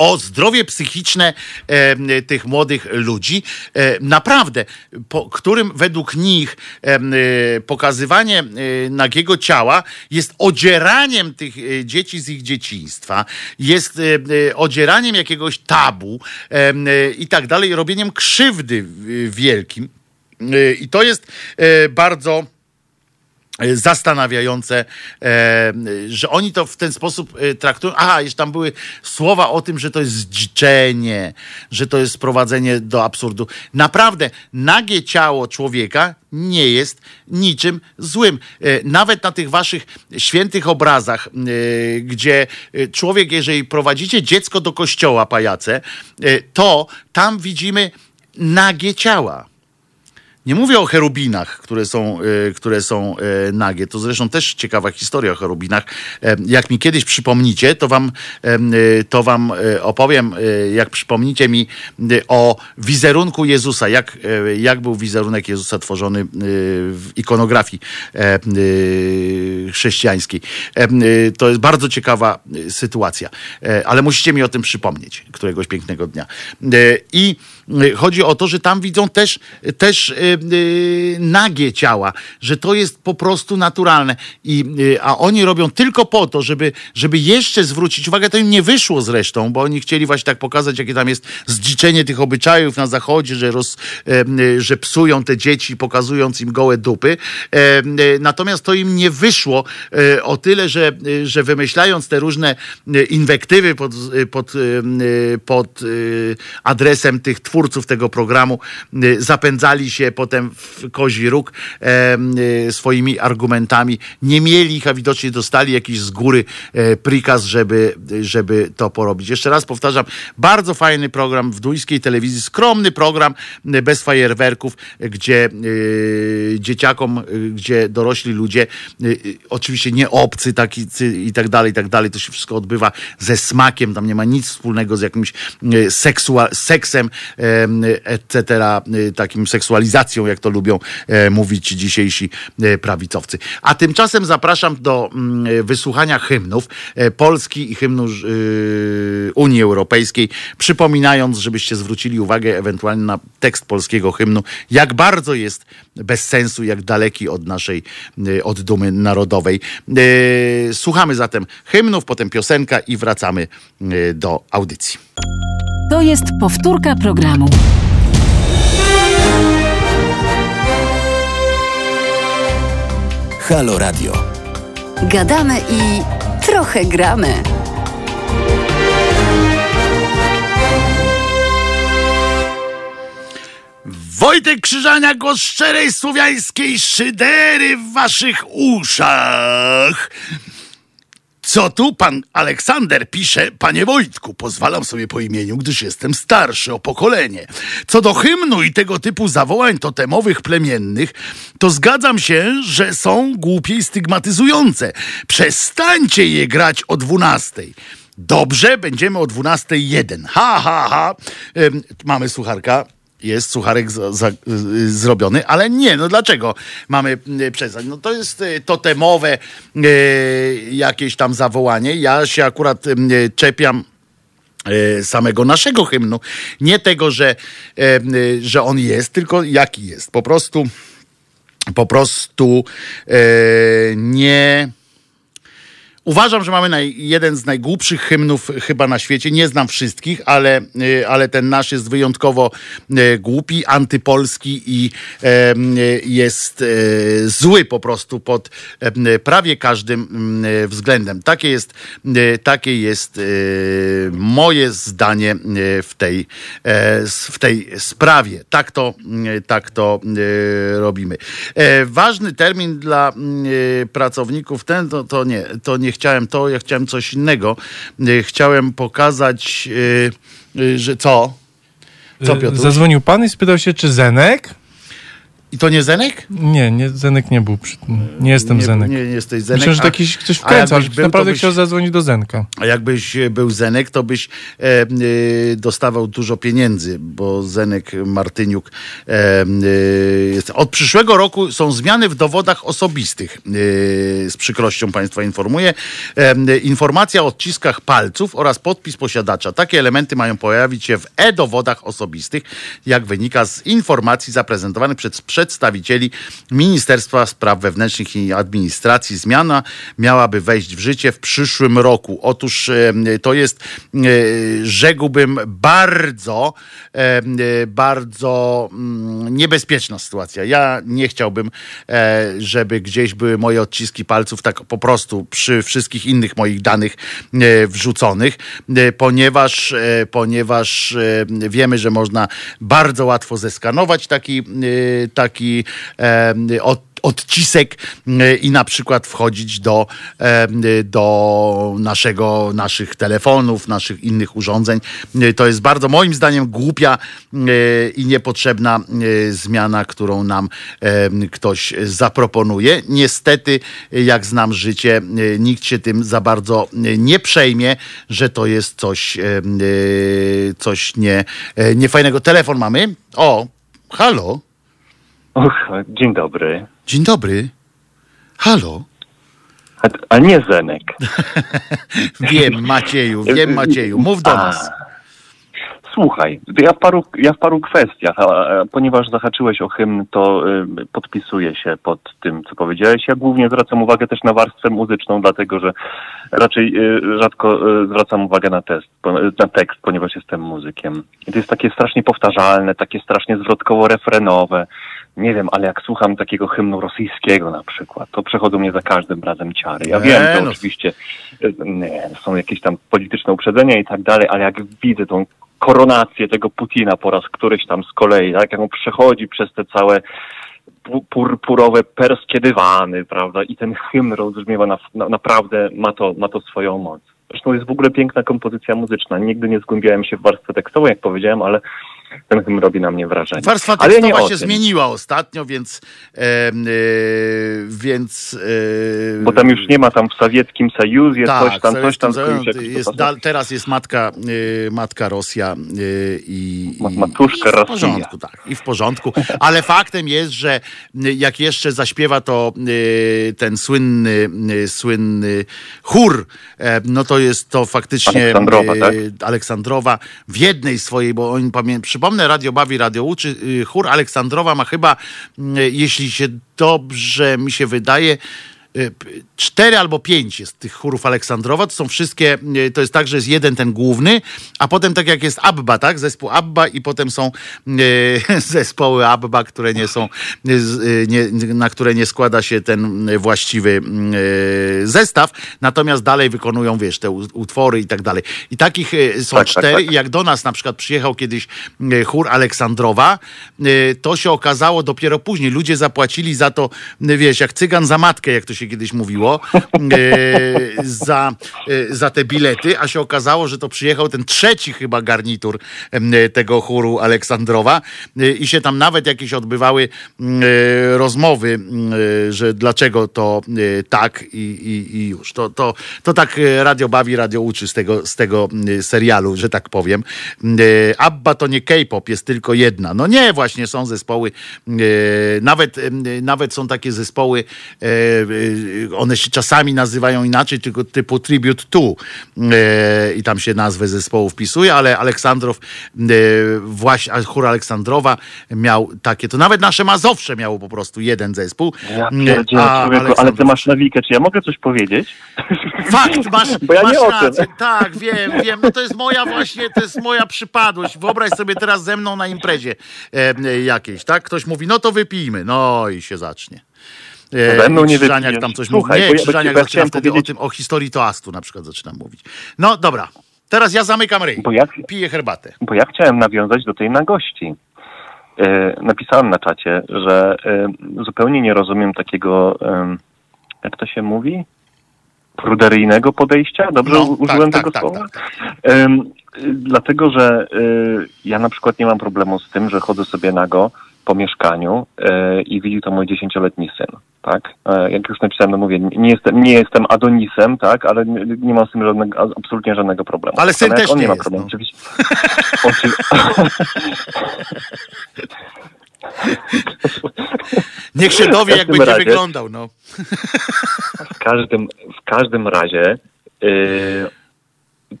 o zdrowie psychiczne e, tych młodych ludzi. E, naprawdę, po, którym według nich e, pokazywanie e, nagiego ciała jest odzieraniem tych e, dzieci z ich dzieciństwa, jest e, odzieraniem jakiegoś tabu i tak dalej, robieniem krzywdy wielkim. I to jest bardzo zastanawiające, e, że oni to w ten sposób e, traktują. Aha, jeszcze tam były słowa o tym, że to jest zdziczenie, że to jest sprowadzenie do absurdu. Naprawdę, nagie ciało człowieka nie jest niczym złym. E, nawet na tych waszych świętych obrazach, gdzie człowiek, jeżeli prowadzicie dziecko do kościoła, pajace, to tam widzimy nagie ciała. Nie mówię o cherubinach, które są, e, które są e, nagie. To zresztą też ciekawa historia o cherubinach. E, jak mi kiedyś przypomnicie, to wam, to wam opowiem, jak przypomnicie mi o wizerunku Jezusa, jak, jak był wizerunek Jezusa tworzony w ikonografii chrześcijańskiej. To jest bardzo ciekawa sytuacja, ale musicie mi o tym przypomnieć któregoś pięknego dnia. I chodzi o to, że tam widzą też, też Y, nagie ciała, że to jest po prostu naturalne. I, y, a oni robią tylko po to, żeby, żeby jeszcze zwrócić uwagę, to im nie wyszło zresztą, bo oni chcieli właśnie tak pokazać, jakie tam jest zdziczenie tych obyczajów na zachodzie, że, roz, y, że psują te dzieci, pokazując im gołe dupy. Natomiast to im nie wyszło o tyle, że, że wymyślając te różne inwektywy pod, pod, pod adresem tych twórców tego programu, zapędzali się potem w kozi róg e, swoimi argumentami. Nie mieli ich, a widocznie dostali jakiś z góry e, prikaz, żeby, żeby to porobić. Jeszcze raz powtarzam, bardzo fajny program w duńskiej telewizji, skromny program, bez fajerwerków, gdzie dzieciakom, gdzie dorośli ludzie, oczywiście nie obcy taki i tak dalej, i tak dalej, to się wszystko odbywa ze smakiem, tam nie ma nic wspólnego z jakimś seksua- seksem, etc., takim seksualizacją, jak to lubią e, mówić dzisiejsi e, prawicowcy. A tymczasem zapraszam do mm, wysłuchania hymnów e, Polski i hymnu Unii Europejskiej, przypominając, żebyście zwrócili uwagę ewentualnie na tekst polskiego hymnu, jak bardzo jest bez sensu, jak daleki od naszej, od dumy narodowej. Słuchamy zatem hymnów, potem piosenka i wracamy do audycji. To jest powtórka programu. Halo Radio. Gadamy i trochę gramy. Wojtek Krzyżania, głos szczerej słowiańskiej szydery w waszych uszach. Co tu pan Aleksander pisze, panie Wojtku, pozwalam sobie po imieniu, gdyż jestem starszy o pokolenie. Co do hymnu i tego typu zawołań totemowych plemiennych, to zgadzam się, że są głupie i stygmatyzujące. Przestańcie je grać o dwunastej. Dobrze, będziemy o dwunastej jeden. Ha, ha, ha. Ym, mamy słucharka jest sucharek za, za, y, zrobiony, ale nie, no dlaczego mamy y, przestać? No to jest y, totemowe jakieś tam zawołanie. Ja się akurat czepiam samego naszego hymnu. Nie tego, że, że on jest, tylko jaki jest. Po prostu po prostu nie Uważam, że mamy naj, jeden z najgłupszych hymnów chyba na świecie. Nie znam wszystkich, ale, y, ale ten nasz jest wyjątkowo y, głupi, antypolski i jest y, zły po prostu pod prawie każdym względem. Takie jest, takie jest moje zdanie w tej, e, w tej sprawie. Tak to, tak to robimy. E, ważny termin dla pracowników ten to, to nie, to nie chciałem to, ja chciałem coś innego. Y, chciałem pokazać, y, y, że co? Co, Piotr? Zadzwonił pan i spytał się, czy Zenek? I to nie Zenek? Nie, nie Zenek nie był. Przy. Nie jestem nie, Zenek. Nie, nie jesteś Zenek. Myślę, że jakiś ktoś wkręca, ale był, naprawdę byś, chciał zadzwonić do Zenka. A jakbyś był Zenek, to byś e, e, dostawał dużo pieniędzy, bo Zenek Martyniuk e, e jest. Od przyszłego roku są zmiany w dowodach osobistych. E, z przykrością Państwa informuję. E, informacja o odciskach palców oraz podpis posiadacza. Takie elementy mają pojawić się w e-dowodach osobistych, jak wynika z informacji zaprezentowanych przez przedstawicieli Ministerstwa Spraw Wewnętrznych i Administracji. Zmiana miałaby wejść w życie w przyszłym roku. Otóż to jest, e, rzekłbym, bardzo, e, bardzo mm, niebezpieczna sytuacja. Ja nie chciałbym, e, żeby gdzieś były moje odciski palców tak po prostu przy wszystkich innych moich danych wrzuconych, ponieważ, ponieważ wiemy, że można bardzo łatwo zeskanować taki, taki od odcisek i na przykład wchodzić do, do naszego, naszych telefonów, naszych innych urządzeń. To jest bardzo moim zdaniem głupia i niepotrzebna zmiana, którą nam ktoś zaproponuje. Niestety, jak znam życie, nikt się tym za bardzo nie przejmie, że to jest coś, coś nie, niefajnego. Telefon mamy. O, halo. Och, dzień dobry. Dzień dobry. Halo. A, a nie Zenek. wiem, Macieju, wiem, Macieju. Mów do a. nas. Słuchaj, ja w paru, ja w paru kwestiach, a, a, ponieważ zahaczyłeś o hymn, to y, podpisuję się pod tym, co powiedziałeś. Ja głównie zwracam uwagę też na warstwę muzyczną, dlatego że raczej y, rzadko y, zwracam uwagę na, test, na tekst, ponieważ jestem muzykiem. I to jest takie strasznie powtarzalne, takie strasznie zwrotkowo-refrenowe nie wiem, ale jak słucham takiego hymnu rosyjskiego na przykład, to przechodzą mnie za każdym razem ciary. Ja wiem, że no. oczywiście nie, są jakieś tam polityczne uprzedzenia i tak dalej, ale jak widzę tą koronację tego Putina po raz któryś tam z kolei, tak? Jak on przechodzi przez te całe purpurowe perskie dywany, prawda? I ten hymn rozbrzmiewa na, na, naprawdę, ma to, ma to swoją moc. Zresztą jest w ogóle piękna kompozycja muzyczna. Nigdy nie zgłębiałem się w warstwę tekstową, jak powiedziałem, ale ten hymn robi na mnie wrażenie. Warstwa ale tekstowa nie o się zmieniła ostatnio, więc e, e, więc e, Bo tam już nie ma tam w sowieckim Sojuzie, coś tam, coś tam. Jest, teraz jest matka, e, matka Rosja e, i, Ma- i, matuszka i w Rosja. porządku, tak, i w porządku. Ale faktem jest, że jak jeszcze zaśpiewa to e, ten słynny, słynny chór, no to jest to faktycznie Aleksandrowa, tak? Aleksandrowa w jednej swojej, bo oni pamię... przypomnę, Radio Bawi, Radio Uczy, y, chór Aleksandrowa ma chyba, mm, jeśli się dobrze mi się wydaje, y, cztery albo pięć jest tych chórów Aleksandrowa, to są wszystkie, y, to jest tak, że jest jeden ten główny, a potem tak jak jest Abba, tak, zespół Abba i potem są y, zespoły Abba, które nie są, y, y, nie, na które nie składa się ten y, właściwy y, zestaw, natomiast dalej wykonują, wiesz, te utwory i tak dalej. I takich y, są Tak, tak, cztery tak. i jak do nas na przykład przyjechał kiedyś y, chór Aleksandrowa, y, to się okazało dopiero później. Ludzie zapłacili za to, y, wiesz, jak cygan za matkę, jak to się kiedyś mówiło, y, za, y, za te bilety, a się okazało, że to przyjechał ten trzeci chyba garnitur tego chóru Aleksandrowa y, i się tam nawet jakieś odbywały y, rozmowy, y, że dlaczego to tak i, i, i już. To, to, to tak radio bawi, radio uczy z tego, z tego y, serialu, że tak powiem. Abba to nie K-pop, jest tylko jedna. No nie, właśnie są zespoły, nawet, nawet są takie zespoły, one się czasami nazywają inaczej, tylko typu Tribute to y, i tam się nazwę zespołu wpisuje, ale Aleksandrow, y, właśnie, chór Aleksandrowa miał takie, to nawet nasze Mazowsze miało po prostu jeden zespół. Ja y, a człowieku, ale ty masz nawikę, czy ja mogę coś powiedzieć? Fakt, masz, Bo ja masz nie rację. Tak, wiem, wiem. No to jest moja właśnie, to jest moja przypadłość. Wyobraź sobie teraz ze mną na imprezie e, jakiejś, tak? Ktoś mówi, no to wypijmy. No i się zacznie. E, Ze mną nie Krzyżaniak tam coś Słuchaj, mówi. Nie, Krzyżaniak ja zaczyna chciałem wtedy powiedzieć- o tym, o historii toastu na przykład zaczynam mówić. No dobra, teraz ja zamykam ryj. Bo ja, Piję herbatę. bo ja chciałem nawiązać do tej nagości. E, napisałem na czacie, że e, zupełnie nie rozumiem takiego, jak to się mówi? Pruderyjnego podejścia? Dobrze No, tak, użyłem tak, tego tak, słowa? tak, y, dlatego, że ja na przykład nie mam problemu z tym, że chodzę sobie nago po mieszkaniu y, i widzi to mój dziesięcioletni syn, tak? E, jak już napisałem, no mówię, nie jestem, nie jestem Adonisem, tak? Ale nie, nie mam z tym żadnego, absolutnie żadnego problemu. Ale syn też on nie nie ma jest, problemu. no. Oczywiście. Oczy... Niech się dowie, jak będzie razie- wyglądał. No. W każdym, w każdym razie yy,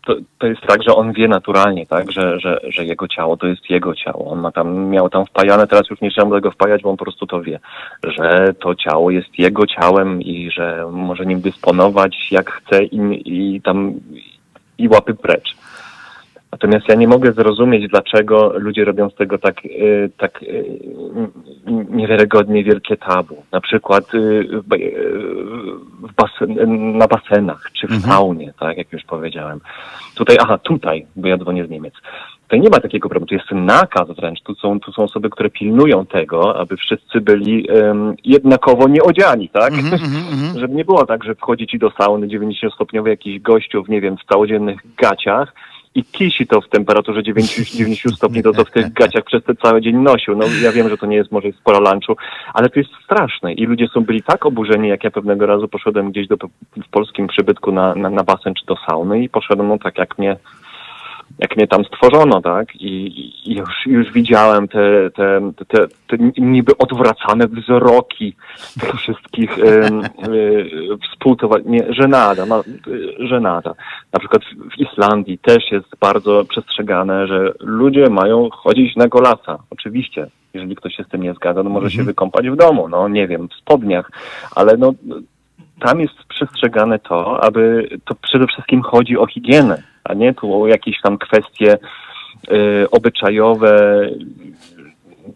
to, to jest tak, że on wie naturalnie, tak, że, że, że jego ciało to jest jego ciało. On ma tam, miał tam wpajane, teraz już nie trzeba mu tego wpajać, bo on po prostu to wie, że to ciało jest jego ciałem i że może nim dysponować jak chce i, i tam i łapy precz. Natomiast ja nie mogę zrozumieć, dlaczego ludzie robią z tego tak, y, tak y, niewiarygodnie wielkie tabu. Na przykład y, basen, na basenach czy w saunie, tak jak już powiedziałem. Tutaj, aha, tutaj, bo ja dzwonię z Niemiec. Tutaj nie ma takiego problemu, tu jest nakaz wręcz. Tu są, tu są osoby, które pilnują tego, aby wszyscy byli um, jednakowo nieodziani, tak? Żeby nie było tak, że wchodzi ci do sauny 90-stopniowy jakiś gościu w, nie wiem, w całodziennych gaciach i kisi to w temperaturze 90, 90 stopni, to co w tych gaciach przez ten cały dzień nosił. No ja wiem, że to nie jest może jest pora lunchu, ale to jest straszne i ludzie są byli tak oburzeni, jak ja pewnego razu poszedłem gdzieś do, w polskim przybytku na, na, na basen czy do sauny i poszedłem no tak jak mnie jak mnie tam stworzono, tak? I, i już, już widziałem te, te, te, te niby odwracane wzroki tych wszystkich um, współtowarzyszy. Nie, żenada, no, y, żenada. Na przykład w, Islandii też jest bardzo przestrzegane, że ludzie mają chodzić na golasa. Oczywiście, jeżeli ktoś się z tym nie zgadza, no może się wykąpać w domu, no nie wiem, w spodniach, ale no tam jest przestrzegane to, aby to przede wszystkim chodzi o higienę, a nie tu o jakieś tam kwestie y, obyczajowe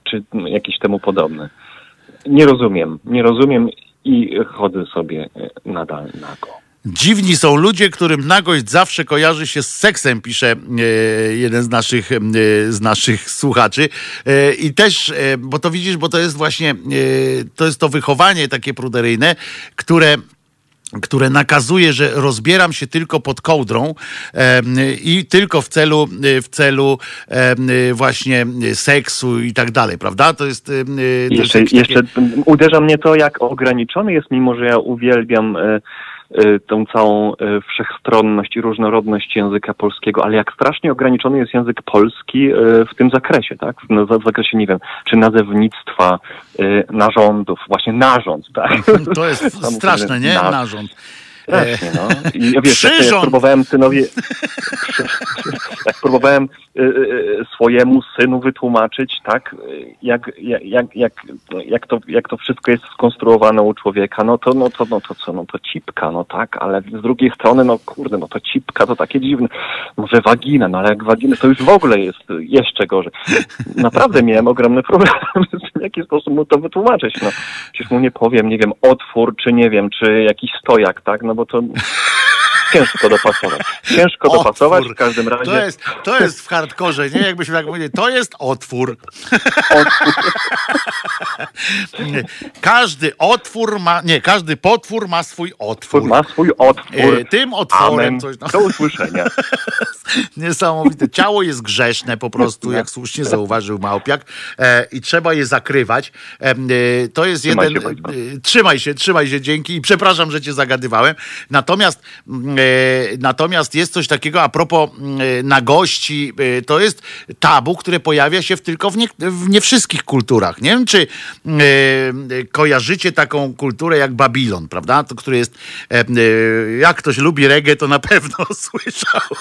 czy jakieś temu podobne. Nie rozumiem, nie rozumiem i chodzę sobie y, nadal nago. Dziwni są ludzie, którym nagość zawsze kojarzy się z seksem, pisze e, jeden z naszych, e, z naszych słuchaczy. I też, bo to widzisz, bo to jest właśnie, to jest to wychowanie takie pruderyjne, które które nakazuje, że rozbieram się tylko pod kołdrą em, i tylko w celu, w celu em, właśnie seksu i tak dalej, prawda? To jest... jest Jeszcze, jakieś takie- jeszcze uderza mnie to, jak ograniczony jest, mimo że ja uwielbiam e, e, tą całą e, wszechstronność i różnorodność języka polskiego, ale jak strasznie ograniczony jest język polski e, w tym zakresie, tak? W, zakresie, nie wiem, czy nazewnictwa, narządów, właśnie narząd, tak? To jest straszne, nie? na- Narząd. Strasznie, no. I ja wiesz, jak, jak próbowałem synowi, jak próbowałem y, y, y, swojemu synu wytłumaczyć, tak, jak, jak, jak, jak, to, jak to wszystko jest skonstruowane u człowieka, no to, no to, no to co, no to cipka, no tak, ale z drugiej strony, no kurde, no to cipka to takie dziwne. Może wagina, no ale jak waginy, to już w ogóle jest jeszcze gorzej. Naprawdę miałem ogromny problem z tym, w jaki sposób mu to wytłumaczyć, no. Przecież mu nie powiem, nie wiem, otwór, czy nie wiem, czy jakiś stojak, tak, no lebo to ciężko dopasować. Ciężko dopasować, Otwór. w każdym razie. To jest, to jest w hardkorze, nie? Jakbyśmy tak powiedzieli, to jest otwór. Nie, każdy otwór ma, nie, każdy potwór ma swój otwór. Ma swój otwór. E, Tym otworem Amen. coś. Do usłyszenia. Niesamowite. Ciało jest grzeszne po prostu, jak słusznie zauważył Małpiak e, i trzeba je zakrywać. E, to jest Trzymaj jeden... się, trzymaj się, trzymaj się, dzięki i przepraszam, że cię zagadywałem. Natomiast mm, natomiast jest coś takiego a propos mm, e, nagości, e, to jest tabu, które pojawia się tylko w nie, w nie wszystkich kulturach. Nie wiem, czy mm, e, kojarzycie taką kulturę jak Babilon, prawda? To, który jest, e, e, jak ktoś lubi reggae, to na pewno słyszał,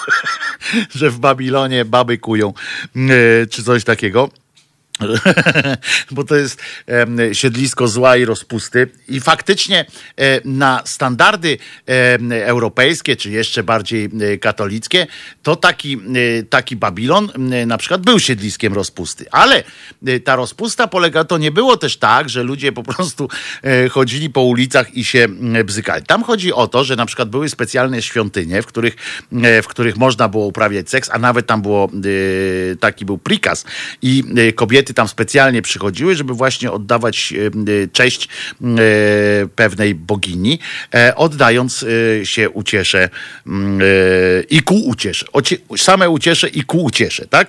że w Babilonie baby kują, e, czy coś takiego. bo to jest siedlisko zła i rozpusty. I faktycznie e, na standardy europejskie, czy jeszcze bardziej e, katolickie, to taki, e, taki Babilon na przykład był siedliskiem rozpusty. Ale ta rozpusta polega, to nie było też tak, że ludzie po prostu chodzili po ulicach i się bzykali. Tam chodzi o to, że na przykład były specjalne świątynie, w których, w których można było uprawiać seks, a nawet tam było taki był prikaz i e, kobiety tam specjalnie przychodziły, żeby właśnie oddawać e, cześć e, pewnej bogini, e, oddając się uciesze i ku uciesze. Same uciesze i ku uciesze, tak?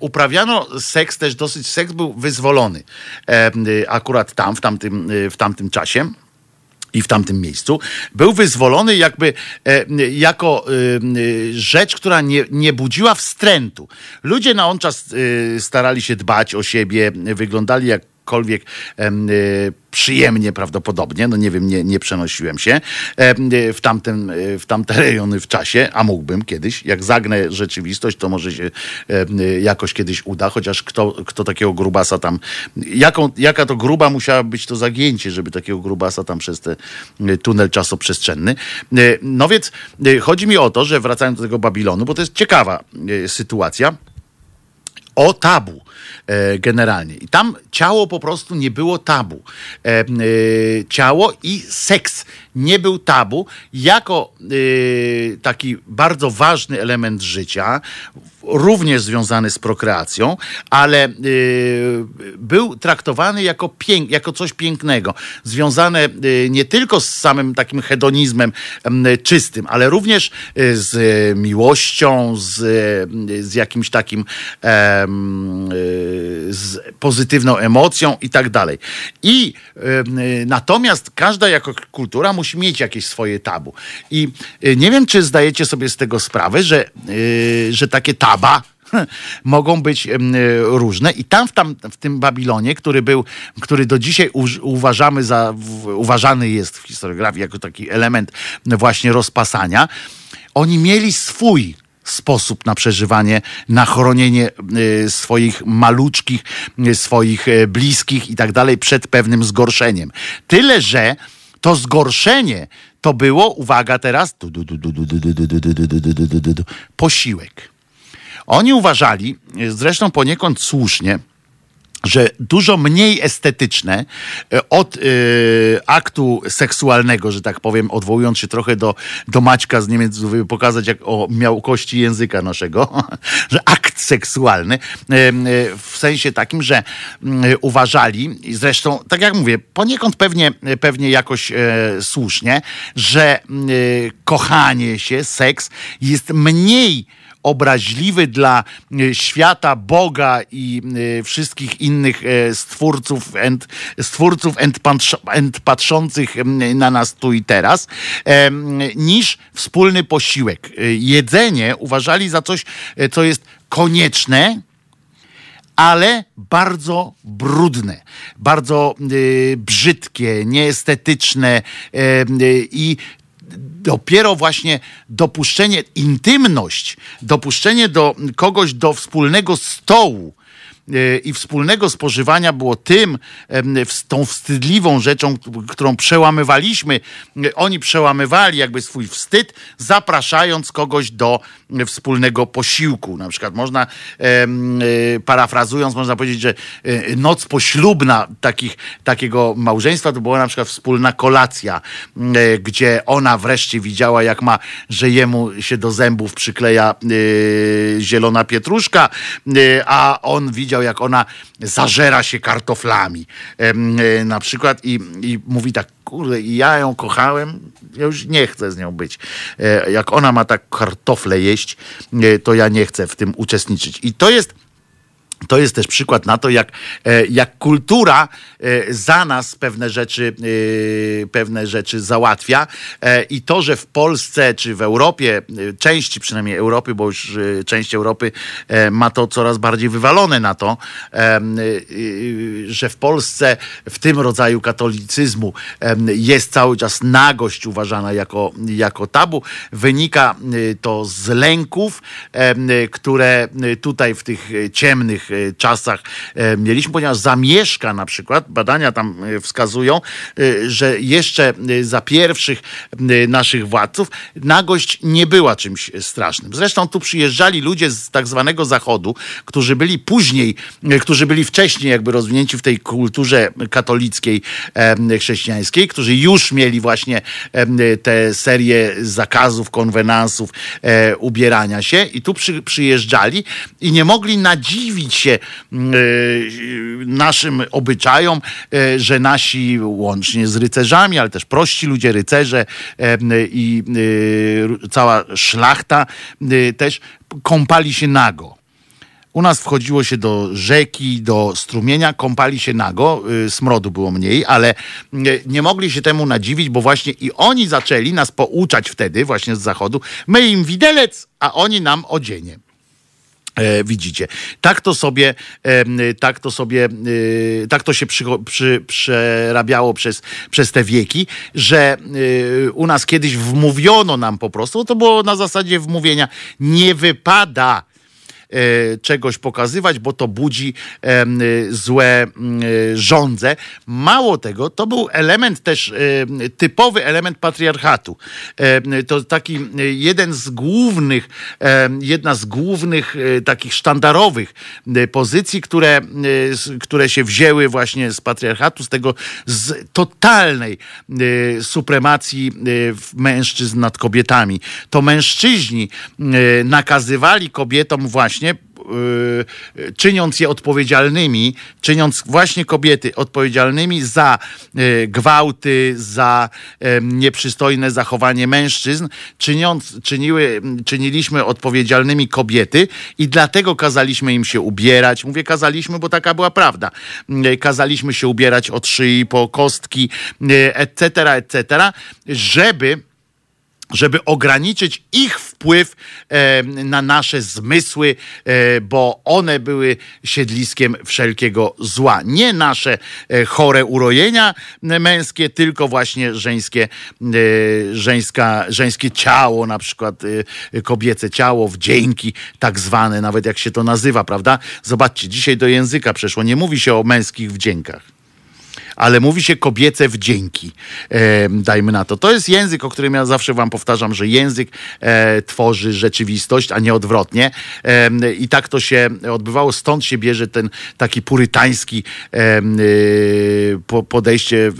Uprawiano seks też dosyć, seks był wyzwolony akurat tam, w tamtym, w tamtym czasie i w tamtym miejscu, był wyzwolony jakby e, jako e, rzecz, która nie, nie budziła wstrętu. Ludzie na on czas e, starali się dbać o siebie, wyglądali jakkolwiek e, przyjemnie prawdopodobnie, no nie wiem, nie, nie przenosiłem się e, w, tamten, e, w tamte rejony w czasie, a mógłbym kiedyś, jak zagnę rzeczywistość, to może się jakoś kiedyś uda, chociaż kto, kto takiego grubasa tam, jaką, jaka to gruba musiała być to zagięcie, żeby takiego grubasa tam przez ten tunel czasoprzestrzenny. No więc chodzi mi o to, że wracając do tego Babilonu, bo to jest ciekawa sytuacja, o tabu e, generalnie. I tam ciało po prostu nie było tabu. E, e, ciało i seks nie był tabu jako e, taki bardzo ważny element życia, również związany z prokreacją, ale e, był traktowany jako, pięk, jako coś pięknego, związane e, nie tylko z samym takim hedonizmem em, czystym, ale również e, z miłością, z, z jakimś takim z pozytywną emocją i tak dalej. I natomiast każda jako kultura musi mieć jakieś swoje tabu. I nie wiem, czy zdajecie sobie z tego sprawę, że, że takie Baba mogą być różne. I tam w, tam w tym Babilonie, który był, który do dzisiaj uważamy za, uważany jest w historiografii jako taki element właśnie rozpasania, oni mieli swój sposób na przeżywanie, na chronienie swoich maluczkich, swoich bliskich i tak dalej przed pewnym zgorszeniem. Tyle, że to zgorszenie to było, uwaga teraz, posiłek oni uważali, zresztą poniekąd słusznie, że dużo mniej estetyczne e, od y, aktu seksualnego, że tak powiem, odwołując się trochę do, do Maćka z Niemiec, żeby pokazać, jak o, miał kości języka naszego, że akt seksualny, y, y, w sensie takim, że uważali, zresztą, tak jak mówię, poniekąd pewnie, pewnie jakoś słusznie, że kochanie się, seks jest mniej obraźliwy dla e, świata, Boga i e, wszystkich innych e, stwórców, ent, stwórców ent, ent patrzących na nas tu i teraz, niż wspólny posiłek. Jedzenie uważali za coś, co jest konieczne, ale bardzo brudne, bardzo y, brzydkie, nieestetyczne y, i dopiero właśnie dopuszczenie, intymność, dopuszczenie do kogoś do wspólnego stołu, E, i wspólnego spożywania było tym, tą wstydliwą rzeczą, którą przełamywaliśmy. E, oni przełamywali jakby swój wstyd, zapraszając kogoś do wspólnego posiłku. Na przykład można, e, parafrazując, można powiedzieć, że noc poślubna takich, takiego małżeństwa to była na przykład wspólna kolacja, gdzie ona wreszcie widziała, jak ma, że jemu się do zębów przykleja zielona pietruszka, a on widział, jak ona zażera się kartoflami na przykład i, i mówi tak, kurde, ja ją kochałem, ja już nie chcę z nią być. E, jak ona ma tak kartofle jeść, e, to ja nie chcę w tym uczestniczyć. I to jest to jest też przykład na to, jak, e, jak kultura e, za nas pewne rzeczy, e, pewne rzeczy załatwia. I to, że w Polsce czy w Europie, części przynajmniej Europy, bo już część Europy ma to coraz bardziej wywalone na to, że w Polsce w tym rodzaju katolicyzmu jest cały czas nagość uważana jako, jako tabu. Wynika to z lęków, które tutaj w tych ciemnych czasach e, mieliśmy, ponieważ zamieszka na przykład, badania tam e, wskazują, że jeszcze za pierwszych naszych władców nagość nie była czymś strasznym. Zresztą tu przyjeżdżali ludzie z tak zwanego zachodu, którzy byli później, którzy byli wcześniej jakby rozwinięci w tej kulturze katolickiej, chrześcijańskiej, którzy już mieli właśnie te serie zakazów, konwenansów, ubierania się i tu przy, przyjeżdżali i nie mogli nadziwić się mm, e, naszym obyczajom, e, że nasi, łącznie z rycerzami, ale też prości ludzie, rycerze e, i cała szlachta też kąpali się nago. U nas wchodziło się do rzeki, do strumienia, kąpali się nago, smrodu było mniej, ale nie mogli się temu nadziwić, bo właśnie i oni zaczęli nas pouczać wtedy, właśnie z zachodu. My im widelec, a oni nam odzienie. E, widzicie. Tak to sobie, tak to sobie, e, tak to się przy, przy, przerabiało przez, przez te wieki, że e, u nas kiedyś wmówiono nam po prostu, to było na zasadzie wmówienia, nie wypada czegoś pokazywać, bo to budzi złe żądze. Mało tego, to był element też, typowy element patriarchatu. To taki jeden z głównych, jedna z głównych e, takich sztandarowych pozycji, które, które się wzięły właśnie z patriarchatu, z tego z totalnej supremacji mężczyzn nad kobietami. To mężczyźni nakazywali kobietom właśnie właśnie y, czyniąc je odpowiedzialnymi, czyniąc właśnie kobiety odpowiedzialnymi za y, gwałty, za nieprzystojne zachowanie mężczyzn, czyniąc, czyniły, czyniliśmy odpowiedzialnymi kobiety i dlatego kazaliśmy im się ubierać. Mówię kazaliśmy, bo taka była prawda. Y, kazaliśmy się ubierać od szyi po kostki, etc., etc., żeby żeby ograniczyć ich wpływ e, na nasze zmysły, e, bo one były siedliskiem wszelkiego zła. Nie nasze e, chore urojenia męskie, tylko właśnie żeńskie, żeńska, żeńskie ciało, na przykład kobiece ciało, wdzięki tak zwane, nawet jak się to nazywa, prawda? Zobaczcie, dzisiaj do języka przeszło, nie mówi się o męskich wdziękach ale mówi się kobiece wdzięki. E, dajmy na to. To jest język, o którym ja zawsze wam powtarzam, że język e, tworzy rzeczywistość, a nie odwrotnie. E, I tak to się odbywało. Stąd się bierze ten taki purytański e, e, po- podejście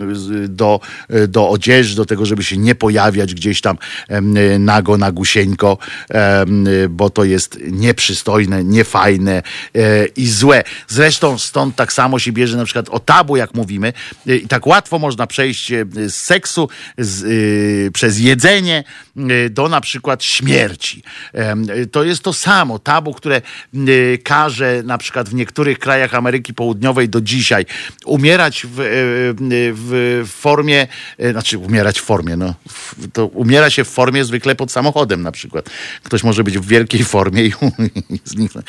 do, do odzieży, do tego, żeby się nie pojawiać gdzieś tam nago, nagusieńko, bo to jest nieprzystojne, niefajne e, i złe. Zresztą stąd tak samo się bierze na przykład o tabu, jak mówimy, e, i tak łatwo można przejść e, z seksu, z, e, przez jedzenie do na przykład śmierci. To jest to samo tabu, które e, każe na przykład w niektórych krajach Ameryki Południowej do dzisiaj umierać w, e, w formie, znaczy umierać w formie, no, to umiera się w formie zwykle pod samochodem na przykład. Ktoś może być w wielkiej formie i zniknąć.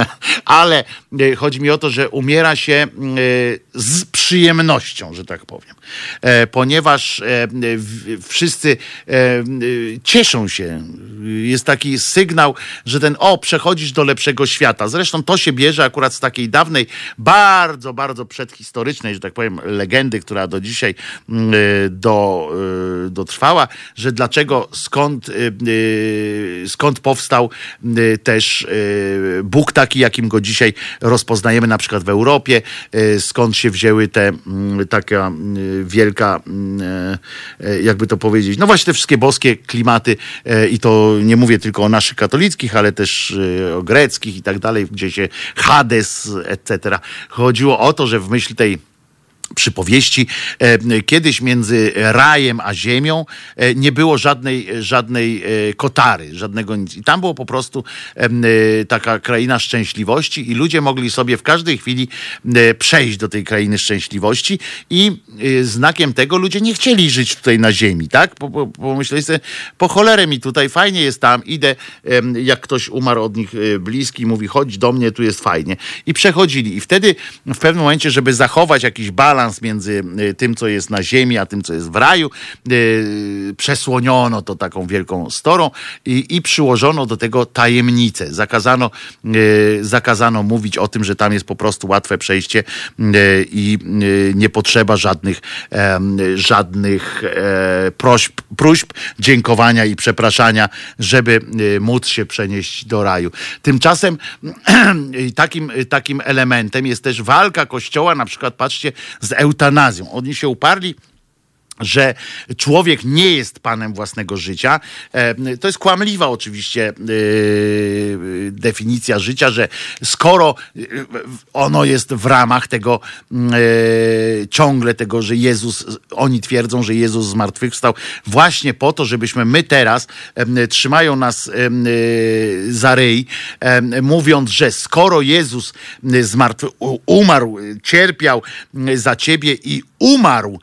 Ale chodzi mi o to, że umiera się z przyjemnością, że tak powiem. E, Ponieważ e, wszyscy e, cieszą się. Jest taki sygnał, że ten o, przechodzisz do lepszego świata. Zresztą to się bierze akurat z takiej dawnej, bardzo, bardzo przedhistorycznej, że tak powiem, legendy, która do dzisiaj mm, e, do, e, dotrwała, że dlaczego, skąd, e, skąd powstał też Bóg taki, jakim go dzisiaj rozpoznajemy na przykład w Europie, skąd się wzięły te mm, taka wielka, mm, jakby to powiedzieć, no właśnie te wszystkie boskie klimaty e, i to nie mówię tylko o naszych katolickich, ale też e, o greckich i tak dalej, gdzie się Hades, etc. Chodziło o to, że w myśl tej przypowieści. E, Kiedyś między rajem a ziemią e, nie było żadnej, żadnej e, kotary, żadnego nic. I tam było po prostu taka kraina szczęśliwości i ludzie mogli sobie w każdej chwili przejść do tej krainy szczęśliwości i znakiem tego ludzie nie chcieli żyć tutaj na ziemi, tak? Po- po- Pomyśleli sobie, po cholerę mi tutaj, fajnie jest tam, idę, jak ktoś umarł od nich bliski, mówi chodź do mnie, tu jest fajnie. I przechodzili. I wtedy w pewnym momencie, żeby zachować jakiś balans między y, tym, co jest na ziemi, a tym, co jest w raju, y, przesłoniono to taką wielką storą i, i przyłożono do tego tajemnicę. Zakazano, y, zakazano mówić o tym, że tam jest po prostu łatwe przejście i nie potrzeba żadnych, żadnych e, prośb, próśb, dziękowania i przepraszania, żeby móc się przenieść do raju. Tymczasem takim, takim elementem jest też walka Kościoła, na przykład patrzcie, z eutanazją. Oni się uparli że człowiek nie jest panem własnego życia. E, To jest kłamliwa oczywiście e, definicja życia, że skoro e, ono jest w ramach tego ciągle tego, że Jezus, oni twierdzą, że Jezus zmartwychwstał właśnie po to, żebyśmy my teraz trzymają nas za ryj, mówiąc, że skoro Jezus zmartwy, umarł, cierpiał za ciebie i umarł,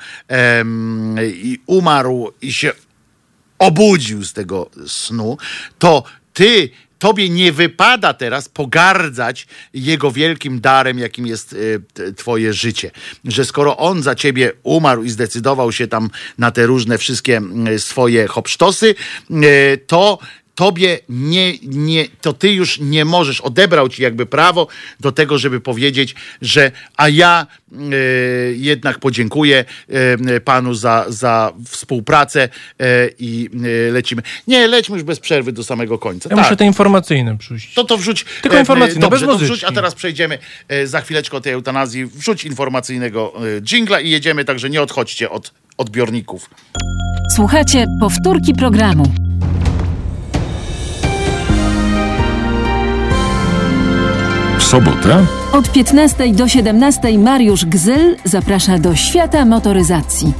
i umarł i się obudził z tego snu, to ty, tobie nie wypada teraz pogardzać jego wielkim darem, jakim jest e, twoje życie. Że skoro on za ciebie umarł i zdecydował się tam na te różne wszystkie mm, swoje hopsztosy, e, to tobie nie, nie, to ty już nie możesz, odebrał ci jakby prawo do tego, żeby powiedzieć, że a ja e, jednak podziękuję e, panu za, za współpracę e, i lecimy. Nie, lećmy już bez przerwy do samego końca. Ja Tak. muszę te informacyjne przyjść. To to wrzuć. Tylko informacyjne, dobrze, bez to wrzuć, a teraz przejdziemy za chwileczkę o tej eutanazji. Wrzuć informacyjnego dżingla i jedziemy, także nie odchodźcie od odbiorników. Słuchajcie powtórki programu. Sobotę Od 15 do 17 Mariusz Gzyl zaprasza do świata motoryzacji.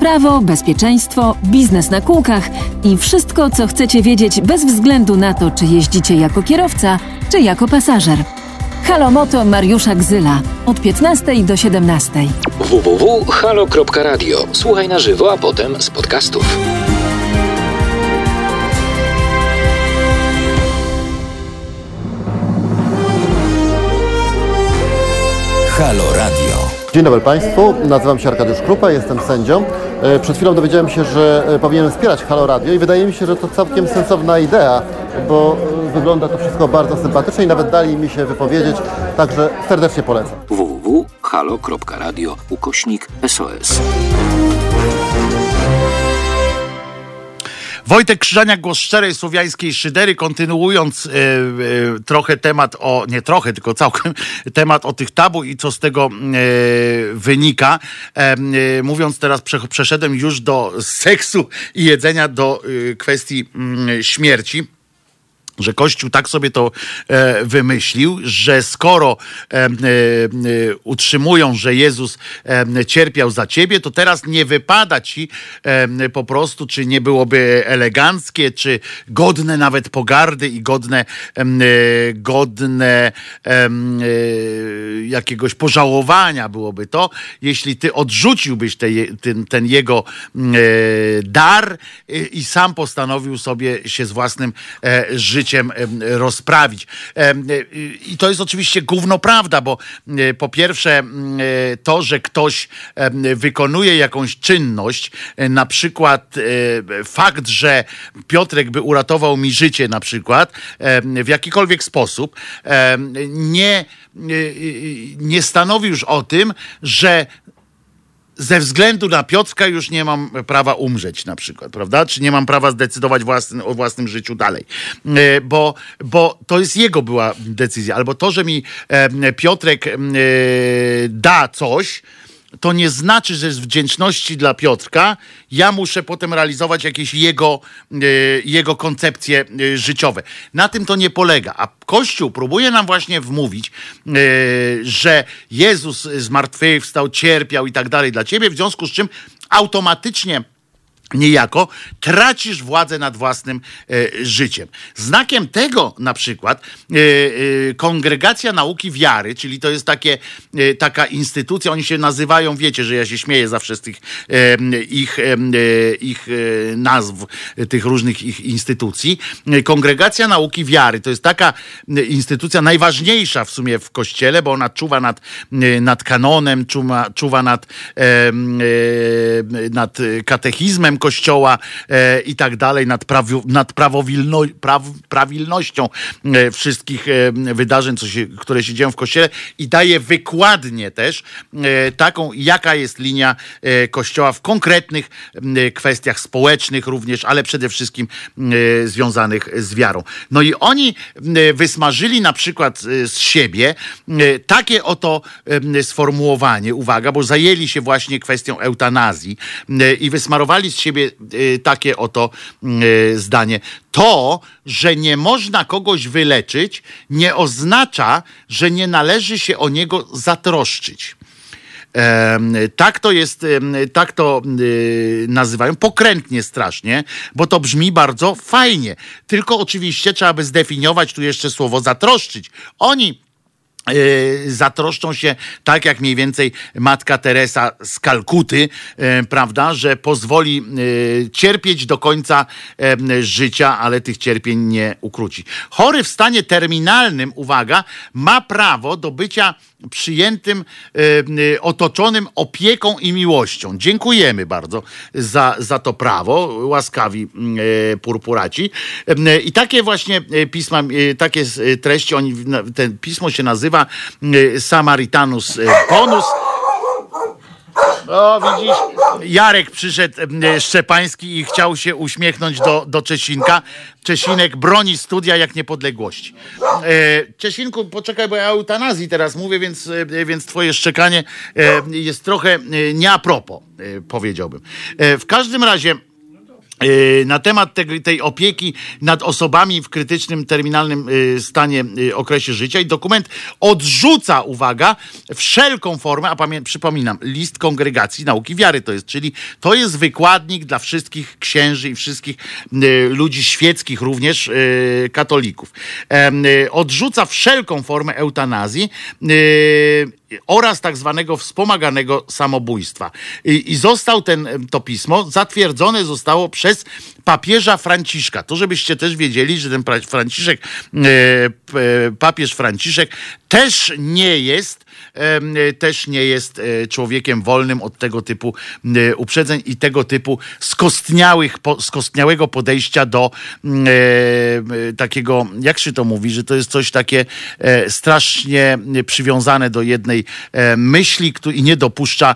Prawo, bezpieczeństwo, biznes na kółkach i wszystko, co chcecie wiedzieć bez względu na to, czy jeździcie jako kierowca, czy jako pasażer. Halo Moto Mariusza Gzyla od 15 do 17. www.halo.radio. Słuchaj na żywo, a potem z podcastów. Halo Radio. Dzień dobry Państwu, nazywam się Arkadiusz Krupa, jestem sędzią. E, Przed chwilą dowiedziałem się, że e, powinienem wspierać Halo Radio i wydaje mi się, że to całkiem sensowna idea, bo e, wygląda to wszystko bardzo sympatycznie i nawet dali mi się wypowiedzieć, także serdecznie polecam. www www.halo.radio ukośnik SOS. Wojtek Krzyżania, głos szczerej słowiańskiej szydery, kontynuując e, e, trochę temat o, nie trochę, tylko całkiem temat o tych tabu i co z tego e, wynika. Mówiąc teraz, prze, przeszedłem już do seksu i jedzenia, do kwestii mm, śmierci że Kościół tak sobie to e, wymyślił, że skoro e, e, utrzymują, że Jezus cierpiał za ciebie, to teraz nie wypada ci po prostu, czy nie byłoby eleganckie, czy godne nawet pogardy i godne, godne jakiegoś pożałowania byłoby to, jeśli ty odrzuciłbyś te, ten, ten jego dar i sam postanowił sobie się z własnym życiem życiem rozprawić. I to jest oczywiście gówno prawda, bo e, po pierwsze to, że ktoś wykonuje jakąś czynność, e, na przykład e, fakt, że Piotrek by uratował mi życie na przykład w jakikolwiek sposób, nie, nie stanowi już o tym, że ze względu na Piotrka już nie mam prawa umrzeć na przykład, prawda? Czy nie mam prawa zdecydować własny, o własnym życiu dalej. E, bo, bo to jest jego była decyzja. Albo to, że mi e, Piotrek e, da coś, to nie znaczy, że z wdzięczności dla Piotrka ja muszę potem realizować jakieś jego, e, jego koncepcje e, życiowe. Na tym to nie polega. A Kościół próbuje nam właśnie wmówić, e, że Jezus zmartwychwstał, cierpiał i tak dalej dla ciebie, w związku z czym automatycznie niejako tracisz władzę nad własnym e, życiem. Znakiem tego na przykład e, e, Kongregacja Nauki Wiary, czyli to jest takie, e, taka instytucja, oni się nazywają, wiecie, że ja się śmieję zawsze z tych e, ich, e, ich nazw, tych różnych ich instytucji. Kongregacja Nauki Wiary to jest taka instytucja najważniejsza w sumie w Kościele, bo ona czuwa nad, nad kanonem, czuwa, czuwa nad, nad katechizmem Kościoła e, i tak dalej, nad, prawi, nad prawowilno, praw, prawilnością e, wszystkich e, wydarzeń, co się, które się dzieją w Kościele i daje wykładnie też e, taką, jaka jest linia e, Kościoła w konkretnych e, kwestiach społecznych również, ale przede wszystkim związanych z wiarą. No i oni wysmażyli na przykład z siebie takie oto sformułowanie, uwaga, bo zajęli się właśnie kwestią eutanazji i wysmarowali z siebie y, takie oto y, zdanie. To, że nie można kogoś wyleczyć, nie oznacza, że nie należy się o niego zatroszczyć. Tak to jest, tak to y, nazywają pokrętnie strasznie, bo to brzmi bardzo fajnie. Tylko oczywiście trzeba by zdefiniować tu jeszcze słowo zatroszczyć. Oni zatroszczą się, tak jak mniej więcej matka Teresa z Kalkuty, e, prawda, że pozwoli e, cierpieć do końca życia, ale tych cierpień nie ukróci. Chory w stanie terminalnym, uwaga, ma prawo do bycia przyjętym, otoczonym opieką i miłością. Dziękujemy bardzo za, za to prawo, łaskawi purpuraci. I takie właśnie pisma, takie treści, oni, ten pismo się nazywa Samaritanus Bonus. O, widzisz, Jarek przyszedł Szczepański i chciał się uśmiechnąć do, do Czesinka. Czesinek broni studia jak niepodległości. Czesinku, poczekaj, bo ja eutanazji teraz mówię, więc, więc twoje szczekanie jest trochę nie a propos, powiedziałbym. W każdym razie na temat tej, tej, opieki nad osobami w krytycznym, terminalnym y, stanie, y, okresie życia i dokument odrzuca, uwaga, wszelką formę, a pamię, przypominam, list kongregacji nauki wiary to jest, czyli to jest wykładnik dla wszystkich księży i wszystkich ludzi świeckich, również katolików. Odrzuca wszelką formę eutanazji oraz tak zwanego wspomaganego samobójstwa. I, I, został ten, to pismo zatwierdzone zostało przez papieża Franciszka. To żebyście też wiedzieli, że ten Franciszek, e, papież Franciszek też nie jest też nie jest człowiekiem wolnym od tego typu uprzedzeń i tego typu skostniałych, skostniałego podejścia do takiego, jak się to mówi, że to jest coś takie strasznie przywiązane do jednej myśli i nie dopuszcza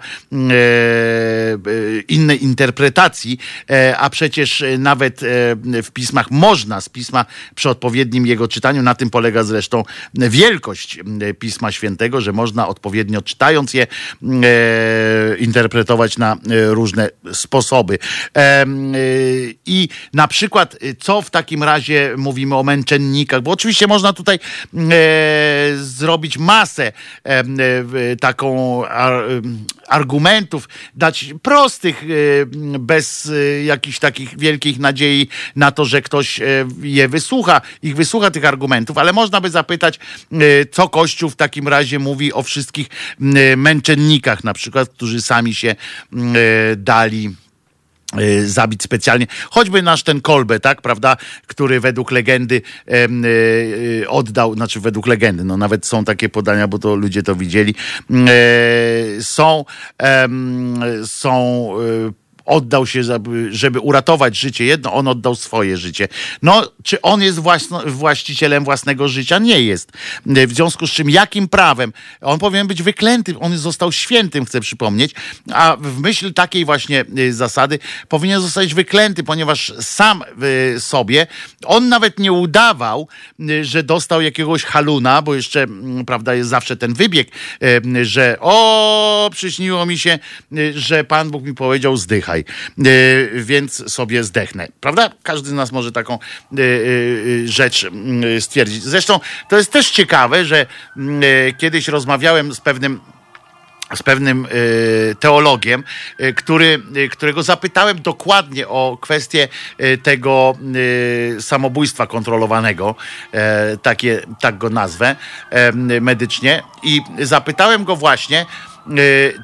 innej interpretacji, a przecież nawet w pismach można z pisma przy odpowiednim jego czytaniu, na tym polega zresztą wielkość Pisma Świętego, że można odpowiednio czytając je interpretować na różne sposoby. I na przykład, co w takim razie mówimy o męczennikach, bo oczywiście można tutaj zrobić masę taką argumentów, dać prostych, bez jakichś takich wielkich nadziei na to, że ktoś je wysłucha, ich wysłucha tych argumentów, ale można by zapytać, co Kościół w takim razie mówi o wszystkich męczennikach, na przykład, którzy sami się dali zabić specjalnie. Choćby nasz ten Kolbe, tak, prawda, który według legendy e, oddał, znaczy według legendy, no nawet są takie podania, bo to ludzie to widzieli, e, są, są oddał się, żeby uratować życie jedno, on oddał swoje życie. No, czy on jest własno, właścicielem własnego życia? Nie jest. W związku z czym, jakim prawem? On powinien być wyklęty, on został świętym, chcę przypomnieć, a w myśl takiej właśnie y, zasady powinien zostać wyklęty, ponieważ sam y, sobie, on nawet nie udawał, y, że dostał jakiegoś haluna, bo jeszcze, mm, prawda, jest zawsze ten wybieg, że o, przyśniło mi się, że Pan Bóg mi powiedział, zdychaj. E, więc sobie zdechnę. Prawda? Każdy z nas może taką e, e, rzecz stwierdzić. Zresztą to jest też ciekawe, że kiedyś rozmawiałem z pewnym z pewnym teologiem, który, którego zapytałem dokładnie o kwestię tego samobójstwa kontrolowanego, takie, tak go nazwę medycznie, i zapytałem go właśnie, E,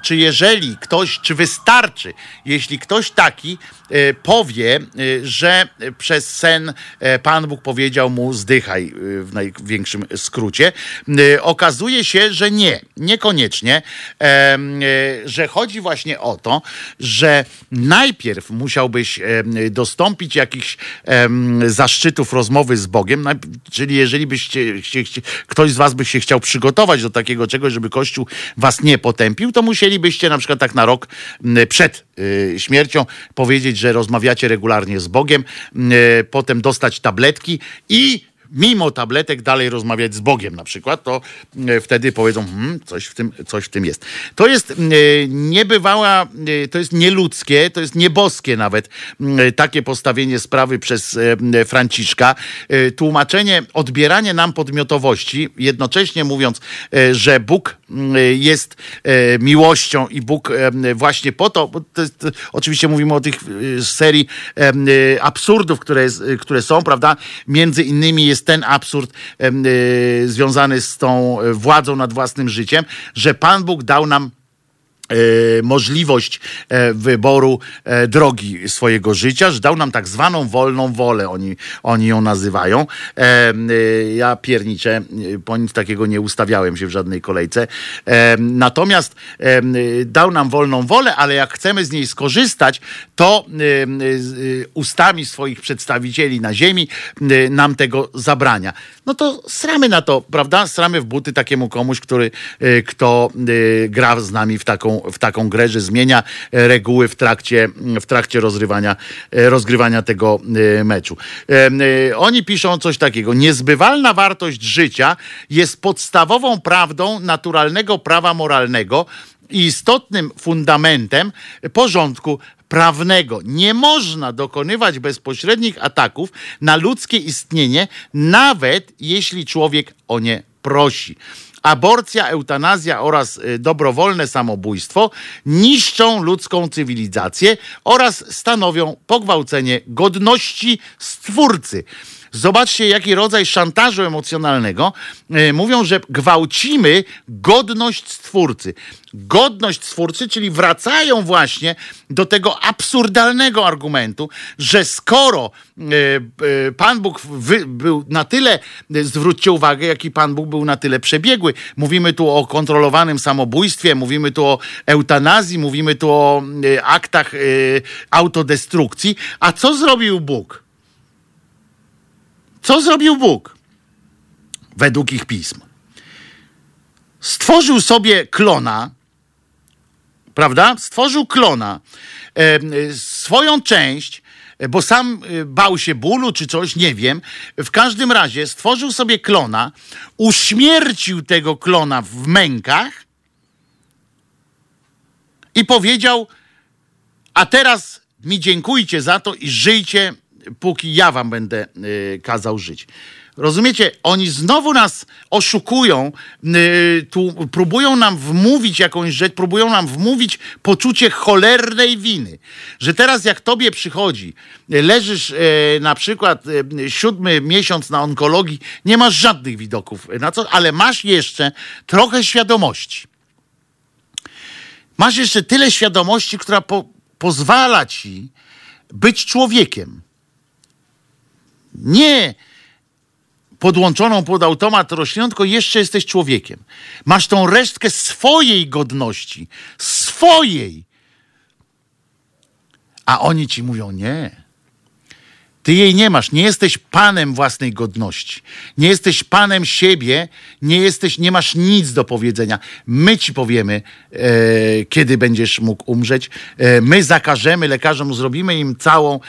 czy jeżeli ktoś, czy wystarczy, jeśli ktoś taki e, powie, e, że przez sen Pan Bóg powiedział mu zdychaj w największym skrócie. Okazuje się, że nie, niekoniecznie, że chodzi właśnie o to, że najpierw musiałbyś dostąpić jakichś zaszczytów rozmowy z Bogiem, czyli jeżeli byście, ktoś z was by się chciał przygotować do takiego czegoś, żeby Kościół was nie potępił, potępił, to musielibyście na przykład tak na rok przed y, śmiercią powiedzieć, że rozmawiacie regularnie z Bogiem, potem dostać tabletki i mimo tabletek dalej rozmawiać z Bogiem na przykład, to e, wtedy powiedzą, hmm, coś, w tym, coś w tym jest. To jest e, niebywała, e, to jest nieludzkie, to jest nieboskie nawet takie postawienie sprawy przez Franciszka. Tłumaczenie, odbieranie nam podmiotowości, jednocześnie mówiąc, że Bóg jest miłością i Bóg właśnie po to, to jest, oczywiście mówimy o tych serii absurdów, które, jest, które są, prawda? Między innymi jest ten absurd y, związany z tą władzą nad własnym życiem, że Pan Bóg dał nam możliwość e, wyboru e, drogi swojego życia, że dał nam tak zwaną wolną wolę, oni, oni ją nazywają. Ja pierniczę, po nic takiego nie ustawiałem się w żadnej kolejce. Natomiast dał nam wolną wolę, ale jak chcemy z niej skorzystać, to ustami swoich przedstawicieli na ziemi nam tego zabrania. No to sramy na to, prawda? Sramy w buty takiemu komuś, który, kto gra z nami w taką w taką grę, że zmienia e, reguły w trakcie, w trakcie rozgrywania, e, rozgrywania tego e, meczu. Oni piszą coś takiego. Niezbywalna wartość życia jest podstawową prawdą naturalnego prawa moralnego i istotnym fundamentem porządku prawnego. Nie można dokonywać bezpośrednich ataków na ludzkie istnienie, nawet jeśli człowiek o nie prosi aborcja, eutanazja oraz y, dobrowolne samobójstwo niszczą ludzką cywilizację oraz stanowią pogwałcenie godności Stwórcy. Zobaczcie, jaki rodzaj szantażu emocjonalnego. E, mówią, że gwałcimy godność stwórcy. Godność stwórcy, czyli wracają właśnie do tego absurdalnego argumentu, że skoro e, e, Pan Bóg był na tyle, zwróćcie uwagę, jaki Pan Bóg był na tyle przebiegły. Mówimy tu o kontrolowanym samobójstwie, mówimy tu o eutanazji, mówimy tu o aktach autodestrukcji. A co zrobił Bóg? Co zrobił Bóg? Według ich pism. Stworzył sobie klona, prawda? Stworzył klona, e, swoją część, bo sam e, bał się bólu czy coś, nie wiem. W każdym razie stworzył sobie klona, uśmiercił tego klona w mękach i powiedział: A teraz mi dziękujcie za to i żyjcie póki ja wam będę y, kazał żyć. Rozumiecie? Oni znowu nas oszukują, y, tu próbują nam wmówić jakąś rzecz, próbują nam wmówić poczucie cholernej winy. Że teraz jak tobie przychodzi, y, leżysz na przykład siódmy miesiąc na onkologii, nie masz żadnych widoków na co, ale masz jeszcze trochę świadomości. Masz jeszcze tyle świadomości, która po, pozwala ci być człowiekiem nie podłączoną pod automat rośliną, tylko jeszcze jesteś człowiekiem. Masz tą resztkę swojej godności, swojej. A oni ci mówią nie. Ty jej nie masz, nie jesteś panem własnej godności, nie jesteś panem siebie, nie jesteś, nie masz nic do powiedzenia. My ci powiemy, e, kiedy będziesz mógł umrzeć. E, my zakażemy lekarzom, zrobimy im całą e,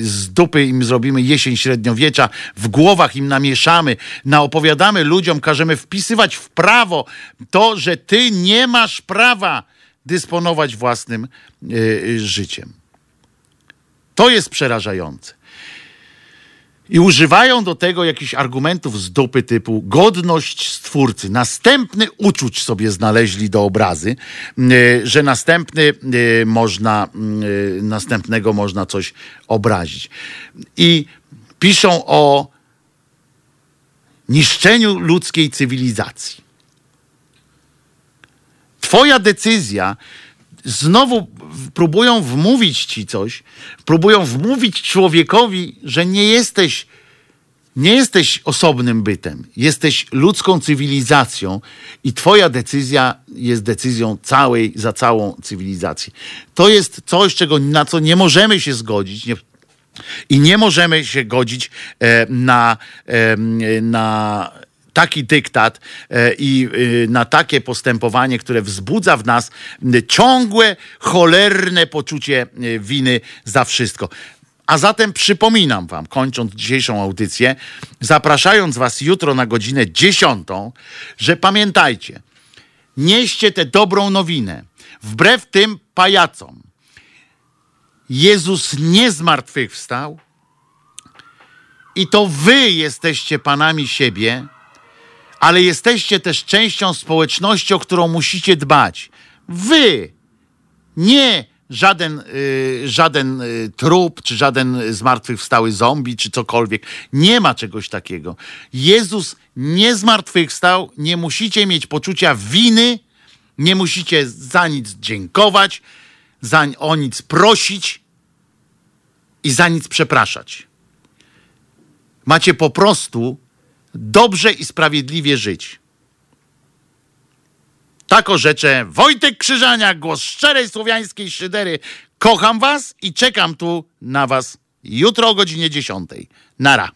z dupy im zrobimy jesień średniowiecza, w głowach im namieszamy, naopowiadamy ludziom, każemy wpisywać w prawo to, że ty nie masz prawa dysponować własnym e, życiem. To jest przerażające. I używają do tego jakichś argumentów z dupy typu godność stwórcy. Następny uczuć sobie znaleźli do obrazy, że następny można, następnego można coś obrazić. I piszą o niszczeniu ludzkiej cywilizacji. Twoja decyzja znowu próbują wmówić ci coś, próbują wmówić człowiekowi, że nie jesteś, nie jesteś osobnym bytem, jesteś ludzką cywilizacją i twoja decyzja jest decyzją całej, za całą cywilizację. To jest coś, czego, na co nie możemy się zgodzić, nie, i nie możemy się godzić e, na, e, na taki dyktat e, i e, na takie postępowanie, które wzbudza w nas ciągłe, cholerne poczucie e, winy za wszystko. A zatem przypominam Wam, kończąc dzisiejszą audycję, zapraszając Was jutro na godzinę 10, że pamiętajcie, nieście tę dobrą nowinę. Wbrew tym pajacom, Jezus nie zmartwychwstał i to Wy jesteście panami siebie ale jesteście też częścią społeczności, o którą musicie dbać. Wy, nie żaden, y, żaden y, trup, czy żaden zmartwychwstały zombie, czy cokolwiek. Nie ma czegoś takiego. Jezus nie zmartwychwstał, nie musicie mieć poczucia winy, nie musicie za nic dziękować, za, o nic prosić i za nic przepraszać. Macie po prostu dobrze i sprawiedliwie żyć. Tak orzeczę Wojtek Krzyżania, głos szczerej słowiańskiej szydery. Kocham was i czekam tu na was jutro o godzinie 10. Nara.